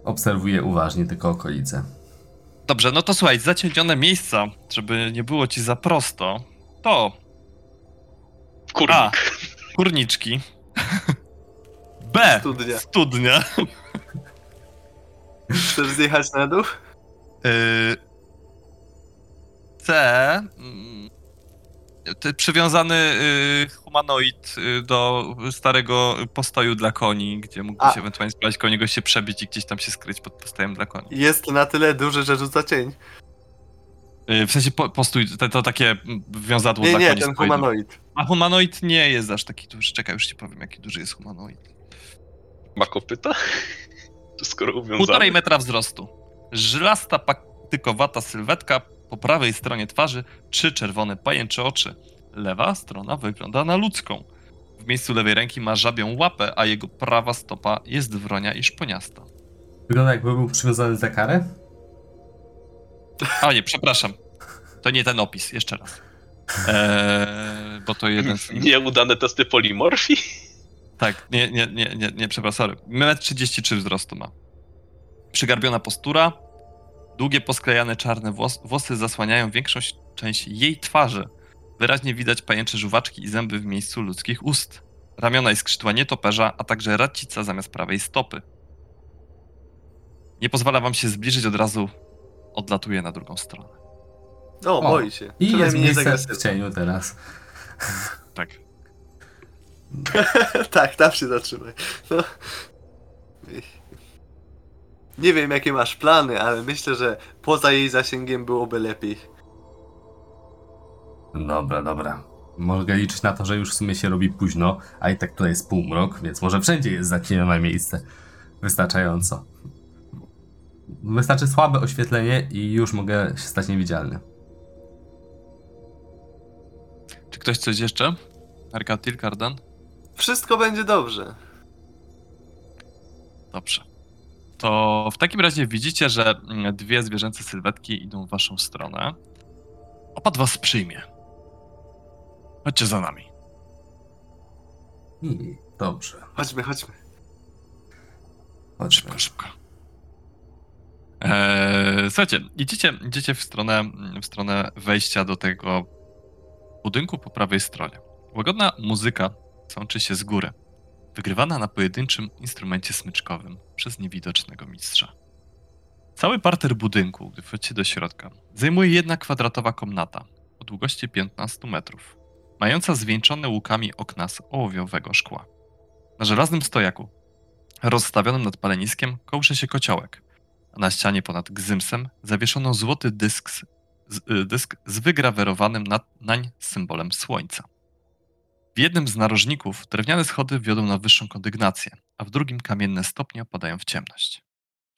[SPEAKER 2] Obserwuję uważnie tylko okolice.
[SPEAKER 1] Dobrze, no to słuchaj, zacienione miejsca, żeby nie było ci za prosto, to
[SPEAKER 3] Kurnik.
[SPEAKER 1] Kurniczki. B.
[SPEAKER 4] Studnia.
[SPEAKER 1] Studnia.
[SPEAKER 4] Chcesz zjechać na dół?
[SPEAKER 1] Y, C. ty- Przywiązany y, humanoid y, do starego postoju dla koni, gdzie mógłby
[SPEAKER 4] A.
[SPEAKER 1] się ewentualnie sprawdzić koło niego się przebić i gdzieś tam się skryć pod postojem dla koni.
[SPEAKER 4] Jest na tyle duży, że rzuca cień.
[SPEAKER 1] Y, w sensie po, postój, to, to takie wiązadło
[SPEAKER 4] Nie,
[SPEAKER 1] dla
[SPEAKER 4] nie,
[SPEAKER 1] koni.
[SPEAKER 4] ten
[SPEAKER 1] stoi.
[SPEAKER 4] humanoid.
[SPEAKER 1] A humanoid nie jest aż taki duży. Czekaj, już ci powiem, jaki duży jest humanoid.
[SPEAKER 3] Ma kopyta? Skoro
[SPEAKER 1] Półtorej
[SPEAKER 3] uwiązany.
[SPEAKER 1] metra wzrostu. Żylasta, paktykowata sylwetka, po prawej stronie twarzy trzy czerwone pajęcze oczy. Lewa strona wygląda na ludzką. W miejscu lewej ręki ma żabią łapę, a jego prawa stopa jest wronia i szponiasta.
[SPEAKER 2] Wygląda jakby był przywiązany za karę?
[SPEAKER 1] A nie, przepraszam. To nie ten opis, jeszcze raz. Eee, bo to jeden z...
[SPEAKER 3] Nieudane testy polimorfii?
[SPEAKER 1] Tak, nie, nie, nie, nie, nie przepraszam. sorry. 1,33 m wzrostu ma. Przygarbiona postura, długie posklejane czarne włos włosy zasłaniają większą część jej twarzy. Wyraźnie widać pajęcze żuwaczki i zęby w miejscu ludzkich ust. Ramiona i skrzydła nietoperza, a także racica zamiast prawej stopy. Nie pozwala wam się zbliżyć, od razu odlatuje na drugą stronę.
[SPEAKER 4] O,
[SPEAKER 2] O,
[SPEAKER 4] boi się.
[SPEAKER 2] I jest miejsce w cieniu teraz.
[SPEAKER 1] Tak.
[SPEAKER 4] tak, tam się zatrzymaj. No. Nie wiem, jakie masz plany, ale myślę, że poza jej zasięgiem byłoby lepiej.
[SPEAKER 2] Dobra, dobra. Mogę liczyć na to, że już w sumie się robi późno, a i tak tutaj jest półmrok, więc może wszędzie jest zacienione miejsce. Wystarczająco. Wystarczy słabe oświetlenie i już mogę się stać niewidzialny.
[SPEAKER 1] Czy ktoś coś jeszcze? Arkatil, Kardan?
[SPEAKER 4] Wszystko będzie dobrze.
[SPEAKER 1] Dobrze. To w takim razie widzicie, że mm, dwie zwierzęce sylwetki idą w waszą stronę. Opad was przyjmie. Chodźcie za nami.
[SPEAKER 2] I dobrze.
[SPEAKER 4] Chodźmy, chodźmy.
[SPEAKER 2] Chodźmy.
[SPEAKER 1] Szybko, szybko. Eee, słuchajcie, idziecie, idziecie w stronę, w stronę wejścia do tego budynku po prawej stronie. Łagodna muzyka sączy się z góry, wygrywana na pojedynczym instrumencie smyczkowym przez niewidocznego mistrza. Cały parter budynku, gdy wchodzicie do środka, zajmuje jedna kwadratowa komnata o długości 15 metrów, mająca zwieńczone łukami okna z ołowiowego szkła. Na żelaznym stojaku rozstawionym nad paleniskiem kołże się kociołek, a na ścianie ponad gzymsem zawieszono złoty dysk z, y, dysk z wygrawerowanym na, nań symbolem słońca. W jednym z narożników drewniane schody wiodą na wyższą kondygnację, a w drugim kamienne stopnie opadają w ciemność.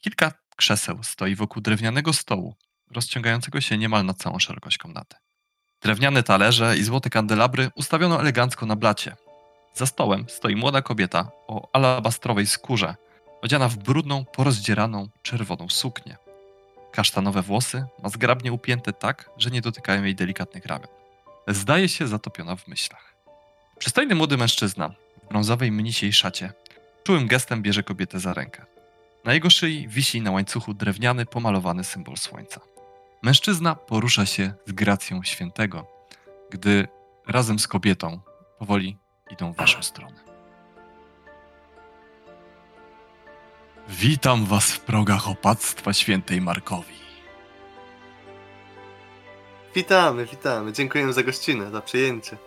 [SPEAKER 1] Kilka krzeseł stoi wokół drewnianego stołu, rozciągającego się niemal na całą szerokość komnaty. Drewniane talerze i złote kandelabry ustawiono elegancko na blacie, za stołem stoi młoda kobieta o alabastrowej skórze, odziana w brudną, porozdzieraną, czerwoną suknię. Kasztanowe włosy ma zgrabnie upięte tak, że nie dotykają jej delikatnych ramion. Zdaje się zatopiona w myślach. Przystojny młody mężczyzna w brązowej mnisiej szacie czułym gestem bierze kobietę za rękę. Na jego szyi wisi na łańcuchu drewniany, pomalowany symbol słońca. Mężczyzna porusza się z gracją świętego, gdy razem z kobietą powoli idą w waszą stronę. Witam was w progach opactwa świętej Markowi.
[SPEAKER 4] Witamy, witamy. Dziękujemy za gościnę, za przyjęcie.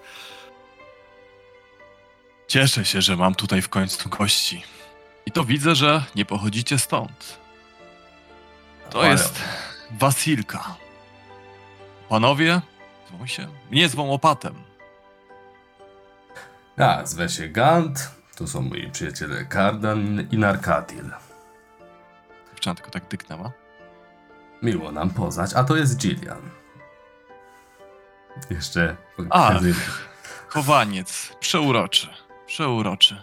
[SPEAKER 1] Cieszę się, że mam tutaj w końcu gości. I to widzę, że nie pochodzicie stąd. To
[SPEAKER 2] Ale-
[SPEAKER 1] jest Wasilka. Panowie, zwą się? Mnie zwą opatem.
[SPEAKER 2] Ja, zwę się Gant. Tu są moi przyjaciele Kardan i Narkatil.
[SPEAKER 1] Dziewczyna tylko tak dyknęła.
[SPEAKER 2] Miło nam poznać, a to jest Gillian. Jeszcze.
[SPEAKER 1] Ach. Chowaniec, przeuroczy, przeuroczy.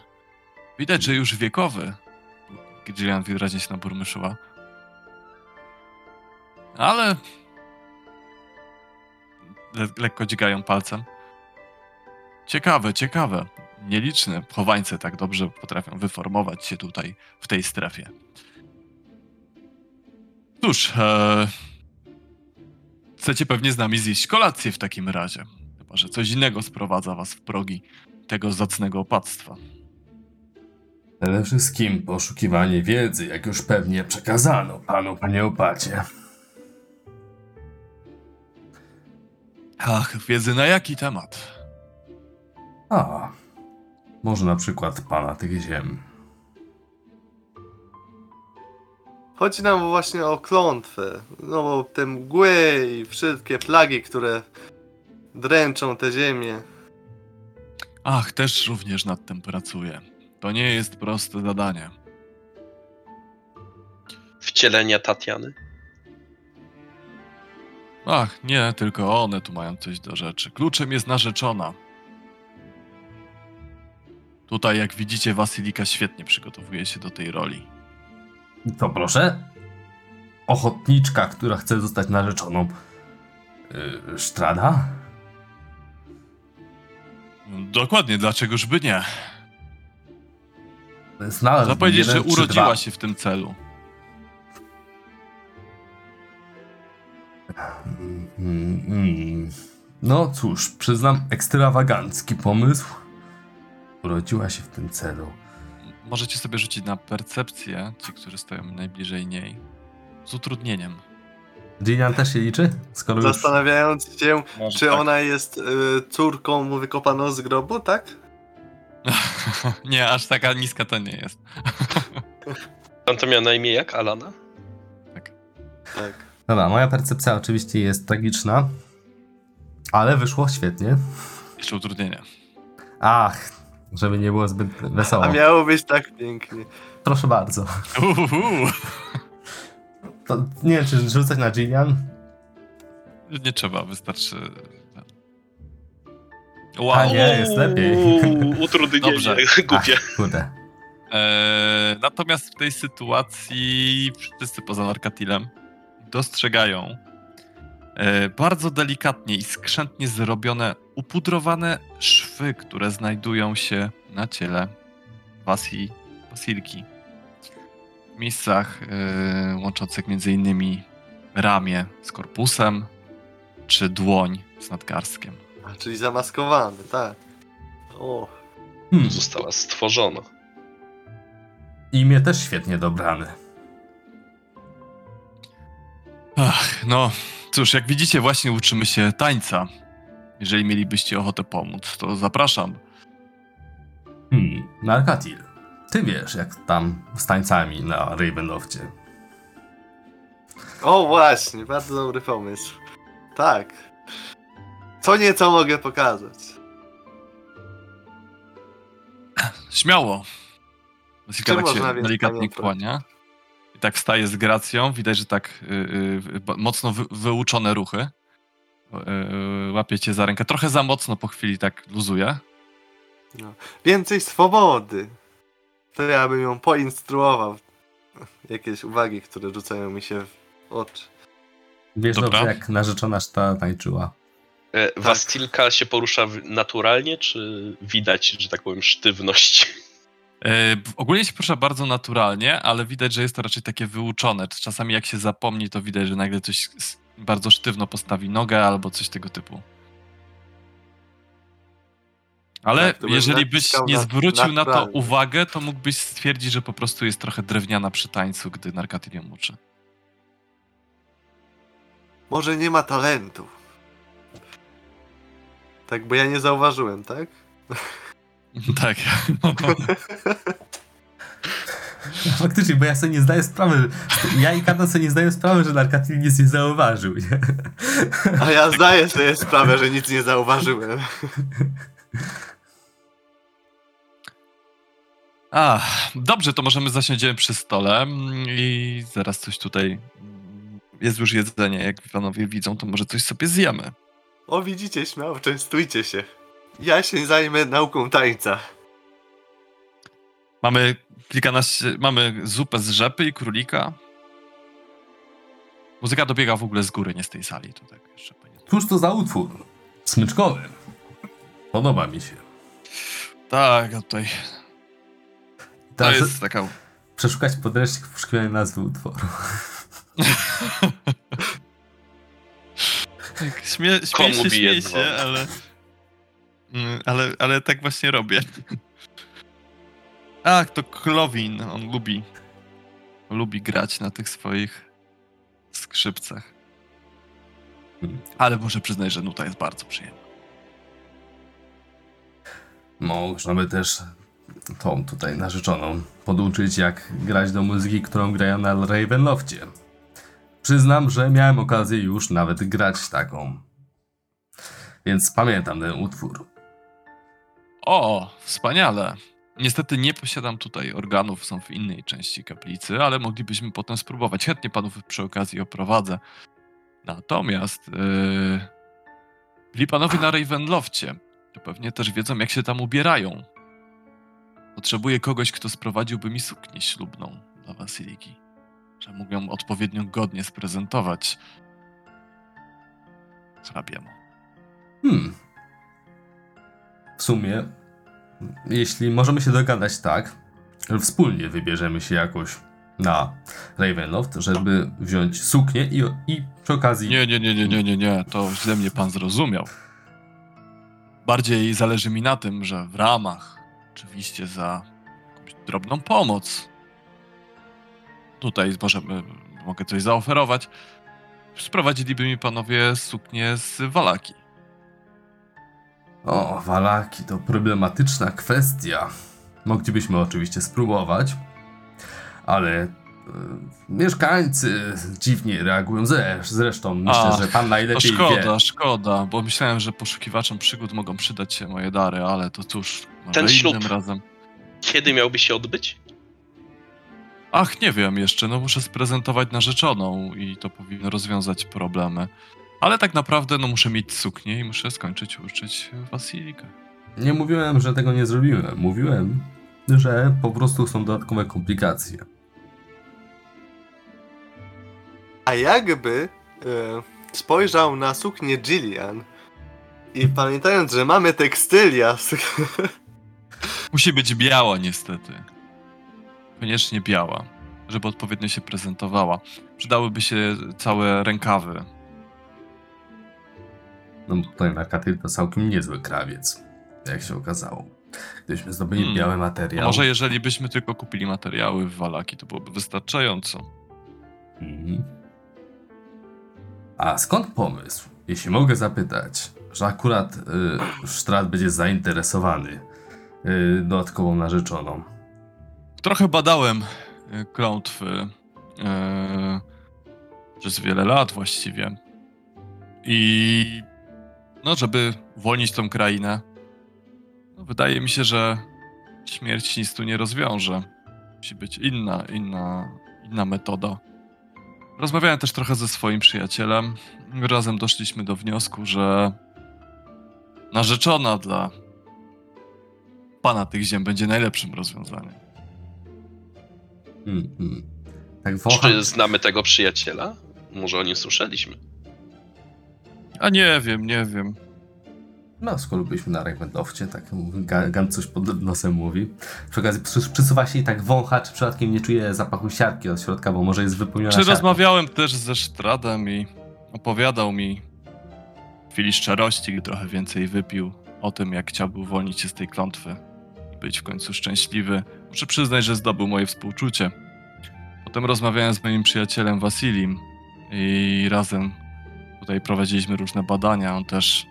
[SPEAKER 1] Widać, że już wiekowy. Gillian wyraźnie się naburmyszyła. Ale... Le lekko dźgają palcem. Ciekawe, ciekawe. Nieliczne chowańce tak dobrze potrafią wyformować się tutaj, w tej strefie. Cóż, e... chcecie pewnie z nami zjeść kolację w takim razie. Chyba, Może coś innego sprowadza was w progi tego zacnego opactwa.
[SPEAKER 2] Przede wszystkim poszukiwanie wiedzy, jak już pewnie przekazano panu, panie opacie.
[SPEAKER 1] Ach, wiedzy na jaki temat?
[SPEAKER 2] A, może na przykład pana tych ziem.
[SPEAKER 4] Chodzi nam właśnie o klątwę. No bo te mgły i wszystkie plagi, które dręczą tę ziemię.
[SPEAKER 1] Ach, też również nad tym pracuję. To nie jest proste zadanie.
[SPEAKER 3] Wcielenia Tatiany.
[SPEAKER 1] Ach, nie, tylko one tu mają coś do rzeczy. Kluczem jest narzeczona. Tutaj, jak widzicie, Wasylika świetnie przygotowuje się do tej roli.
[SPEAKER 2] To proszę? Ochotniczka, która chce zostać narzeczoną. Yy, Sztrada?
[SPEAKER 1] Dokładnie, dlaczegoż by nie?
[SPEAKER 2] Znalazł
[SPEAKER 1] powiedzieć, że urodziła
[SPEAKER 2] dwa.
[SPEAKER 1] się w tym celu.
[SPEAKER 2] Mm, mm. No cóż, przyznam, ekstrawagancki pomysł. Urodziła się w tym celu.
[SPEAKER 1] Możecie sobie rzucić na percepcję, ci, którzy stoją najbliżej niej. Z utrudnieniem.
[SPEAKER 2] Gillian też się liczy? Skoro już...
[SPEAKER 4] Zastanawiając się,
[SPEAKER 1] Może
[SPEAKER 4] czy
[SPEAKER 1] tak.
[SPEAKER 4] ona jest y, córką wykopaną z grobu, tak?
[SPEAKER 1] nie, aż taka niska to nie jest.
[SPEAKER 3] Pan to miał na imię jak? Alana?
[SPEAKER 4] Tak.
[SPEAKER 2] Dobra, moja percepcja oczywiście jest tragiczna, ale wyszło świetnie.
[SPEAKER 1] Jeszcze utrudnienie.
[SPEAKER 2] Ach, żeby nie było zbyt wesoło.
[SPEAKER 4] A miało być tak pięknie.
[SPEAKER 2] Proszę bardzo.
[SPEAKER 1] Uhuhu.
[SPEAKER 2] To, nie wiem, czy rzucać na Gillian?
[SPEAKER 1] Nie trzeba, wystarczy.
[SPEAKER 2] A
[SPEAKER 1] Wow.
[SPEAKER 2] nie, jest lepiej.
[SPEAKER 3] Utrudnienie,
[SPEAKER 1] Dobrze.
[SPEAKER 3] głupie.
[SPEAKER 2] Ach, kurde.
[SPEAKER 1] Eee, natomiast w tej sytuacji wszyscy poza Narkatilem dostrzegają e, bardzo delikatnie i skrzętnie zrobione, upudrowane szwy, które znajdują się na ciele Wasi, Wasilki. Miejscach e, łączących między innymi ramię z korpusem, czy dłoń z nadgarstkiem.
[SPEAKER 4] A, czyli zamaskowany, tak. O,
[SPEAKER 2] Hmm.
[SPEAKER 3] Została stworzona.
[SPEAKER 2] Imię też świetnie dobrane.
[SPEAKER 1] Ach, no cóż, jak widzicie, właśnie uczymy się tańca. Jeżeli mielibyście ochotę pomóc, to zapraszam.
[SPEAKER 2] Hmm, Narkatil. Ty wiesz, jak tam z tańcami na Ravenloftie.
[SPEAKER 4] o właśnie, bardzo dobry pomysł. Tak. Co nieco mogę pokazać.
[SPEAKER 1] Śmiało.
[SPEAKER 4] Czym
[SPEAKER 1] tak się delikatnie kłania. I tak wstaje z gracją. Widać, że tak y, y, mocno wy, wyuczone ruchy. Y, łapie cię za rękę. Trochę za mocno po chwili tak luzuje.
[SPEAKER 4] Więcej swobody. To ja bym ją poinstruował. Jakieś uwagi, które rzucają mi się w oczy.
[SPEAKER 2] Wiesz
[SPEAKER 1] Dobra.
[SPEAKER 2] dobrze, jak narzeczona szta tańczyła.
[SPEAKER 3] E, Wastilka się porusza naturalnie, czy widać, że tak powiem, sztywność?
[SPEAKER 1] E, ogólnie się porusza bardzo naturalnie, ale widać, że jest to raczej takie wyuczone. Czasami jak się zapomni, to widać, że nagle coś bardzo sztywno postawi nogę albo coś tego typu. Ale
[SPEAKER 4] Tak, to
[SPEAKER 1] jeżeli byś nie
[SPEAKER 4] na-
[SPEAKER 1] zwrócił na to
[SPEAKER 4] naturalnie.
[SPEAKER 1] uwagę, to mógłbyś stwierdzić, że po prostu jest trochę drewniana przy tańcu, gdy narkatyl ją uczy.
[SPEAKER 4] Może nie ma talentu. Tak, bo ja nie zauważyłem, tak?
[SPEAKER 1] tak.
[SPEAKER 2] Faktycznie, bo ja sobie nie zdaję sprawy. Ja i Kata sobie nie zdają sprawy, że Narkatil nic nie zauważył. Nie?
[SPEAKER 4] A ja zdaję sobie sprawę, że nic nie zauważyłem.
[SPEAKER 1] A, dobrze, to możemy zasiądziemy przy stole mm, i zaraz coś tutaj. mm, Jest już jedzenie, jak panowie widzą, to może coś sobie zjemy.
[SPEAKER 4] O, widzicie, śmiało, częstujcie się. Ja się zajmę nauką tańca.
[SPEAKER 1] Mamy kilkanaście, mamy zupę z rzepy i królika. Muzyka dobiega w ogóle z góry, nie z tej sali. To tak jeszcze
[SPEAKER 2] Cóż to za utwór? Smyczkowy. Podoba mi się.
[SPEAKER 1] Tak, tutaj. To
[SPEAKER 2] Teraz
[SPEAKER 1] jest taka.
[SPEAKER 2] przeszukać podręcznik w poszukiwaniu nazwy utworu.
[SPEAKER 1] Tak, śmie, śmieje
[SPEAKER 3] Komu
[SPEAKER 1] się,
[SPEAKER 3] dzwon?
[SPEAKER 1] się, ale. Mm, Ale, ale tak właśnie robię. Ach, to Klowin. On lubi. Lubi grać na tych swoich skrzypcach.
[SPEAKER 2] Hmm.
[SPEAKER 1] Ale muszę przyznać, że nuta jest bardzo przyjemna.
[SPEAKER 2] Możemy też tą tutaj narzeczoną poduczyć, jak grać do muzyki, którą grają na Ravenloftie. Przyznam, że miałem okazję już nawet grać taką. Więc pamiętam ten utwór.
[SPEAKER 1] O, wspaniale. Niestety nie posiadam tutaj organów, są w innej części kaplicy, ale moglibyśmy potem spróbować. Chętnie panów przy okazji oprowadzę. Natomiast yy, byli panowie na Ravenlofcie. To pewnie też wiedzą, jak się tam ubierają. Potrzebuję kogoś, kto sprowadziłby mi suknię ślubną dla Wasyliki. Że mógł ją odpowiednio godnie sprezentować hrabiemu.
[SPEAKER 2] Hmm. W sumie, jeśli możemy się dogadać tak, że wspólnie wybierzemy się jakoś na Ravenloft, żeby wziąć suknię i, i przy okazji...
[SPEAKER 1] Nie, nie, nie, nie, nie, nie, nie, to źle mnie pan zrozumiał. Bardziej zależy mi na tym, że w ramach, oczywiście za drobną pomoc, tutaj możemy, mogę coś zaoferować, sprowadziliby mi panowie suknię z Walaki.
[SPEAKER 2] O, walaki to problematyczna kwestia. Moglibyśmy oczywiście spróbować, ale mieszkańcy dziwnie reagują. Zre, zresztą myślę,
[SPEAKER 1] Ach,
[SPEAKER 2] że pan
[SPEAKER 1] To
[SPEAKER 2] najlepiej
[SPEAKER 1] szkoda,
[SPEAKER 2] wie.
[SPEAKER 1] szkoda, bo myślałem, że poszukiwaczom przygód mogą przydać się moje dary, ale to cóż, może
[SPEAKER 3] Ten ślub.
[SPEAKER 1] razem.
[SPEAKER 3] Kiedy miałby się odbyć?
[SPEAKER 1] Ach, nie wiem jeszcze, no muszę sprezentować narzeczoną i to powinno rozwiązać problemy. Ale tak naprawdę, no muszę mieć suknię i muszę skończyć uczyć Wasilikę.
[SPEAKER 2] Nie mówiłem, że tego nie zrobiłem. Mówiłem, że po prostu są dodatkowe komplikacje.
[SPEAKER 4] A jakby e, spojrzał na suknię Gillian i pamiętając, że mamy tekstylia, z-
[SPEAKER 1] Musi być biała niestety. Koniecznie biała, żeby odpowiednio się prezentowała. Przydałyby się całe rękawy.
[SPEAKER 2] No tutaj na Katyl to całkiem niezły krawiec, jak się okazało. Gdybyśmy zdobyli
[SPEAKER 1] Hmm.
[SPEAKER 2] biały
[SPEAKER 1] A
[SPEAKER 2] materiał...
[SPEAKER 1] może jeżeli byśmy tylko kupili materiały w Walaki, to byłoby wystarczająco.
[SPEAKER 2] Mhm. A skąd pomysł, jeśli mogę zapytać, że akurat y, Sztrat będzie zainteresowany y, dodatkową narzeczoną?
[SPEAKER 1] Trochę badałem klątwy y, przez wiele lat właściwie. I no, żeby uwolnić tą krainę, no, wydaje mi się, że śmierć nic tu nie rozwiąże. Musi być inna, inna, inna metoda. Rozmawiałem też trochę ze swoim przyjacielem. Razem doszliśmy do wniosku, że narzeczona dla pana tych ziem będzie najlepszym rozwiązaniem.
[SPEAKER 2] Hmm, hmm. Tak wącham,
[SPEAKER 3] Czy znamy tego przyjaciela? Może o nim słyszeliśmy.
[SPEAKER 1] A nie wiem, nie wiem.
[SPEAKER 2] No skoro byliśmy na Ravenlofcie, tak Ga- Gant coś pod nosem mówi. Przy okazji przy- przysuwa się i tak wącha, czy przypadkiem nie czuje zapachu siarki od środka, bo może jest wypełniona
[SPEAKER 1] Czy
[SPEAKER 2] siarką.
[SPEAKER 1] rozmawiałem też ze Stradem i opowiadał mi w chwili szczerości, gdy trochę więcej wypił, o tym, jak chciałby uwolnić się z tej klątwy i być w końcu szczęśliwy. Muszę przyznać, że zdobył moje współczucie. Potem rozmawiałem z moim przyjacielem Wasilim i razem tutaj prowadziliśmy różne badania. On też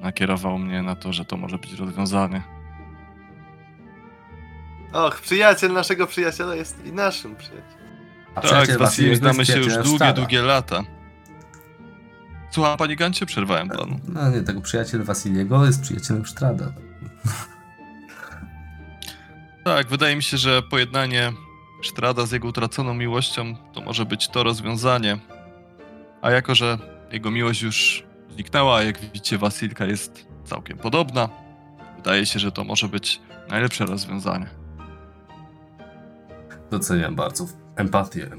[SPEAKER 1] nakierował mnie na to, że to może być rozwiązanie.
[SPEAKER 4] Och, przyjaciel naszego przyjaciela jest i naszym przyjacielem.
[SPEAKER 2] A
[SPEAKER 1] Tak, z znamy się już długie,
[SPEAKER 2] Sztrada.
[SPEAKER 1] długie lata. Słucham, panie Gancie? Przerwałem panu.
[SPEAKER 2] No nie, tego przyjaciel Wasiliego jest przyjacielem Sztrada.
[SPEAKER 1] Tak, wydaje mi się, że pojednanie Sztrada z jego utraconą miłością to może być to rozwiązanie. A jako, że jego miłość już zniknęła, a jak widzicie, Wasilka jest całkiem podobna, wydaje się, że to może być najlepsze rozwiązanie.
[SPEAKER 2] Doceniam bardzo empatię.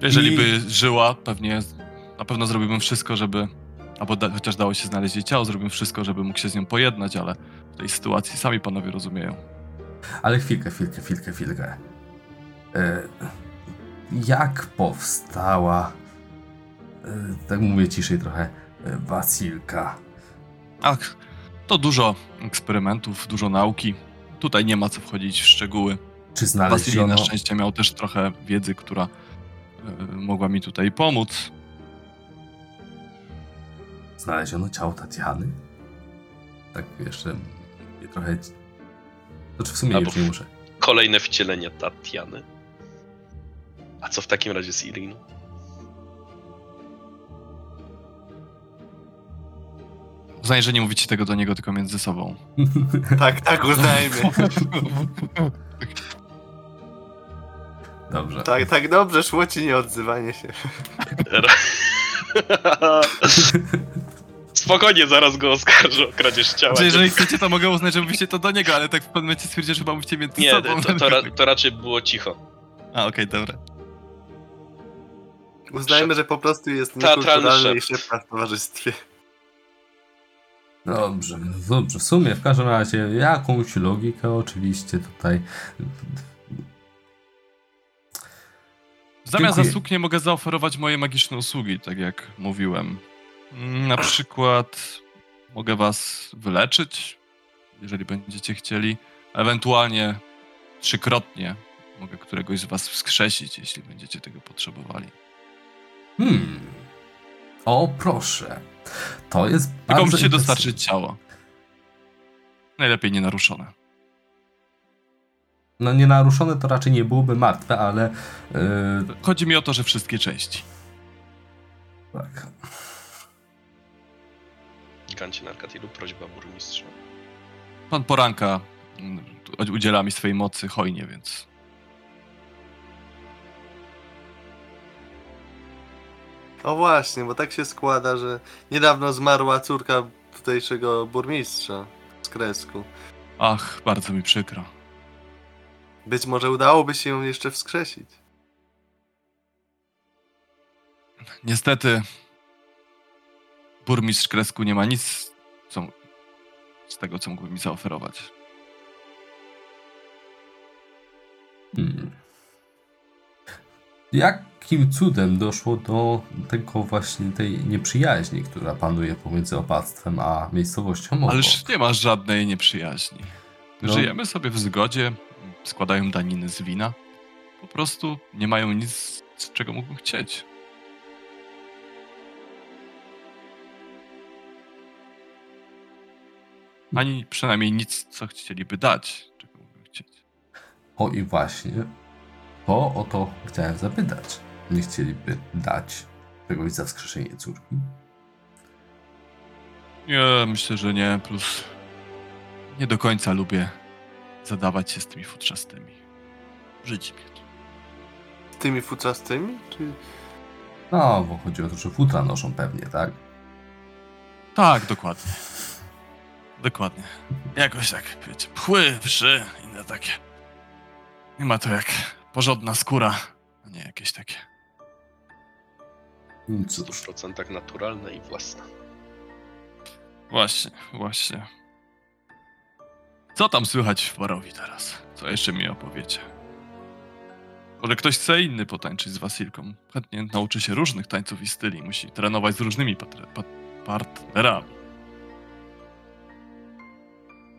[SPEAKER 1] Jeżeli
[SPEAKER 2] I-
[SPEAKER 1] by żyła, pewnie na pewno zrobiłbym wszystko, żeby. Albo da, chociaż dało się znaleźć jej ciało, zrobiłbym wszystko, żeby mógł się z nią pojednać, ale w tej sytuacji sami panowie rozumieją.
[SPEAKER 2] Ale chwilkę, chwilkę, chwilkę, chwilkę. E, jak powstała tak mówię ciszej trochę, e, Wasilka.
[SPEAKER 1] Ach, to dużo eksperymentów, dużo nauki. Tutaj nie ma co wchodzić w szczegóły.
[SPEAKER 2] Czy
[SPEAKER 1] Wasilij
[SPEAKER 2] znaleziono,
[SPEAKER 1] na szczęście miał też trochę wiedzy, która e, mogła mi tutaj pomóc.
[SPEAKER 2] znaleziono ciało Tatiany? Tak jeszcze mnie trochę... Znaczy w sumie
[SPEAKER 3] Albo
[SPEAKER 2] już nie muszę.
[SPEAKER 3] Kolejne wcielenie Tatiany. A co w takim razie z Iriną?
[SPEAKER 1] Uznaj, że nie mówicie tego do niego, tylko między sobą.
[SPEAKER 4] Tak, tak, uznajmy.
[SPEAKER 2] Dobrze.
[SPEAKER 4] Tak, tak dobrze szło ci nieodzywanie się.
[SPEAKER 3] Spokojnie, zaraz go oskarżę o kradzież ciała.
[SPEAKER 1] Znaczy, jeżeli chcecie, to mogę uznać, że mówicie to do niego, ale tak w pewnym momencie stwierdziłem, że chyba mówicie między
[SPEAKER 3] Nie,
[SPEAKER 1] sobą.
[SPEAKER 3] to, to, ra, to raczej było cicho.
[SPEAKER 1] A, okej, dobra.
[SPEAKER 4] Uznajmy, że po prostu jest niekulturalny i
[SPEAKER 3] szept.
[SPEAKER 4] szepta w towarzystwie.
[SPEAKER 2] Dobrze, no dobrze. W sumie, w każdym razie, jakąś logikę oczywiście tutaj.
[SPEAKER 1] Zamiast
[SPEAKER 2] Dziękuję.
[SPEAKER 1] za suknię mogę zaoferować moje magiczne usługi, tak jak mówiłem. Na przykład mogę was wyleczyć, jeżeli będziecie chcieli. Ewentualnie trzykrotnie mogę któregoś z was wskrzesić, jeśli będziecie tego potrzebowali.
[SPEAKER 2] Hmm. O, proszę. To jest
[SPEAKER 1] Tylko
[SPEAKER 2] bardzo
[SPEAKER 1] musicie dostarczyć ciało. Najlepiej nienaruszone.
[SPEAKER 2] No nienaruszone to raczej nie byłoby martwe, ale... Yy,
[SPEAKER 1] Chodzi mi o to, że wszystkie części.
[SPEAKER 2] tak.
[SPEAKER 3] Gigancie Narkatilu, prośba burmistrza.
[SPEAKER 1] Pan Poranka mm, udziela mi swojej mocy hojnie, więc
[SPEAKER 4] O właśnie, bo tak się składa, że niedawno zmarła córka tutejszego burmistrza z Kresku.
[SPEAKER 1] ach, bardzo mi przykro.
[SPEAKER 4] Być może udałoby się ją jeszcze wskrzesić.
[SPEAKER 1] Niestety burmistrz Kresku nie ma nic co, z tego, co mógłby mi zaoferować.
[SPEAKER 2] Hmm. Jakim cudem doszło do tego właśnie tej nieprzyjaźni, która panuje pomiędzy opactwem a miejscowością obok?
[SPEAKER 1] Ależ nie ma żadnej nieprzyjaźni.
[SPEAKER 2] No.
[SPEAKER 1] Żyjemy sobie w zgodzie, składają daniny z wina. Po prostu nie mają nic, z czego mógłbym chcieć. Ani przynajmniej nic, co chcieliby dać, czego mógłbym chcieć.
[SPEAKER 2] O i właśnie, to o to chciałem zapytać. Nie chcieliby dać czegoś za wskrzeszenie córki?
[SPEAKER 1] Nie, myślę, że nie. Plus nie do końca lubię zadawać się z tymi futrzastymi. Żyć mnie.
[SPEAKER 4] Z tymi futrzastymi? Czy...
[SPEAKER 2] No, bo chodzi o to, że futra noszą pewnie, tak?
[SPEAKER 1] Tak, dokładnie. Dokładnie. Jakoś tak, wiecie, pchły, wszy, inne takie. Nie ma to jak porządna skóra, a nie jakieś takie.
[SPEAKER 2] Hmm,
[SPEAKER 3] W
[SPEAKER 2] Cóż,
[SPEAKER 3] 100% naturalne i własne.
[SPEAKER 1] Właśnie, właśnie. Co tam słychać w Barowi teraz? Co jeszcze mi opowiecie? Może ktoś chce inny potańczyć z Wasilką? Chętnie nauczy się różnych tańców i styli. Musi trenować z różnymi patre- pa- partnerami.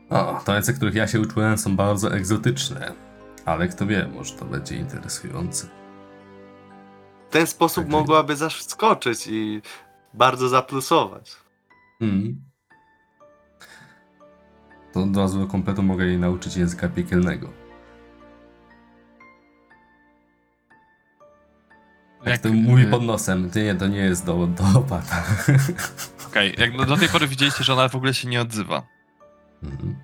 [SPEAKER 2] o, tańce, których ja się uczyłem, są bardzo egzotyczne. Ale kto wie, może to będzie interesujące.
[SPEAKER 4] W ten sposób
[SPEAKER 2] Tak.
[SPEAKER 4] mogłaby zaskoczyć i bardzo zaplusować.
[SPEAKER 2] Hmm. To od razu do kompletu mogę jej nauczyć języka piekielnego. Jak to mówi pod nosem, ty nie, to nie jest do, do opata.
[SPEAKER 1] Okej, jak do, do tej pory widzieliście, że ona w ogóle się nie odzywa.
[SPEAKER 2] Mhm.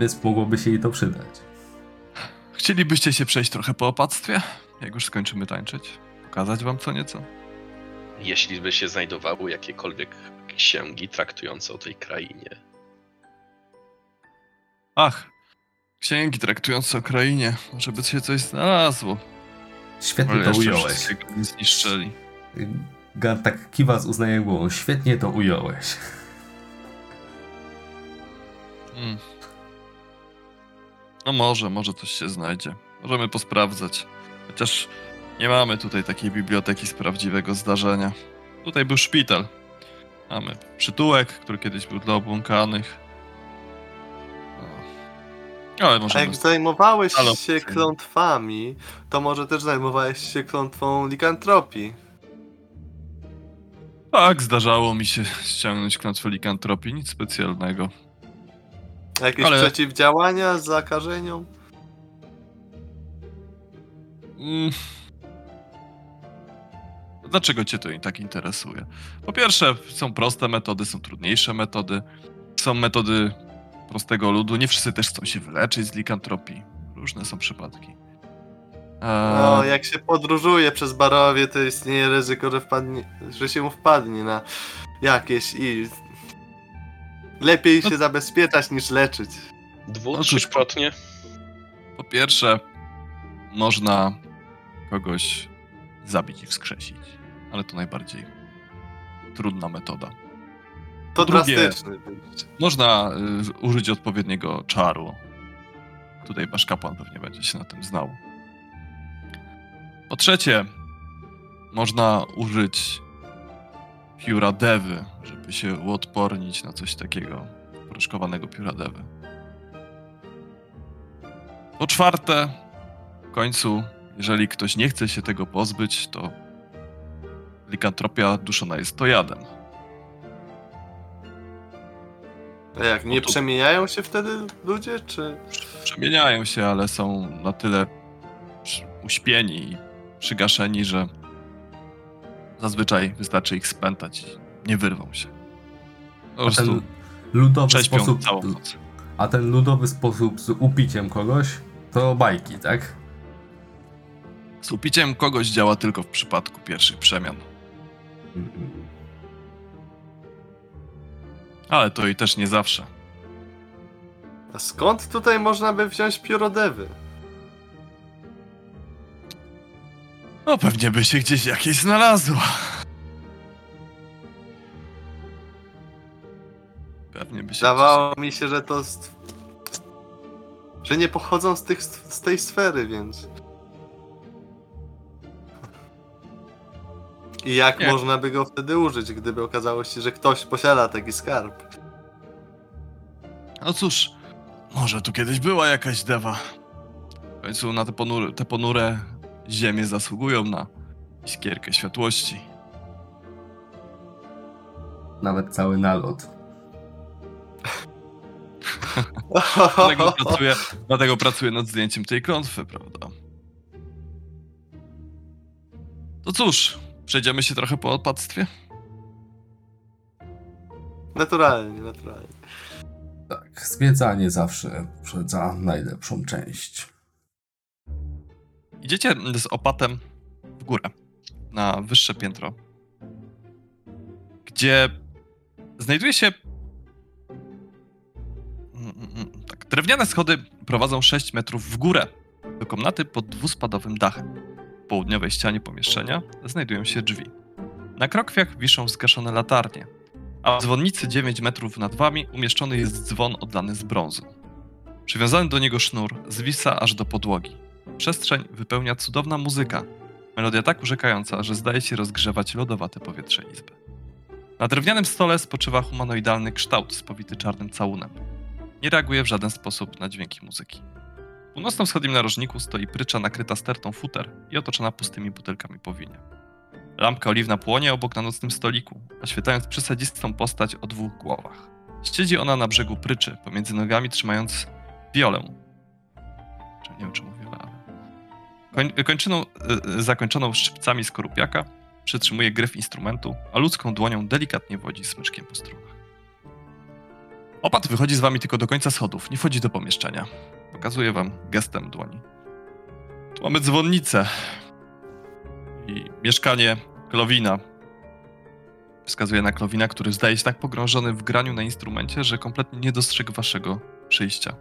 [SPEAKER 2] Więc mogłoby się jej to przydać.
[SPEAKER 1] Chcielibyście się przejść trochę po opactwie? Jak już skończymy tańczyć? Pokazać wam co nieco?
[SPEAKER 3] Jeśli by się znajdowały jakiekolwiek księgi traktujące o tej krainie.
[SPEAKER 1] Ach, księgi traktujące o krainie. Może by się coś znalazło.
[SPEAKER 2] Świetnie
[SPEAKER 1] Ale
[SPEAKER 2] to ująłeś.
[SPEAKER 1] nie zniszczyli.
[SPEAKER 2] Gar tak kiwa z uznaniem głową. Świetnie to ująłeś.
[SPEAKER 1] Mm. No może, może coś się znajdzie. Możemy posprawdzać. Chociaż Nie mamy tutaj takiej biblioteki z prawdziwego zdarzenia. Tutaj był szpital. Mamy przytułek, który kiedyś był dla obłąkanych. No. Ale
[SPEAKER 4] A
[SPEAKER 1] może.
[SPEAKER 4] jak zajmowałeś się klątwami, to może też zajmowałeś się klątwą likantropii.
[SPEAKER 1] Tak, zdarzało mi się ściągnąć klątwę likantropii, nic specjalnego.
[SPEAKER 4] Jakieś
[SPEAKER 1] Ale-
[SPEAKER 4] przeciwdziałania zakażeniom?
[SPEAKER 1] Mm. Dlaczego cię to i tak interesuje? Po pierwsze, są proste metody, są trudniejsze metody. Są metody prostego ludu. Nie wszyscy też chcą się wyleczyć z likantropii. Różne są przypadki. Eee,
[SPEAKER 4] No, jak się podróżuje przez barowie, to istnieje ryzyko, że, wpadnie, że się mu wpadnie na jakieś i... Lepiej
[SPEAKER 1] No-
[SPEAKER 4] się zabezpieczać niż leczyć.
[SPEAKER 3] Dwu,
[SPEAKER 1] No cóż,
[SPEAKER 3] trzykrotnie.
[SPEAKER 1] Po pierwsze, można kogoś zabić i wskrzesić, ale to najbardziej trudna metoda.
[SPEAKER 4] To
[SPEAKER 1] drugie-
[SPEAKER 4] drastyczne. wyjście.
[SPEAKER 1] Można y, użyć odpowiedniego czaru. Tutaj wasz kapłan pewnie będzie się na tym znał. Po trzecie, można użyć pióra dewy, żeby się uodpornić na coś takiego. Proszkowanego pióra dewy. Po czwarte, w końcu, jeżeli ktoś nie chce się tego pozbyć, to likantropia duszona jest to jadem.
[SPEAKER 4] A jak, nie
[SPEAKER 1] No
[SPEAKER 4] przemieniają się wtedy ludzie, czy...
[SPEAKER 1] przemieniają się, ale są na tyle uśpieni i przygaszeni, że zazwyczaj wystarczy ich spętać nie wyrwą się. Po
[SPEAKER 2] ten ludowy sposób.
[SPEAKER 1] całą noc.
[SPEAKER 2] A ten ludowy sposób z upiciem kogoś to bajki, tak?
[SPEAKER 1] Z upiciem kogoś działa tylko w przypadku pierwszych przemian. Ale to i też nie zawsze.
[SPEAKER 4] A skąd tutaj można by wziąć piórodewy?
[SPEAKER 1] No pewnie by się gdzieś jakieś znalazło. Pewnie by się
[SPEAKER 4] Zdawało mi się, że to... st- Że nie pochodzą z, tych, z tej sfery, więc... I jak
[SPEAKER 1] Nie.
[SPEAKER 4] można by go wtedy użyć, gdyby okazało się, że ktoś posiada taki skarb?
[SPEAKER 1] No cóż, może tu kiedyś była jakaś dewa. W końcu na te, ponury, te ponure ziemie zasługują na iskierkę światłości.
[SPEAKER 2] Nawet cały nalot.
[SPEAKER 1] Dlatego pracuję, dlatego pracuję nad zdjęciem tej klątwy, prawda? To cóż, przejdziemy się trochę po opactwie?
[SPEAKER 4] Naturalnie, naturalnie.
[SPEAKER 2] Tak, zwiedzanie zawsze poprzedza najlepszą część.
[SPEAKER 1] Idziecie z opatem w górę, na wyższe piętro, gdzie znajduje się. Mm, mm, mm, Tak, drewniane schody prowadzą 6 metrów w górę do komnaty pod dwuspadowym dachem. W południowej ścianie pomieszczenia znajdują się drzwi. Na krokwiach wiszą zgaszone latarnie, a w dzwonnicy 9 metrów nad wami umieszczony jest dzwon odlany z brązu. Przywiązany do niego sznur zwisa aż do podłogi. Przestrzeń wypełnia cudowna muzyka. Melodia tak urzekająca, że zdaje się rozgrzewać lodowate powietrze izby. Na drewnianym stole spoczywa humanoidalny kształt spowity czarnym całunem. Nie reaguje w żaden sposób na dźwięki muzyki. W północno-wschodnim narożniku stoi prycza nakryta stertą futer i otoczona pustymi butelkami po winie. Lampka oliwna płonie obok na nocnym stoliku, oświetlając przesadzistą postać o dwóch głowach. Siedzi ona na brzegu pryczy, pomiędzy nogami trzymając wiolę. Nie wiem, ale... Koń, kończyną, y, zakończoną szczypcami skorupiaka przytrzymuje gryf instrumentu, a ludzką dłonią delikatnie wodzi smyczkiem po strunach. Opat wychodzi z wami tylko do końca schodów, nie wchodzi do pomieszczenia. Pokazuje wam gestem dłoni. Tu mamy dzwonnicę i mieszkanie Klowina. Wskazuje na Klowina, który zdaje się tak pogrążony w graniu na instrumencie, że kompletnie nie dostrzegł waszego przyjścia.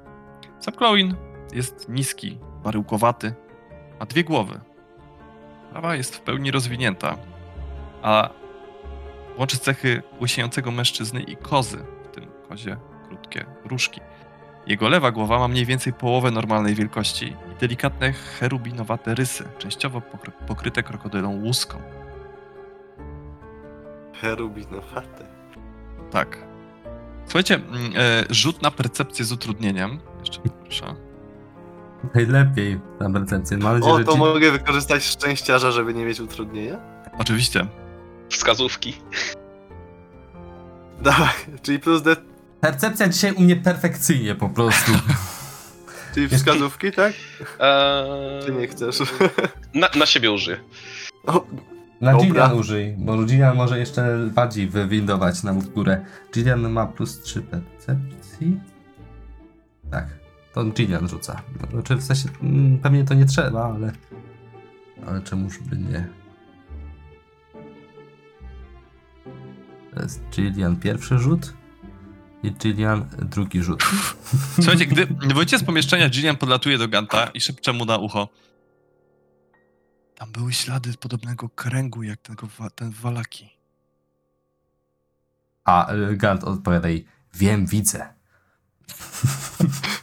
[SPEAKER 1] Sam Klowin jest niski, baryłkowaty, ma dwie głowy. Prawa jest w pełni rozwinięta, a łączy cechy łysiejącego mężczyzny i kozy, w tym kozie krótkie różki. Jego lewa głowa ma mniej więcej połowę normalnej wielkości i delikatne cherubinowate rysy, częściowo pokry- pokryte krokodylą łuską.
[SPEAKER 4] Cherubinowate.
[SPEAKER 1] Tak. Słuchajcie, mm, e, rzut na percepcję z utrudnieniem. Jeszcze proszę.
[SPEAKER 2] Najlepiej na percepcję. Mam nadzieję,
[SPEAKER 4] O,
[SPEAKER 2] że
[SPEAKER 4] to
[SPEAKER 2] ci...
[SPEAKER 4] mogę wykorzystać szczęściarza, żeby nie mieć utrudnienia?
[SPEAKER 1] Oczywiście.
[SPEAKER 3] Wskazówki.
[SPEAKER 4] Dawaj, czyli plus D,
[SPEAKER 2] Percepcja dzisiaj u mnie perfekcyjnie po prostu.
[SPEAKER 4] czyli wskazówki, tak?
[SPEAKER 3] Eee,
[SPEAKER 4] Czy nie chcesz?
[SPEAKER 3] na, na siebie użyję.
[SPEAKER 4] O,
[SPEAKER 2] Na
[SPEAKER 4] Dobra.
[SPEAKER 2] Gillian użyj, bo Gillian może jeszcze bardziej wywindować nam w górę. Gillian ma plus 3 percepcji. To Gillian rzuca. Znaczy w sensie, mm, pewnie to nie trzeba, ale... Ale czemuż by nie. To jest Gillian pierwszy rzut i Gillian drugi rzut.
[SPEAKER 1] Słuchajcie, gdy wyjdziecie z pomieszczenia, Gillian podlatuje do Ganta i szepcze mu na ucho. Tam były ślady podobnego kręgu jak tego, ten Walaki.
[SPEAKER 2] A y, Gant odpowiada jej, wiem, widzę.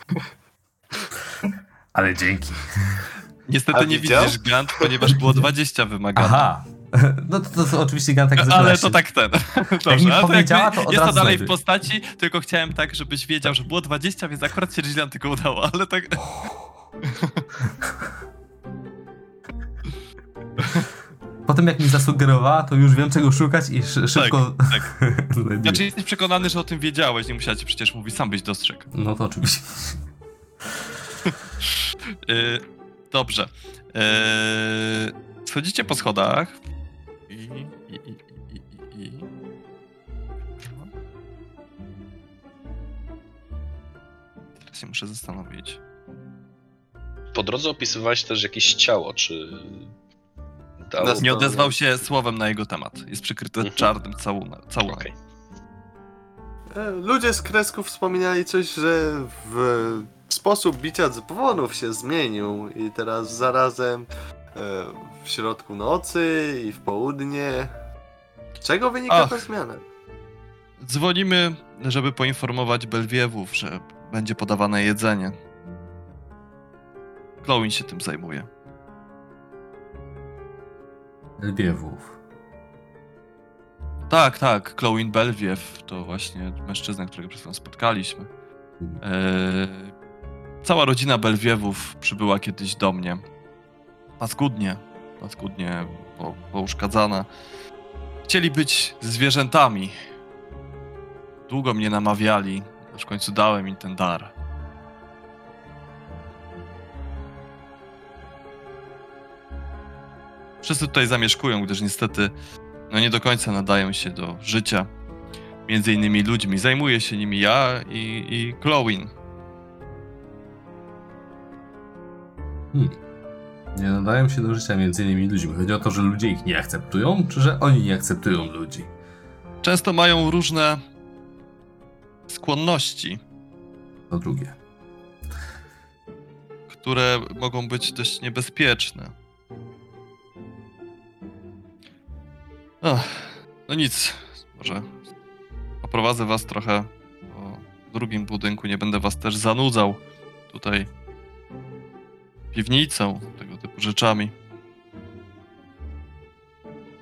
[SPEAKER 2] Ale dzięki.
[SPEAKER 1] Niestety
[SPEAKER 4] A
[SPEAKER 1] nie
[SPEAKER 4] widział?
[SPEAKER 1] widzisz Gant, ponieważ było 20 wymagane.
[SPEAKER 2] Aha. No to, to, to oczywiście Gant tak
[SPEAKER 1] Ale to tak ten.
[SPEAKER 2] mi
[SPEAKER 1] Dobrze, ale to
[SPEAKER 2] powiedziała,
[SPEAKER 1] jakby
[SPEAKER 2] to od
[SPEAKER 1] jest to dalej w postaci, tylko chciałem tak, żebyś wiedział, że było 20, więc akurat się Gillian tylko udało, ale tak...
[SPEAKER 2] Potem jak mi zasugerowała, to już wiem czego szukać i sz- szybko
[SPEAKER 1] tak.
[SPEAKER 2] znajduję.
[SPEAKER 1] Znaczy jesteś przekonany, że o tym wiedziałeś, nie musiała ci przecież mówić, sam byś dostrzegł.
[SPEAKER 2] No to oczywiście.
[SPEAKER 1] Yy, dobrze. Yy, schodzicie po schodach i... i, i, i, i, i. Teraz się muszę zastanowić.
[SPEAKER 3] Po drodze opisywałeś też jakieś ciało, czy... Dało...
[SPEAKER 4] Nas-
[SPEAKER 1] Nie odezwał się słowem na jego temat. Jest przykryty
[SPEAKER 3] Mhm.
[SPEAKER 1] czarnym całunem. całunem.
[SPEAKER 3] Okej.
[SPEAKER 4] E, Ludzie z kresków wspominali coś, że w sposób bicia dzwonów się zmienił i teraz zarazem e, w środku nocy i w południe. Z czego wynika
[SPEAKER 1] Ach.
[SPEAKER 4] ta zmiana?
[SPEAKER 1] Dzwonimy, żeby poinformować Belwiewów, że będzie podawane jedzenie. Chloe się tym zajmuje.
[SPEAKER 2] Lwiewów.
[SPEAKER 1] Tak, tak, Chloe Belwiew to właśnie mężczyzna, którego przed chwilą spotkaliśmy. Eee, cała rodzina Belwiewów przybyła kiedyś do mnie. Paskudnie, paskudnie po, pouszkadzana. Chcieli być zwierzętami. Długo mnie namawiali, aż w końcu dałem im ten dar. Wszyscy tutaj zamieszkują, gdyż niestety no nie do końca nadają się do życia między innymi ludźmi. Zajmuję się nimi ja i, i.
[SPEAKER 2] Hmm. Nie nadają się do życia między innymi ludźmi. Chodzi o to, że ludzie ich nie akceptują, czy że oni nie akceptują ludzi?
[SPEAKER 1] Często mają różne skłonności,
[SPEAKER 2] To drugie.
[SPEAKER 1] które mogą być dość niebezpieczne. Ach, no nic, może oprowadzę was trochę po drugim budynku, nie będę was też zanudzał tutaj piwnicą, tego typu rzeczami.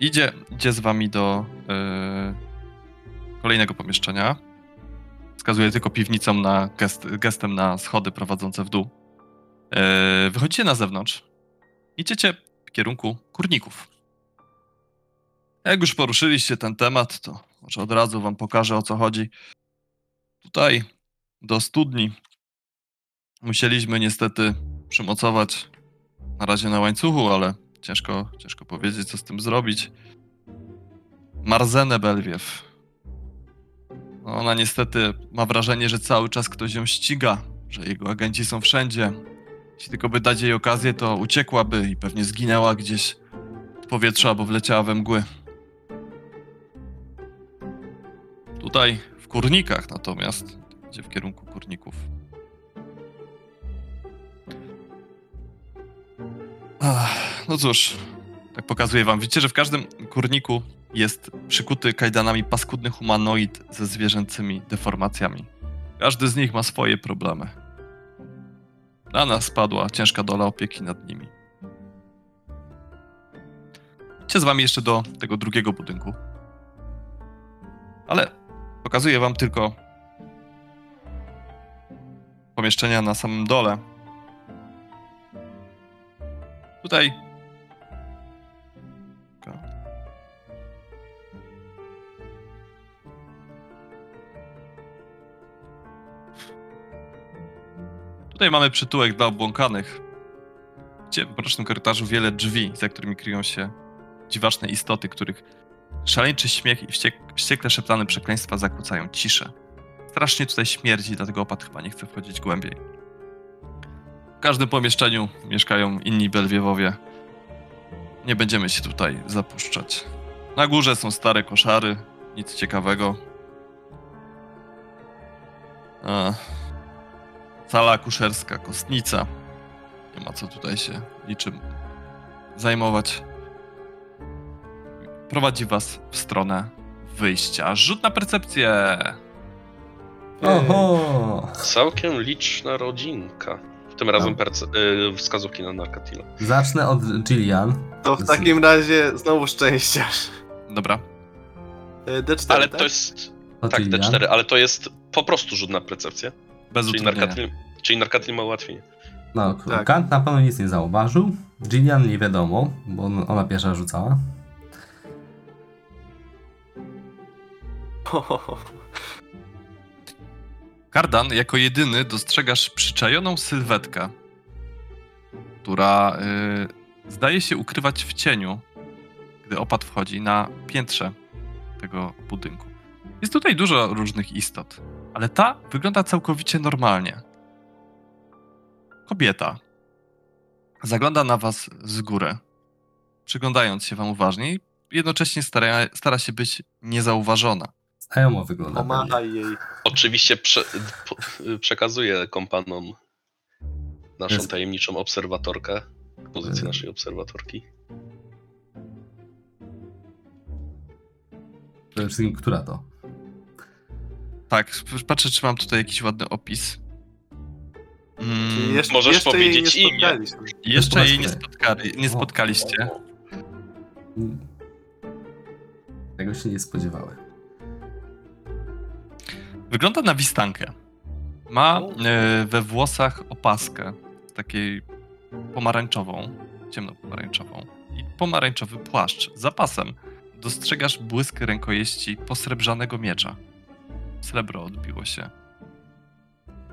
[SPEAKER 1] Idzie, idzie z wami do e, kolejnego pomieszczenia. Wskazuje tylko piwnicą na gest, gestem na schody prowadzące w dół. E, wychodzicie na zewnątrz. Idziecie w kierunku kurników. Jak już poruszyliście ten temat, to może od razu wam pokażę o co chodzi. Tutaj do studni musieliśmy niestety przymocować na razie na łańcuchu, ale ciężko, ciężko powiedzieć, co z tym zrobić. Marzenę Belwiew. Ona niestety ma wrażenie, że cały czas ktoś ją ściga, że jego agenci są wszędzie. Jeśli tylko by dać jej okazję, to uciekłaby i pewnie zginęła gdzieś w powietrzu albo wleciała we mgły. Tutaj w kurnikach natomiast, idzie w kierunku kurników. No cóż, tak pokazuję wam. Widzicie, że w każdym kurniku jest przykuty kajdanami paskudny humanoid ze zwierzęcymi deformacjami. Każdy z nich ma swoje problemy. na nas spadła ciężka dola opieki nad nimi. Idźcie z wami jeszcze do tego drugiego budynku. Ale pokazuję wam tylko pomieszczenia na samym dole. Tutaj. Tutaj mamy przytułek dla obłąkanych. Gdzie w mrocznym korytarzu wiele drzwi, za którymi kryją się dziwaczne istoty, których szaleńczy śmiech i wściek wściekle szeptane przekleństwa zakłócają ciszę. Strasznie tutaj śmierdzi, dlatego opat chyba nie chce wchodzić głębiej. W każdym pomieszczeniu mieszkają inni Belwiewowie. Nie będziemy się tutaj zapuszczać. Na górze są stare koszary, nic ciekawego. A, sala akuszerska, kostnica. Nie ma co tutaj się niczym zajmować. Prowadzi was w stronę wyjścia. Rzut na percepcję.
[SPEAKER 2] Oho!
[SPEAKER 3] Całkiem liczna rodzinka. Tym razem perce- y, wskazówki na Narkatila.
[SPEAKER 2] Zacznę od Jillian.
[SPEAKER 4] To w takim razie znowu szczęściarz.
[SPEAKER 1] Dobra.
[SPEAKER 4] E, D4,
[SPEAKER 3] Ale
[SPEAKER 4] tak?
[SPEAKER 3] to jest.
[SPEAKER 2] Od
[SPEAKER 3] Tak,
[SPEAKER 2] Jillian.
[SPEAKER 3] D4, ale to jest po prostu rzut na percepcję.
[SPEAKER 1] Bez
[SPEAKER 3] Czyli. Narkatil, czyli Narkatil ma ułatwienie.
[SPEAKER 2] No,
[SPEAKER 4] Tak.
[SPEAKER 2] Kant na pewno nic nie zauważył. Jillian nie wiadomo, bo on- ona pierwsza rzucała.
[SPEAKER 1] Kardan jako jedyny dostrzegasz przyczajoną sylwetkę, która y, zdaje się ukrywać w cieniu, gdy opad wchodzi na piętrze tego budynku. Jest tutaj dużo różnych istot, ale ta wygląda całkowicie normalnie. Kobieta zagląda na was z góry, przyglądając się wam uważnie i jednocześnie stara, stara się być niezauważona.
[SPEAKER 2] Znajomo wygląda.
[SPEAKER 4] Pomachaj jej.
[SPEAKER 3] Oczywiście prze, po, przekazuję kompanom naszą
[SPEAKER 2] Jest-
[SPEAKER 3] tajemniczą obserwatorkę. Pozycję
[SPEAKER 2] Y-
[SPEAKER 3] naszej obserwatorki.
[SPEAKER 2] Przede wszystkim, która to?
[SPEAKER 1] Tak, patrzę, czy mam tutaj jakiś ładny opis. Mm,
[SPEAKER 4] jeszcze,
[SPEAKER 3] Możesz
[SPEAKER 4] jeszcze
[SPEAKER 3] powiedzieć
[SPEAKER 4] jej
[SPEAKER 3] imię.
[SPEAKER 1] jeszcze jej nie, spotkali, nie spotkaliście.
[SPEAKER 2] Mm. Tego się nie spodziewałem.
[SPEAKER 1] Wygląda na wistankę. Ma e, we włosach opaskę, takiej pomarańczową, ciemnopomarańczową i pomarańczowy płaszcz z zapasem. Dostrzegasz błysk rękojeści posrebrzanego miecza. Srebro odbiło się.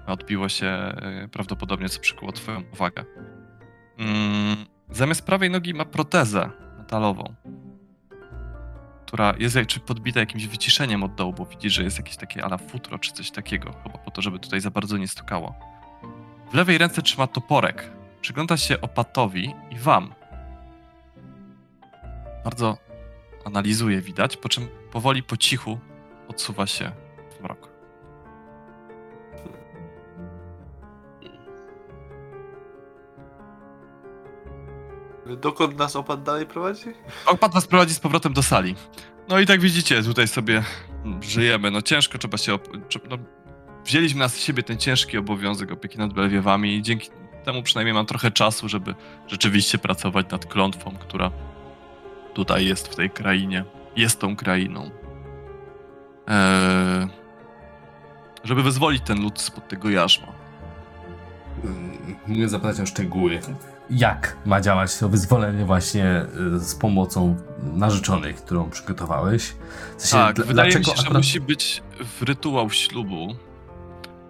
[SPEAKER 1] Odbiło się e, prawdopodobnie, co przykuło twoją uwagę. Mm, zamiast prawej nogi ma protezę metalową, która jest czy podbita jakimś wyciszeniem od dołu, bo widzisz, że jest jakieś takie ala futro czy coś takiego, chyba po to, żeby tutaj za bardzo nie stukało. W lewej ręce trzyma toporek. Przygląda się opatowi i wam. Bardzo analizuje, widać, po czym powoli po cichu odsuwa się w mrok.
[SPEAKER 4] Dokąd nas opad dalej prowadzi?
[SPEAKER 1] Opat was prowadzi z powrotem do sali. No i tak widzicie, tutaj sobie żyjemy. No ciężko trzeba się. No, wzięliśmy na siebie ten ciężki obowiązek opieki nad Belwiewami i dzięki temu przynajmniej mam trochę czasu, żeby rzeczywiście pracować nad klątwą, która tutaj jest w tej krainie. Jest tą krainą. Eee, żeby wyzwolić ten lud spod tego jarzma.
[SPEAKER 2] Mogę zapytać o szczegóły. Jak ma działać to wyzwolenie właśnie y, z pomocą narzeczonej, którą przygotowałeś? W sensie,
[SPEAKER 1] Tak,
[SPEAKER 2] dl-
[SPEAKER 1] wydaje mi się, że
[SPEAKER 2] akurat-
[SPEAKER 1] musi być w rytuał ślubu.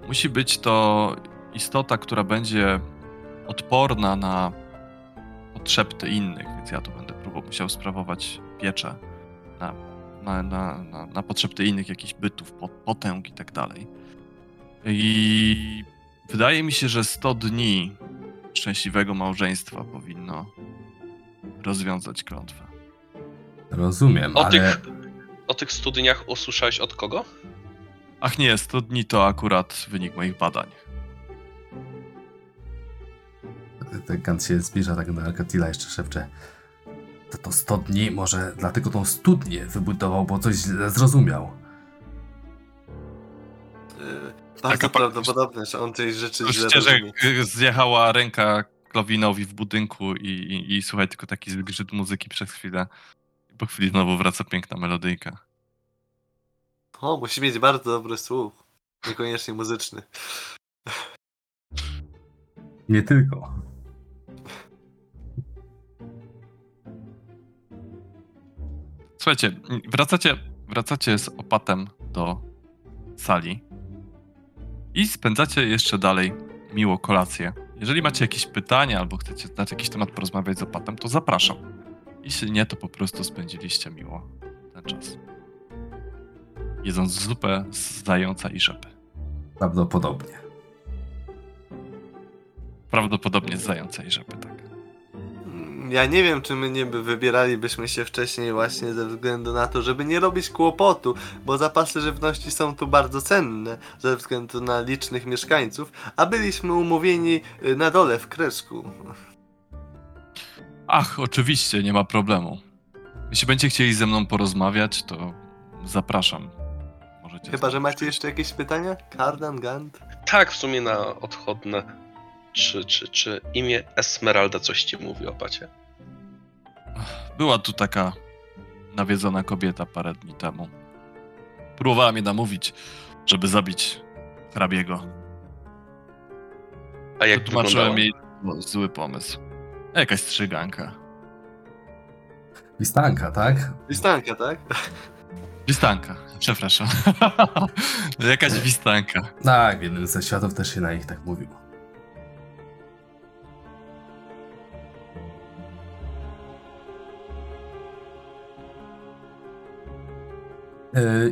[SPEAKER 1] Musi być to istota, która będzie odporna na potrzeby innych, więc ja tu będę próbował musiał sprawować pieczę na, na, na, na, na potrzeby innych, jakichś bytów, pot- potęg i tak dalej. I wydaje mi się, że 100 dni szczęśliwego małżeństwa powinno rozwiązać klątwę.
[SPEAKER 2] Rozumiem,
[SPEAKER 3] O,
[SPEAKER 2] ale
[SPEAKER 3] tych, o tych studiach usłyszałeś od kogo?
[SPEAKER 1] Ach nie, 100 dni to akurat wynik moich badań.
[SPEAKER 2] ten Kant się zbliża tak do Alcatila jeszcze szepcze. To to 100 dni, może dlatego tą studnię wybudował, bo coś źle zrozumiał.
[SPEAKER 4] Bardzo
[SPEAKER 1] pa-
[SPEAKER 4] prawdopodobne, że on tej rzeczy źle
[SPEAKER 1] Słyszycie, że
[SPEAKER 4] rozumie.
[SPEAKER 1] y, zjechała ręka Klowinowi w budynku i, i, i słuchaj tylko taki zgrzyt muzyki przez chwilę. I po chwili znowu wraca piękna melodyjka.
[SPEAKER 4] O, musi mieć bardzo dobry słuch. Niekoniecznie muzyczny.
[SPEAKER 2] Nie tylko.
[SPEAKER 1] Słuchajcie, wracacie, wracacie z opatem do sali i spędzacie jeszcze dalej miło kolację. Jeżeli macie jakieś pytania albo chcecie na jakiś temat porozmawiać z opatem, to zapraszam. Jeśli nie, to po prostu spędziliście miło ten czas. Jedząc zupę z zająca i rzepy.
[SPEAKER 2] Prawdopodobnie.
[SPEAKER 1] Prawdopodobnie z zająca i rzepy, tak.
[SPEAKER 4] Ja nie wiem, czy my nie by wybieralibyśmy się wcześniej właśnie ze względu na to, żeby nie robić kłopotu, bo zapasy żywności są tu bardzo cenne ze względu na licznych mieszkańców, a byliśmy umówieni y, na dole w Kreszku.
[SPEAKER 1] Ach, oczywiście, nie ma problemu. Jeśli będziecie chcieli ze mną porozmawiać, to zapraszam. Możecie
[SPEAKER 4] Chyba, że macie jeszcze jakieś pytania? Kardan, Gant?
[SPEAKER 3] Tak, w sumie na odchodne. Czy, czy, czy imię Esmeralda coś ci mówi o pacie?
[SPEAKER 1] Była tu taka nawiedzona kobieta parę dni temu. Próbowała mnie namówić, żeby zabić hrabiego.
[SPEAKER 3] A jak
[SPEAKER 1] Wytłumaczyłem jej no, zły pomysł. Jakaś strzyganka.
[SPEAKER 2] Wistanka, tak?
[SPEAKER 4] Listanka, tak?
[SPEAKER 1] Wistanka, przepraszam. Jakaś wistanka.
[SPEAKER 2] Tak, w jednym ze światów też się na nich tak mówiło.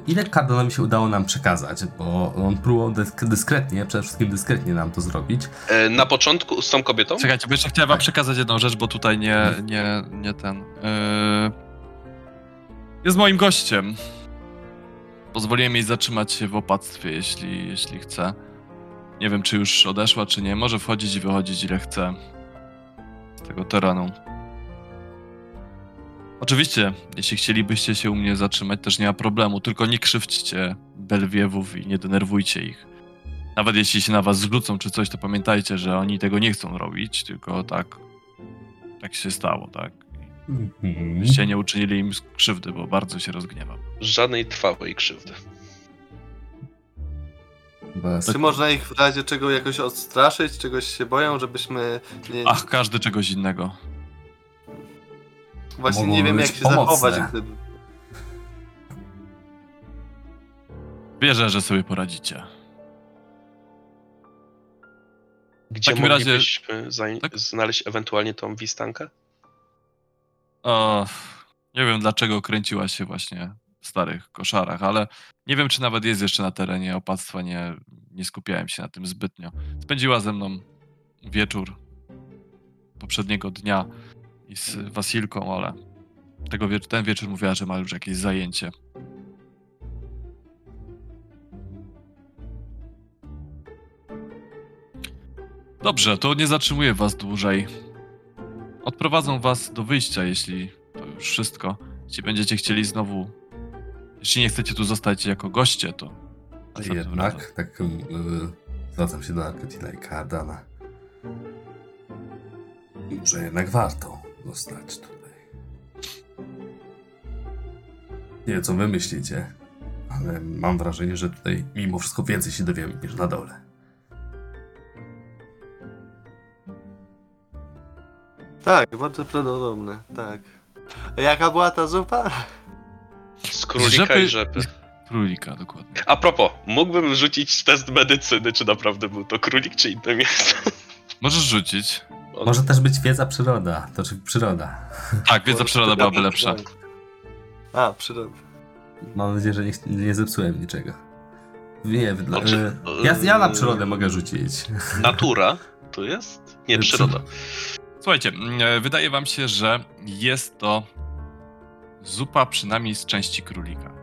[SPEAKER 2] Ile Cardonowi się udało nam przekazać? Bo on próbował dysk- dyskretnie, przede wszystkim dyskretnie nam to zrobić.
[SPEAKER 3] E, Na początku z tą kobietą?
[SPEAKER 1] Czekajcie, bo jeszcze chciałem wam
[SPEAKER 2] Tak.
[SPEAKER 1] przekazać jedną rzecz, bo tutaj nie, nie, nie ten. Yy... Jest moim gościem. Pozwoliłem jej zatrzymać się w opactwie, jeśli, jeśli chce. Nie wiem, czy już odeszła, czy nie. Może wchodzić i wychodzić ile chce z tego terenu. Oczywiście, jeśli chcielibyście się u mnie zatrzymać, też nie ma problemu, tylko nie krzywdźcie Belwiewów i nie denerwujcie ich. Nawet jeśli się na was zwrócą czy coś, to pamiętajcie, że oni tego nie chcą robić, tylko tak, tak się stało, tak?
[SPEAKER 2] Mhm.
[SPEAKER 1] Byście nie uczynili im krzywdy, bo bardzo się rozgniewam.
[SPEAKER 3] Żadnej trwałej krzywdy.
[SPEAKER 2] Bez...
[SPEAKER 4] Czy można ich w razie czego jakoś odstraszyć? Czegoś się boją, żebyśmy nie...
[SPEAKER 1] Ach, każdy czegoś innego.
[SPEAKER 4] Właśnie nie wiem jak się zachować,
[SPEAKER 2] pomocne.
[SPEAKER 4] gdyby...
[SPEAKER 1] Wierzę, że sobie poradzicie.
[SPEAKER 3] Gdzie
[SPEAKER 1] takim razie-
[SPEAKER 3] moglibyśmy zaj-
[SPEAKER 1] Tak?
[SPEAKER 3] znaleźć ewentualnie tą wistankę?
[SPEAKER 1] O, nie wiem dlaczego kręciła się właśnie w starych koszarach, ale nie wiem, czy nawet jest jeszcze na terenie opactwa. Nie, nie skupiałem się na tym zbytnio. Spędziła ze mną wieczór poprzedniego dnia i z Wasilką, ale tego wiecz- ten wieczór mówiła, że ma już jakieś zajęcie. Dobrze, to nie zatrzymuję was dłużej. Odprowadzą was do wyjścia, jeśli to już wszystko. Jeśli będziecie chcieli znowu. Jeśli nie chcecie tu zostać jako goście, to. razem.
[SPEAKER 2] Jednak, tak yy, zwracam się do Arketina i Cardana. Może jednak warto zostać tutaj. Nie wiem, co wy myślicie, ale mam wrażenie, że tutaj mimo wszystko więcej się dowiemy niż na dole.
[SPEAKER 4] Tak, bardzo prawdopodobne, tak. A jaka była ta zupa?
[SPEAKER 3] Z królika i rzepy.
[SPEAKER 1] Królika, dokładnie.
[SPEAKER 3] A propos, mógłbym rzucić test medycyny, czy naprawdę był to królik, czy inne mięso.
[SPEAKER 1] Możesz rzucić.
[SPEAKER 3] On-
[SPEAKER 2] Może też być wiedza przyroda, to czy przyroda.
[SPEAKER 1] Tak, wiedza przyroda byłaby lepsza.
[SPEAKER 4] A, przyroda.
[SPEAKER 2] Mam nadzieję, że nie, nie zepsułem niczego. Nie, dla,
[SPEAKER 3] Znaczy,
[SPEAKER 2] yy, ja, ja na przyrodę mogę rzucić.
[SPEAKER 3] Natura to jest? Nie,
[SPEAKER 2] Przy-
[SPEAKER 3] przyroda.
[SPEAKER 1] Słuchajcie, mm, e, wydaje wam się, że jest to zupa przynajmniej z części królika.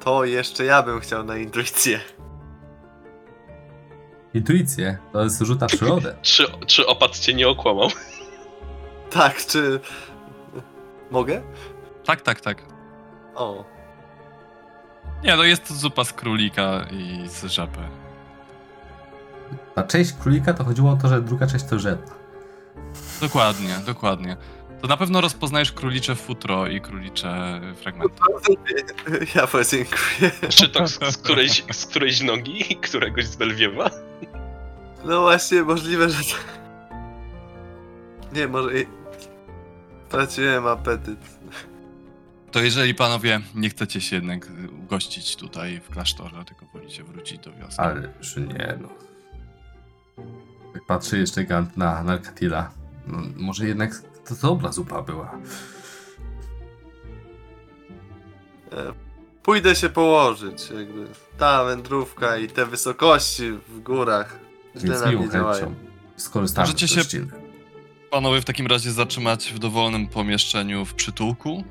[SPEAKER 4] To jeszcze ja bym chciał na intuicję.
[SPEAKER 2] Intuicję, to jest rzut na przyrodę.
[SPEAKER 3] Czy, czy opat cię nie okłamał?
[SPEAKER 4] Tak, czy... Mogę?
[SPEAKER 1] Tak, tak, tak.
[SPEAKER 4] O.
[SPEAKER 1] Nie, no jest to zupa z królika i z żaby.
[SPEAKER 2] Ta część królika to chodziło o to, że druga część to żetna.
[SPEAKER 1] Dokładnie, dokładnie. To na pewno rozpoznajesz królicze futro i królicze fragmenty.
[SPEAKER 4] Ja podziękuję.
[SPEAKER 3] Czy to z, z, którejś, z którejś nogi któregoś z Belwiewa?
[SPEAKER 4] No właśnie, możliwe, że... to- Nie, może... i- Straciłem apetyt.
[SPEAKER 1] To jeżeli panowie nie chcecie się jednak ugościć tutaj w klasztorze, tylko wolicie wrócić do wioski.
[SPEAKER 2] Ale że nie, no. Jak patrzy jeszcze Gant na Narkatila, no, może jednak to dobra zupa była.
[SPEAKER 4] Pójdę się położyć, jakby. Ta wędrówka i te wysokości w górach
[SPEAKER 2] Więc
[SPEAKER 4] na
[SPEAKER 2] miłą chęcią skorzystamy
[SPEAKER 1] Możecie
[SPEAKER 2] z
[SPEAKER 1] się-
[SPEAKER 2] gościny.
[SPEAKER 1] Panowie w takim razie zatrzymać w dowolnym pomieszczeniu w przytułku,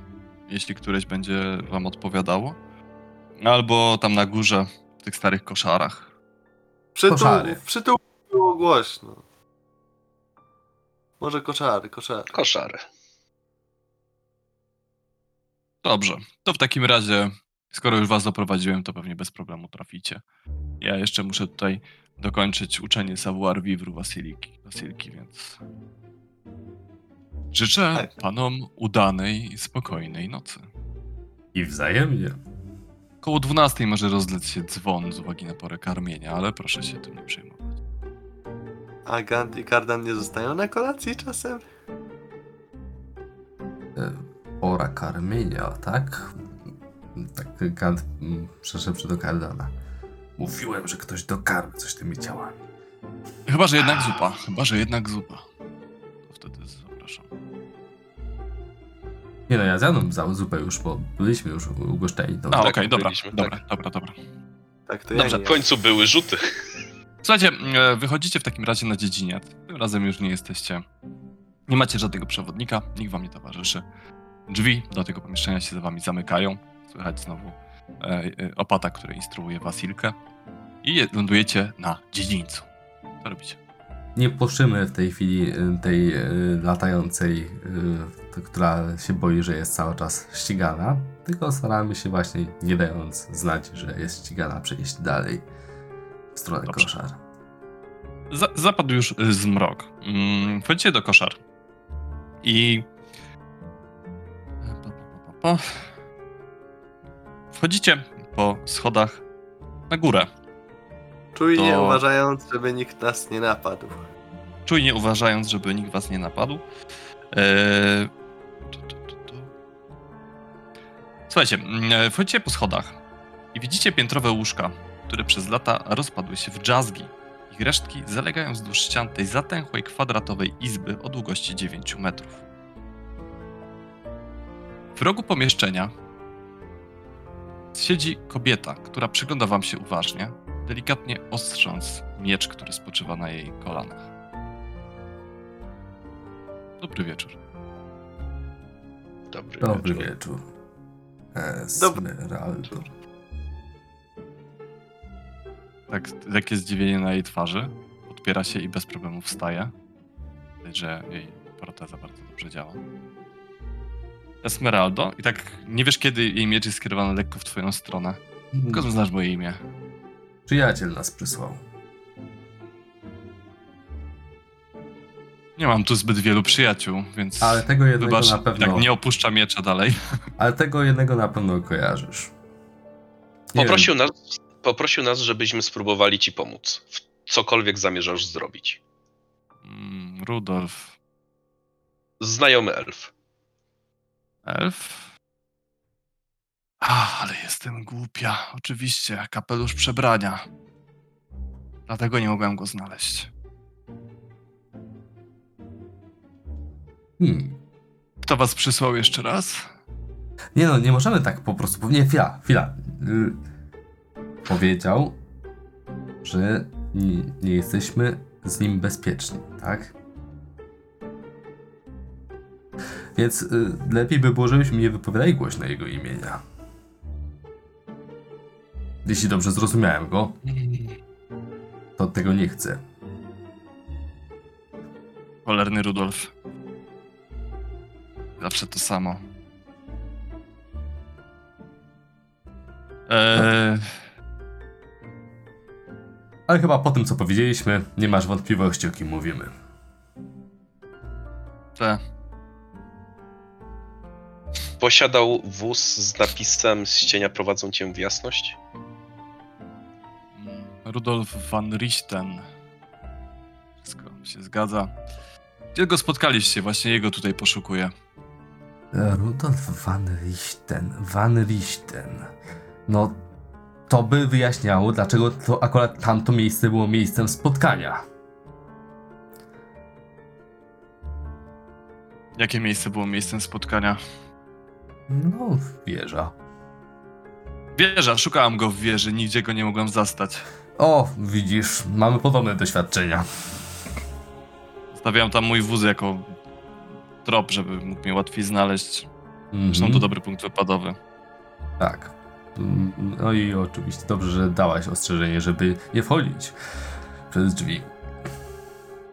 [SPEAKER 1] jeśli któreś będzie wam odpowiadało. Albo tam na górze, w tych starych koszarach.
[SPEAKER 4] Przytuł,
[SPEAKER 2] Koszary.
[SPEAKER 4] w przytułku było głośno. Może koszary, koszary.
[SPEAKER 3] Koszary.
[SPEAKER 1] Dobrze, to w takim razie, skoro już was doprowadziłem, to pewnie bez problemu traficie. Ja jeszcze muszę tutaj dokończyć uczenie savoir vivre Wasiliki, Wasilki, więc... Życzę
[SPEAKER 4] Tak.
[SPEAKER 1] panom udanej i spokojnej nocy.
[SPEAKER 2] I wzajemnie.
[SPEAKER 1] Koło 12 może rozlec się dzwon z uwagi na porę karmienia, ale proszę się tym nie przejmować.
[SPEAKER 4] A Gant i Kardan nie zostają na kolacji czasem?
[SPEAKER 2] E, Pora karmienia, tak? Tak Gant mm, przeszedł do Kardana. Mówiłem, że ktoś dokarmi coś tymi ciałami.
[SPEAKER 1] Chyba, że jednak zupa. Chyba, że jednak zupa. To wtedy zapraszam.
[SPEAKER 2] Nie no, ja zjadłem zupę już, bo byliśmy już ugoszczeni. To
[SPEAKER 1] A,
[SPEAKER 3] tak,
[SPEAKER 1] okej, dobra,
[SPEAKER 3] byliśmy,
[SPEAKER 1] dobra,
[SPEAKER 3] tak.
[SPEAKER 1] dobra, dobra.
[SPEAKER 4] Tak, to
[SPEAKER 1] Dobrze,
[SPEAKER 4] ja
[SPEAKER 3] W końcu były rzuty.
[SPEAKER 1] Słuchajcie, e, wychodzicie w takim razie na dziedziniec. Tym razem już nie jesteście. Nie macie żadnego przewodnika, nikt wam nie towarzyszy. Drzwi do tego pomieszczenia się za wami zamykają. Słychać znowu opata, który instruuje Wasilkę. I je- lądujecie na dziedzińcu. Co robicie?
[SPEAKER 2] Nie puszczymy w tej chwili y, tej latającej, która się boi, że jest cały czas ścigana, tylko staramy się właśnie, nie dając znać, że jest ścigana, przejść dalej w stronę
[SPEAKER 1] Dobrze.
[SPEAKER 2] koszar.
[SPEAKER 1] Za, zapadł już zmrok. Mm, wchodzicie do koszar. I. Pa, pa, pa. Wchodzicie po schodach na górę.
[SPEAKER 4] Czujnie
[SPEAKER 1] to-
[SPEAKER 4] uważając, żeby nikt nas nie napadł.
[SPEAKER 1] Czujnie uważając, żeby nikt was nie napadł. Eee... Słuchajcie, mm, wchodzicie po schodach i widzicie piętrowe łóżka, które przez lata rozpadły się w dżazgi. Ich resztki zalegają wzdłuż ścian tej zatęchłej, kwadratowej izby o długości 9 metrów. W rogu pomieszczenia siedzi kobieta, która przygląda wam się uważnie, delikatnie ostrząc miecz, który spoczywa na jej kolanach. Dobry wieczór.
[SPEAKER 3] Dobry,
[SPEAKER 2] Dobry
[SPEAKER 3] wieczór.
[SPEAKER 2] wieczór.
[SPEAKER 4] Dobry
[SPEAKER 2] Esmeraldo.
[SPEAKER 1] Tak, lekkie zdziwienie na jej twarzy. Podpiera się i bez problemu wstaje. Widać, że jej proteza bardzo dobrze działa. Esmeraldo, i tak nie wiesz, kiedy jej miecz jest skierowany lekko w twoją stronę. Tylko znasz moje imię.
[SPEAKER 2] Przyjaciel nas przysłał.
[SPEAKER 1] Nie mam tu zbyt wielu przyjaciół, więc
[SPEAKER 2] Ale tego jednego
[SPEAKER 1] wybacz,
[SPEAKER 2] na pewno.
[SPEAKER 1] tak nie opuszcza miecza dalej.
[SPEAKER 2] Ale tego jednego na pewno kojarzysz. Nie
[SPEAKER 3] Poprosił nas, poprosił nas, żebyśmy spróbowali ci pomóc. W cokolwiek zamierzasz zrobić.
[SPEAKER 1] Mm, Rudolf.
[SPEAKER 3] Znajomy elf.
[SPEAKER 1] Elf? A, ale jestem głupia. Oczywiście, kapelusz przebrania. Dlatego nie mogłem go znaleźć.
[SPEAKER 2] Hmm.
[SPEAKER 1] Kto was przysłał jeszcze raz?
[SPEAKER 2] Nie no, nie możemy tak po prostu. Nie, chwila, chwila. Y, powiedział, że nie, nie jesteśmy z nim bezpieczni, tak? Więc y, lepiej by było, żebyśmy nie wypowiadali głośno jego imienia. Jeśli dobrze zrozumiałem go, to tego nie chcę.
[SPEAKER 1] Cholerny Rudolf. Zawsze to samo. Eee,
[SPEAKER 2] Ale chyba po tym, co powiedzieliśmy, nie masz wątpliwości, o kim mówimy.
[SPEAKER 1] te.
[SPEAKER 3] Posiadał wóz z napisem z cienia prowadzą cię w jasność?
[SPEAKER 1] Mm, Rudolf van Richten. Wszystko się zgadza. Gdzie go spotkaliście? Właśnie jego tutaj poszukuję.
[SPEAKER 2] Rudolf van Richten, van Richten. No, to by wyjaśniało, dlaczego to akurat tamto miejsce było miejscem spotkania.
[SPEAKER 1] Jakie miejsce było miejscem spotkania?
[SPEAKER 2] No, wieża.
[SPEAKER 1] Wieża, szukałam go w wieży, nigdzie go nie mogłem zastać.
[SPEAKER 2] O, widzisz, mamy podobne doświadczenia.
[SPEAKER 1] Stawiałem tam mój wóz jako trop, żeby mógł mnie łatwiej znaleźć. Zresztą
[SPEAKER 2] Mhm.
[SPEAKER 1] to dobry punkt wypadowy.
[SPEAKER 2] Tak. Mm, No i oczywiście dobrze, że dałaś ostrzeżenie, żeby nie wchodzić przez drzwi.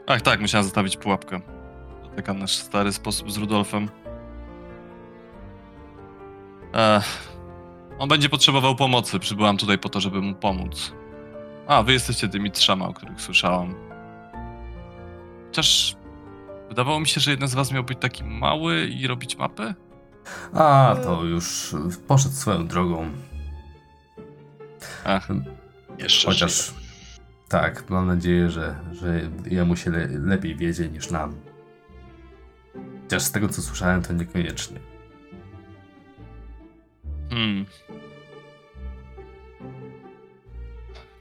[SPEAKER 1] Ach tak, musiałem zostawić pułapkę. To taki nasz stary sposób z Rudolfem. Ech, on będzie potrzebował pomocy. Przybyłam tutaj po to, żeby mu pomóc. A, wy jesteście tymi trzema, o których słyszałam. Chociaż wydawało mi się, że jeden z was miał być taki mały i robić mapy.
[SPEAKER 2] A, to już poszedł swoją drogą.
[SPEAKER 1] Ach,
[SPEAKER 3] Jeszcze
[SPEAKER 2] Chociaż
[SPEAKER 3] żyje.
[SPEAKER 2] tak, mam nadzieję, że, że jemu się le, lepiej wiedzie niż nam. Chociaż z tego co słyszałem, to niekoniecznie.
[SPEAKER 1] Hmm.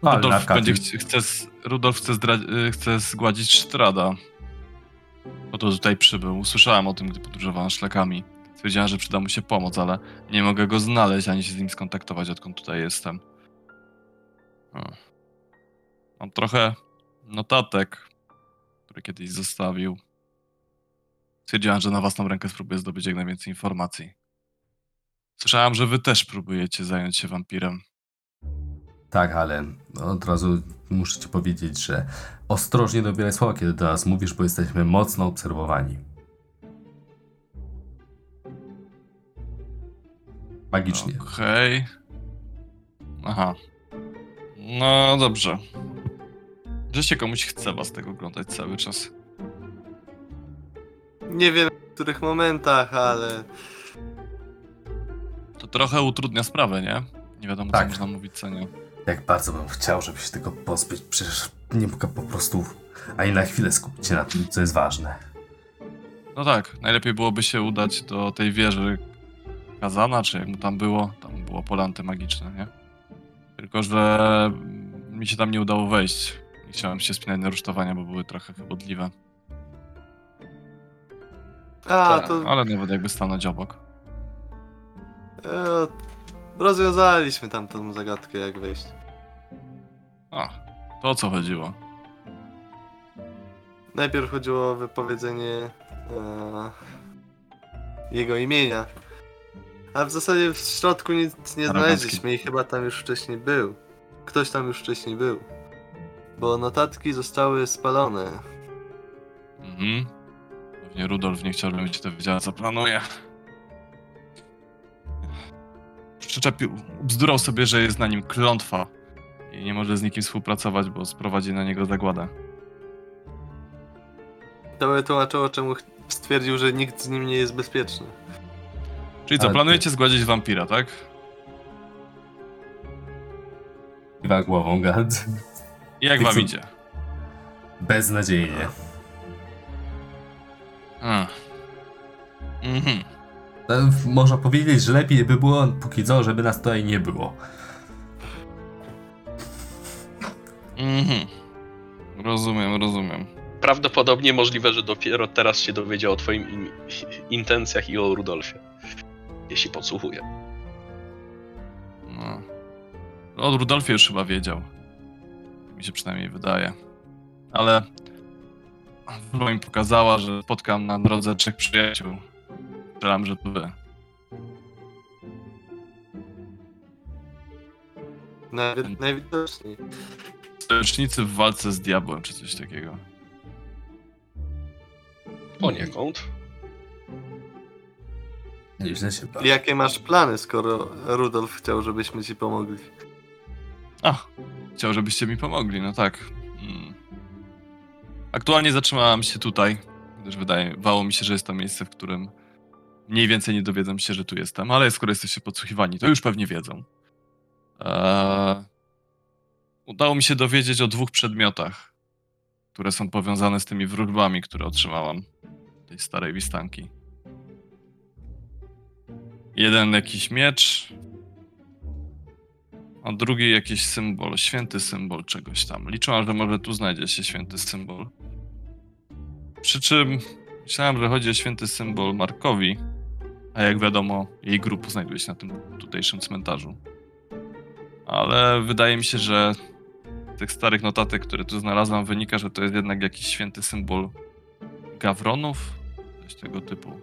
[SPEAKER 2] Ale
[SPEAKER 1] Rudolf, będzie
[SPEAKER 2] ty-
[SPEAKER 1] chce, Rudolf chce, y, chce zgładzić Strada. Po to tutaj przybył. Usłyszałem o tym, gdy podróżowałem szlakami. Stwierdziłem, że przyda mu się pomoc, ale nie mogę go znaleźć, ani się z nim skontaktować, odkąd tutaj jestem. O. Mam trochę notatek, które kiedyś zostawił. Stwierdziłem, że na własną rękę spróbuję zdobyć jak najwięcej informacji. Słyszałem, że wy też próbujecie zająć się wampirem.
[SPEAKER 2] Tak, ale od razu muszę ci powiedzieć, że ostrożnie dobieraj słowa, kiedy do nas mówisz, bo jesteśmy mocno obserwowani. Magicznie.
[SPEAKER 1] Okej. Aha. No dobrze. Że się komuś chce was tego oglądać cały czas.
[SPEAKER 4] Nie wiem w których momentach, ale
[SPEAKER 1] trochę utrudnia sprawę, nie? Nie wiadomo,
[SPEAKER 2] Tak.
[SPEAKER 1] co można mówić, co nie.
[SPEAKER 2] Jak bardzo bym chciał, żeby się tego pozbyć, przecież nie mogę po prostu ani na chwilę skupić się na tym, co jest ważne.
[SPEAKER 1] No tak, najlepiej byłoby się udać do tej wieży Kazana, czy jak mu tam było. Tam było pole antymagiczne, nie? Tylko, że mi się tam nie udało wejść. Nie chciałem się spinać na rusztowania, bo były trochę chybotliwe.
[SPEAKER 4] a
[SPEAKER 3] Tak,
[SPEAKER 4] to
[SPEAKER 1] Ale nawet jakby stanąć obok.
[SPEAKER 4] E, rozwiązaliśmy tam tą zagadkę jak wejść.
[SPEAKER 1] A, to o co chodziło?
[SPEAKER 4] Najpierw chodziło o wypowiedzenie e, jego imienia. A w zasadzie w środku nic nie znaleźliśmy i chyba tam już wcześniej był. Ktoś tam już wcześniej był. Bo notatki zostały spalone.
[SPEAKER 1] Mhm. Pewnie Rudolf nie chciał, żebym się to wiedziała, co planuje. Przyczepił, bzdurał sobie, że jest na nim klątwa i nie może z nikim współpracować, bo sprowadzi na niego zagładę.
[SPEAKER 4] To by tłumaczyło, czemu stwierdził, że nikt z nim nie jest bezpieczny.
[SPEAKER 1] Czyli co,
[SPEAKER 2] Ale ty-
[SPEAKER 1] planujecie zgładzić wampira, tak?
[SPEAKER 2] Kiwa głową, gad.
[SPEAKER 1] I jak
[SPEAKER 2] I
[SPEAKER 1] wam
[SPEAKER 2] co?
[SPEAKER 1] idzie?
[SPEAKER 2] Beznadziejnie.
[SPEAKER 1] A. Mhm.
[SPEAKER 2] Można powiedzieć, że lepiej by było póki co, żeby nas tutaj nie było.
[SPEAKER 1] Mhm. Rozumiem, rozumiem.
[SPEAKER 3] Prawdopodobnie możliwe, że dopiero teraz się dowiedział o twoim im- intencjach i o Rudolfie. Jeśli podsłuchuje.
[SPEAKER 1] No. O Rudolfie już chyba wiedział. Mi się przynajmniej wydaje. Ale Wróżba mi pokazała, że spotkam na drodze trzech przyjaciół. Strzelam, że to wy.
[SPEAKER 4] Najwi- najwidoczniej.
[SPEAKER 1] Sojusznicy w walce z diabłem, czy coś takiego.
[SPEAKER 3] Poniekąd.
[SPEAKER 2] Nieźle się bawi.
[SPEAKER 4] Jakie masz plany, skoro Rudolf chciał, żebyśmy ci pomogli?
[SPEAKER 1] A, chciał, żebyście mi pomogli, no tak. Mm. Aktualnie zatrzymałem się tutaj, gdyż wydawało mi się, że jest to miejsce, w którym mniej więcej nie dowiedzą się, że tu jestem, ale skoro jesteście podsłuchiwani, to już pewnie wiedzą. Eee, udało mi się dowiedzieć o dwóch przedmiotach, które są powiązane z tymi wróżbami, które otrzymałam tej starej wistanki. Jeden jakiś miecz, a drugi jakiś symbol, święty symbol czegoś tam. Liczyłam, że może tu znajdzie się święty symbol. Przy czym myślałem, że chodzi o święty symbol Markowi, a jak wiadomo, jej grup znajduje się na tym tutejszym cmentarzu. Ale wydaje mi się, że z tych starych notatek, które tu znalazłam, wynika, że to jest jednak jakiś święty symbol gawronów, coś tego typu.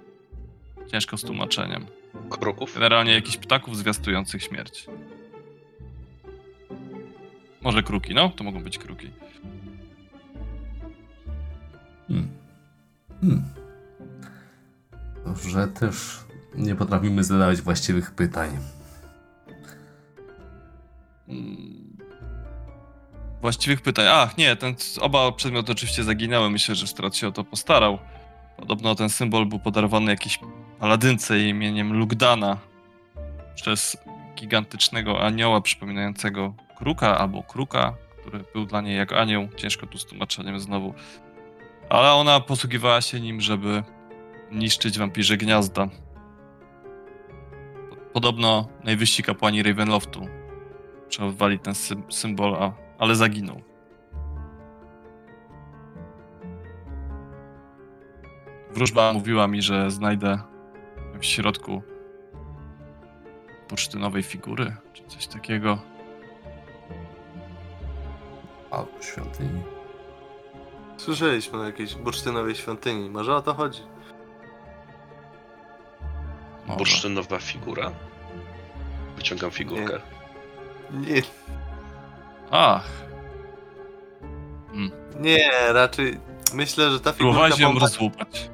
[SPEAKER 1] Ciężko z tłumaczeniem.
[SPEAKER 3] Kroków?
[SPEAKER 1] Generalnie jakichś ptaków zwiastujących śmierć. Może kruki, no? To mogą być kruki.
[SPEAKER 2] Hmm. Hmm. Że też nie potrafimy zadawać właściwych pytań.
[SPEAKER 1] Właściwych pytań. Ach, nie, ten, oba przedmioty oczywiście zaginęły. Myślę, że Strat się o to postarał. Podobno ten symbol był podarowany jakiejś paladynce imieniem Lugdana przez gigantycznego anioła przypominającego kruka albo kruka, który był dla niej jak anioł. Ciężko tu z tłumaczeniem znowu. Ale ona posługiwała się nim, żeby niszczyć wampirze gniazda. Podobno najwyżsi kapłani Ravenloftu przechowywali ten sym- symbol, a, ale zaginął. Wróżba mówiła mi, że znajdę w środku bursztynowej figury, czy coś takiego.
[SPEAKER 2] Albo świątyni.
[SPEAKER 4] Słyszeliśmy o jakiejś bursztynowej świątyni. Może o to chodzi?
[SPEAKER 1] Może.
[SPEAKER 3] Bursztynowa figura. Wyciągam figurkę.
[SPEAKER 4] Nie,
[SPEAKER 1] Ach,
[SPEAKER 4] nie, raczej myślę, że ta figurka
[SPEAKER 1] próbowałeś ją rozłupać.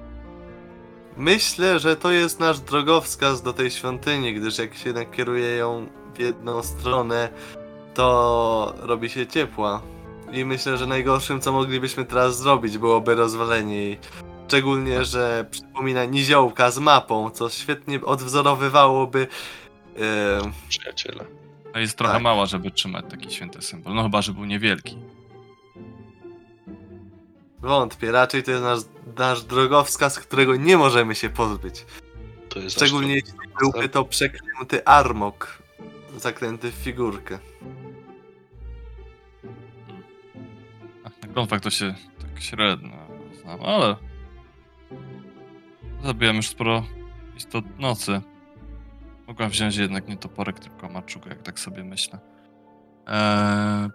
[SPEAKER 4] Myślę, że to jest nasz drogowskaz do tej świątyni, gdyż jak się nakieruje ją w jedną stronę, to robi się ciepła. I myślę, że najgorszym, co moglibyśmy teraz zrobić, byłoby rozwalenie jej. Szczególnie, że przypomina niziołka z mapą, co świetnie odwzorowywałoby. E,
[SPEAKER 3] Przyjaciele.
[SPEAKER 1] A jest trochę
[SPEAKER 4] Tak.
[SPEAKER 1] mała, żeby trzymać taki święty symbol. No chyba, że był niewielki.
[SPEAKER 4] wątpię, raczej to jest nasz, nasz drogowskaz, którego nie możemy się pozbyć.
[SPEAKER 3] To jest
[SPEAKER 4] Szczególnie jeśli byłby to przeklęty armok, zaklęty w figurkę.
[SPEAKER 1] Ach, na to się tak średnio znam, ale... Zabiłem już sporo istot nocy. Mogłem wziąć jednak nie toporek, tylko maczuga, jak tak sobie myślę. Eee...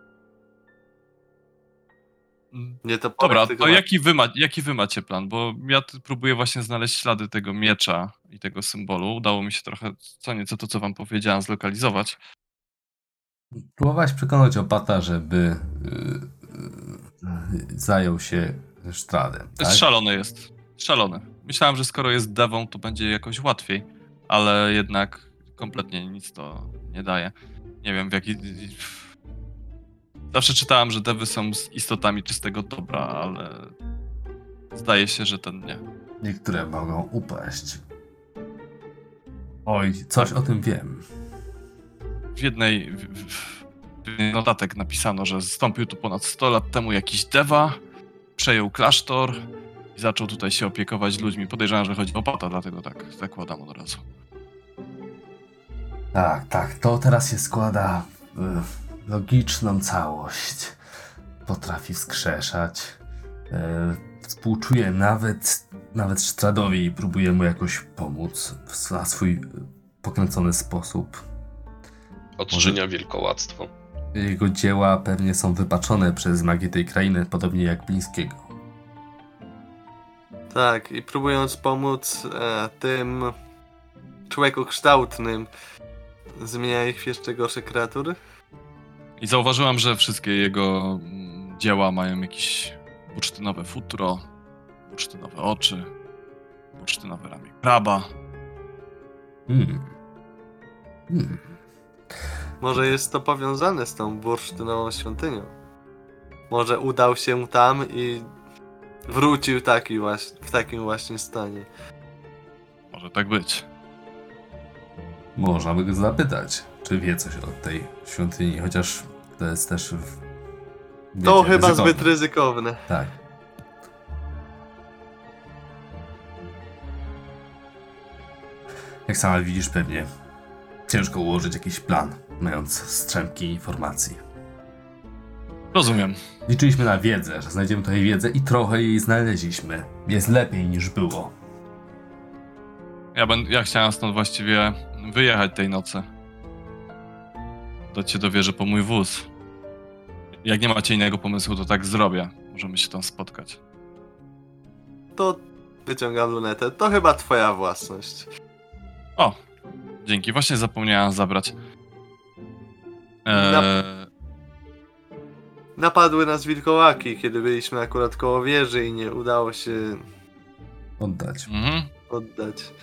[SPEAKER 4] Nie to
[SPEAKER 1] Dobra, to jaki wy, ma, jaki wy macie plan? Bo ja próbuję właśnie znaleźć ślady tego miecza i tego symbolu. Udało mi się trochę co nieco to, co wam powiedziałem, zlokalizować.
[SPEAKER 2] Próbowałaś przekonać opata, żeby y, y, zajął się Stradem,
[SPEAKER 1] To
[SPEAKER 2] tak?
[SPEAKER 1] jest szalony jest. Szalony. Myślałem, że skoro jest dewą, to będzie jakoś łatwiej, ale jednak kompletnie nic to nie daje. Nie wiem w jaki... Zawsze czytałem, że dewy są z istotami czystego dobra, ale zdaje się, że ten nie.
[SPEAKER 2] Niektóre mogą upaść. Oj, coś o tym wiem.
[SPEAKER 1] W jednej w, w, w notatek napisano, że zstąpił tu ponad 100 lat temu jakiś dewa, przejął klasztor i zaczął tutaj się opiekować ludźmi. Podejrzewam, że chodzi o pata, dlatego tak zakładam od razu.
[SPEAKER 2] Tak, tak, to teraz się składa w logiczną całość. Potrafi wskrzeszać. E, współczuje nawet, nawet Stradowi i próbuje mu jakoś pomóc w, na swój pokręcony sposób.
[SPEAKER 3] Odczynia wielkołactwo.
[SPEAKER 2] Jego dzieła pewnie są wypaczone przez magię tej krainy, podobnie jak Blińskiego.
[SPEAKER 4] Tak, i próbując pomóc e, tym człowiekokształtnym, zmienia ich w jeszcze gorsze kreatury?
[SPEAKER 1] I zauważyłam, że wszystkie jego mm, dzieła mają jakieś bursztynowe futro, bursztynowe oczy, bursztynowe ramię kraba.
[SPEAKER 2] Hmm. Hmm.
[SPEAKER 4] Może jest to powiązane z tą bursztynową świątynią. Może udał się tam i wrócił taki właśnie, w takim właśnie stanie.
[SPEAKER 1] Może tak być.
[SPEAKER 2] Można by go zapytać, czy wie coś o tej świątyni, chociaż to jest też. W...
[SPEAKER 4] To
[SPEAKER 2] wiecie,
[SPEAKER 4] chyba
[SPEAKER 2] ryzykowne.
[SPEAKER 4] zbyt ryzykowne.
[SPEAKER 2] Tak. Jak sama widzisz, pewnie ciężko ułożyć jakiś plan, mając strzępki informacji.
[SPEAKER 1] Rozumiem.
[SPEAKER 2] Liczyliśmy na wiedzę, że znajdziemy tutaj wiedzę i trochę jej znaleźliśmy. Jest lepiej niż było.
[SPEAKER 1] Ja, będę, ja chciałem stąd właściwie wyjechać tej nocy. Dać się do wieży po mój wóz. Jak nie macie innego pomysłu, to tak zrobię. Możemy się tam spotkać.
[SPEAKER 4] To wyciągam lunetę. To chyba twoja własność.
[SPEAKER 1] O, dzięki. Właśnie zapomniałem zabrać. Eee,
[SPEAKER 4] Napadły nas wilkołaki, kiedy byliśmy akurat koło wieży i nie udało się
[SPEAKER 2] Oddać.
[SPEAKER 1] mhm,
[SPEAKER 4] oddać.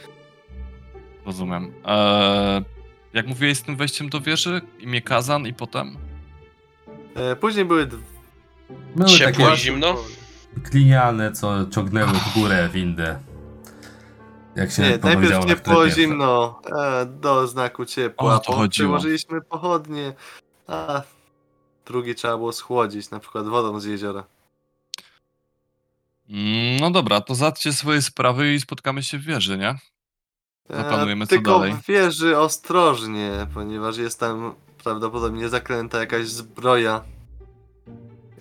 [SPEAKER 1] rozumiem. Eee, jak mówiłeś z tym wejściem do wieży? Imię Kazan i potem?
[SPEAKER 4] E, później były dwa.
[SPEAKER 2] Były
[SPEAKER 3] Ciepło
[SPEAKER 2] takie
[SPEAKER 3] zimno?
[SPEAKER 2] kliniane, co ciągnęły w górę windę. Jak się
[SPEAKER 4] Nie,
[SPEAKER 2] powiedziało
[SPEAKER 4] najpierw
[SPEAKER 2] na
[SPEAKER 4] ciepło,
[SPEAKER 2] wtedy
[SPEAKER 4] zimno, e, do znaku ciepła.
[SPEAKER 1] O, to chodziło.
[SPEAKER 4] Przyłożyliśmy pochodnie, a drugi trzeba było schłodzić, na przykład wodą z jeziora.
[SPEAKER 1] Mm, No dobra, to załatwcie swoje sprawy i spotkamy się w wieży, nie? Zaplanujemy,
[SPEAKER 4] E,
[SPEAKER 1] co
[SPEAKER 4] tylko
[SPEAKER 1] dalej.
[SPEAKER 4] w wieży ostrożnie, ponieważ jest tam prawdopodobnie zaklęta jakaś zbroja,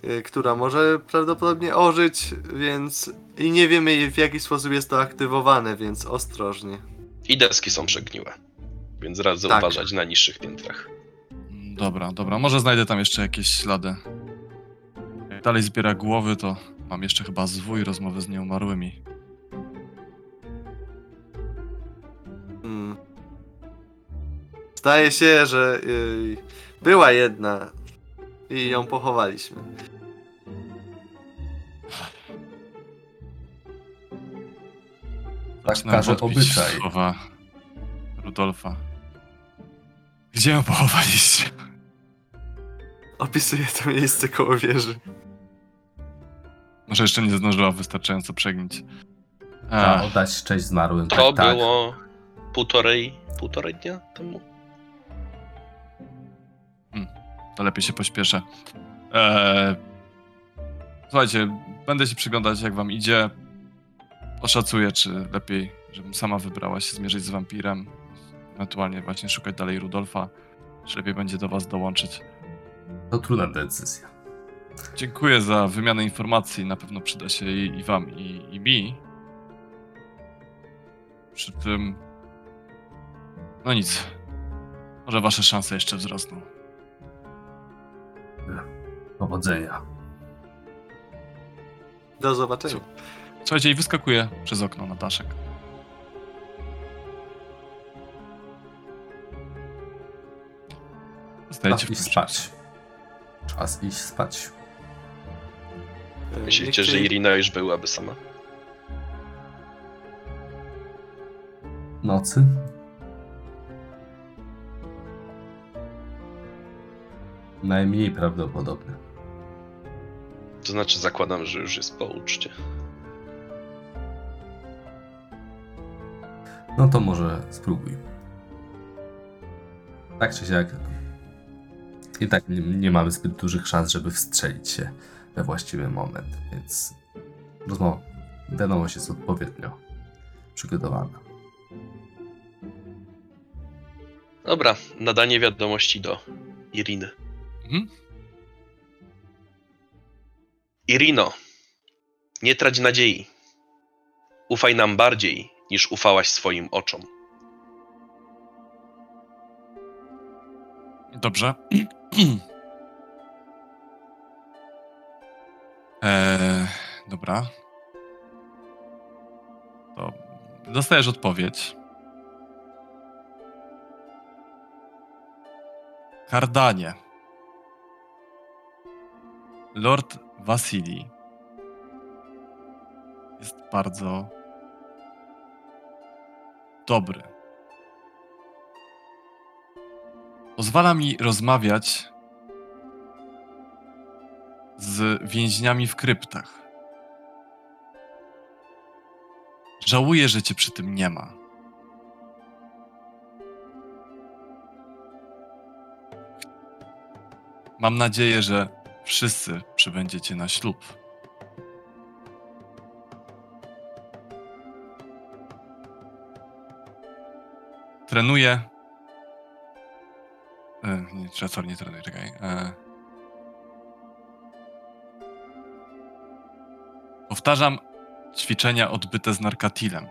[SPEAKER 4] y, która może prawdopodobnie ożyć, więc i nie wiemy w jaki sposób jest to aktywowane, więc ostrożnie.
[SPEAKER 3] I deski są przegniłe. Więc radzę
[SPEAKER 4] Tak.
[SPEAKER 3] uważać na niższych piętrach.
[SPEAKER 1] Dobra, dobra. Może znajdę tam jeszcze jakieś ślady. Jak dalej zbiera głowy, to mam jeszcze chyba zwój rozmowy z nieumarłymi.
[SPEAKER 4] Hmm. Zdaje się, że y, była jedna i ją pochowaliśmy.
[SPEAKER 2] Tak
[SPEAKER 1] Zaczynam
[SPEAKER 2] każe
[SPEAKER 1] wątpić w
[SPEAKER 2] obyczaj.
[SPEAKER 1] Słowa Rudolfa. Gdzie ją pochowaliście?
[SPEAKER 4] Opisuję to miejsce koło wieży.
[SPEAKER 1] Może jeszcze nie zdążyła wystarczająco przegnić.
[SPEAKER 2] Trzeba
[SPEAKER 1] Ech,
[SPEAKER 2] oddać cześć zmarłym.
[SPEAKER 3] To
[SPEAKER 2] tak, tak.
[SPEAKER 3] było półtorej, półtorej dnia temu.
[SPEAKER 1] to lepiej się pośpieszę. Eee, słuchajcie, będę się przyglądać jak wam idzie. Oszacuję, czy lepiej, żebym sama wybrała się zmierzyć z wampirem, ewentualnie właśnie szukać dalej Rudolfa, czy lepiej będzie do was dołączyć.
[SPEAKER 2] To trudna decyzja.
[SPEAKER 1] Dziękuję za wymianę informacji, na pewno przyda się i, i wam, i, i mi. Przy tym... No nic. Może wasze szanse jeszcze wzrosną.
[SPEAKER 2] Powodzenia.
[SPEAKER 4] Do zobaczenia.
[SPEAKER 1] Słuchajcie, i wyskakuje przez okno na daszek. Zostajecie w
[SPEAKER 2] spać. Czas iść spać.
[SPEAKER 4] E,
[SPEAKER 3] Myślicie, że Irina już byłaby sama?
[SPEAKER 2] Nocy? Najmniej prawdopodobne.
[SPEAKER 3] To znaczy zakładam, że już jest po uczcie.
[SPEAKER 2] No to może spróbuj. Tak czy siak. I tak nie, nie mamy zbyt dużych szans, żeby wstrzelić się we właściwy moment, więc rozmowa, wiadomość jest odpowiednio przygotowana.
[SPEAKER 3] Dobra, nadanie wiadomości do Iriny.
[SPEAKER 1] Mhm.
[SPEAKER 3] Irino, nie trać nadziei. Ufaj nam bardziej, niż ufałaś swoim oczom.
[SPEAKER 1] Dobrze. eee, dobra. To dostajesz odpowiedź. Kardanie. Lord Wasili jest bardzo dobry. Pozwala mi rozmawiać z więźniami w kryptach. Żałuję, że cię przy tym nie ma. Mam nadzieję, że wszyscy przybędziecie na ślub. Trenuję. Nie, sorry, nie trenuję, czekaj. E, powtarzam ćwiczenia odbyte z narkatilem.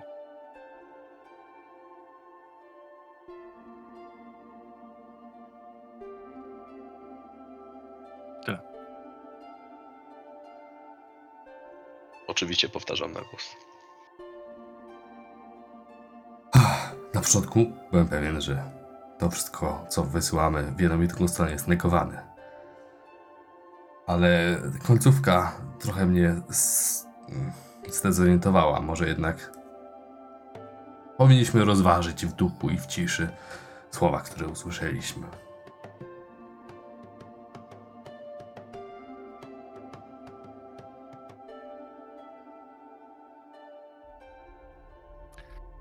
[SPEAKER 3] Oczywiście powtarzam na głos.
[SPEAKER 2] Na początku byłem pewien, że to wszystko, co wysyłamy w jedną i drugą stronę jest negowane. Ale końcówka trochę mnie zdezorientowała. Może jednak powinniśmy rozważyć w duchu i w ciszy słowa, które usłyszeliśmy.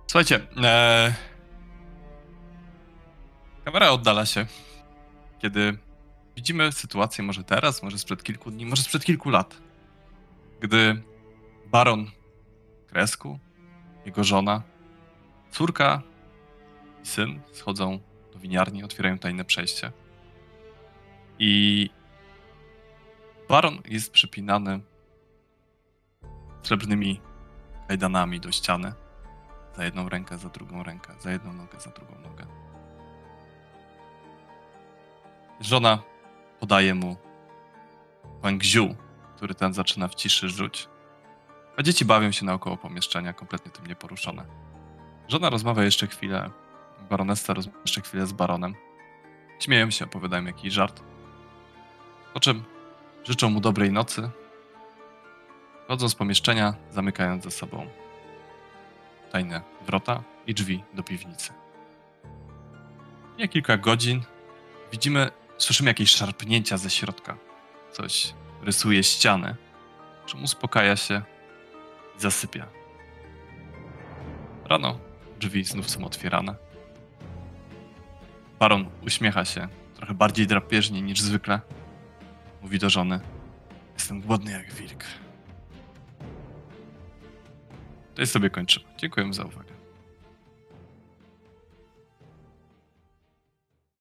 [SPEAKER 1] Słuchajcie, e... kamera oddala się, kiedy widzimy sytuację może teraz, może sprzed kilku dni, może sprzed kilku lat, gdy baron Kresku, jego żona, córka i syn schodzą do winiarni, otwierają tajne przejście. I baron jest przypinany srebrnymi kajdanami do ściany. Za jedną rękę, za drugą rękę, za jedną nogę, za drugą nogę. Żona podaje mu pęgziu, który ten zaczyna w ciszy rzuć. A dzieci bawią się naokoło pomieszczenia, kompletnie tym nieporuszone. Żona rozmawia jeszcze chwilę, baronessa rozmawia jeszcze chwilę z baronem. Śmieją się, opowiadają jakiś żart. Po czym życzą mu dobrej nocy. Chodzą z pomieszczenia, zamykając za sobą tajne wrota i drzwi do piwnicy. Mija kilka godzin. Widzimy, słyszymy jakieś szarpnięcia ze środka. Coś rysuje ściany. Czym uspokaja się i zasypia. Rano drzwi znów są otwierane. Baron uśmiecha się trochę bardziej drapieżnie niż zwykle. Mówi do żony: Jestem głodny jak wilk. To jest sobie kończymy. Dziękuję za uwagę.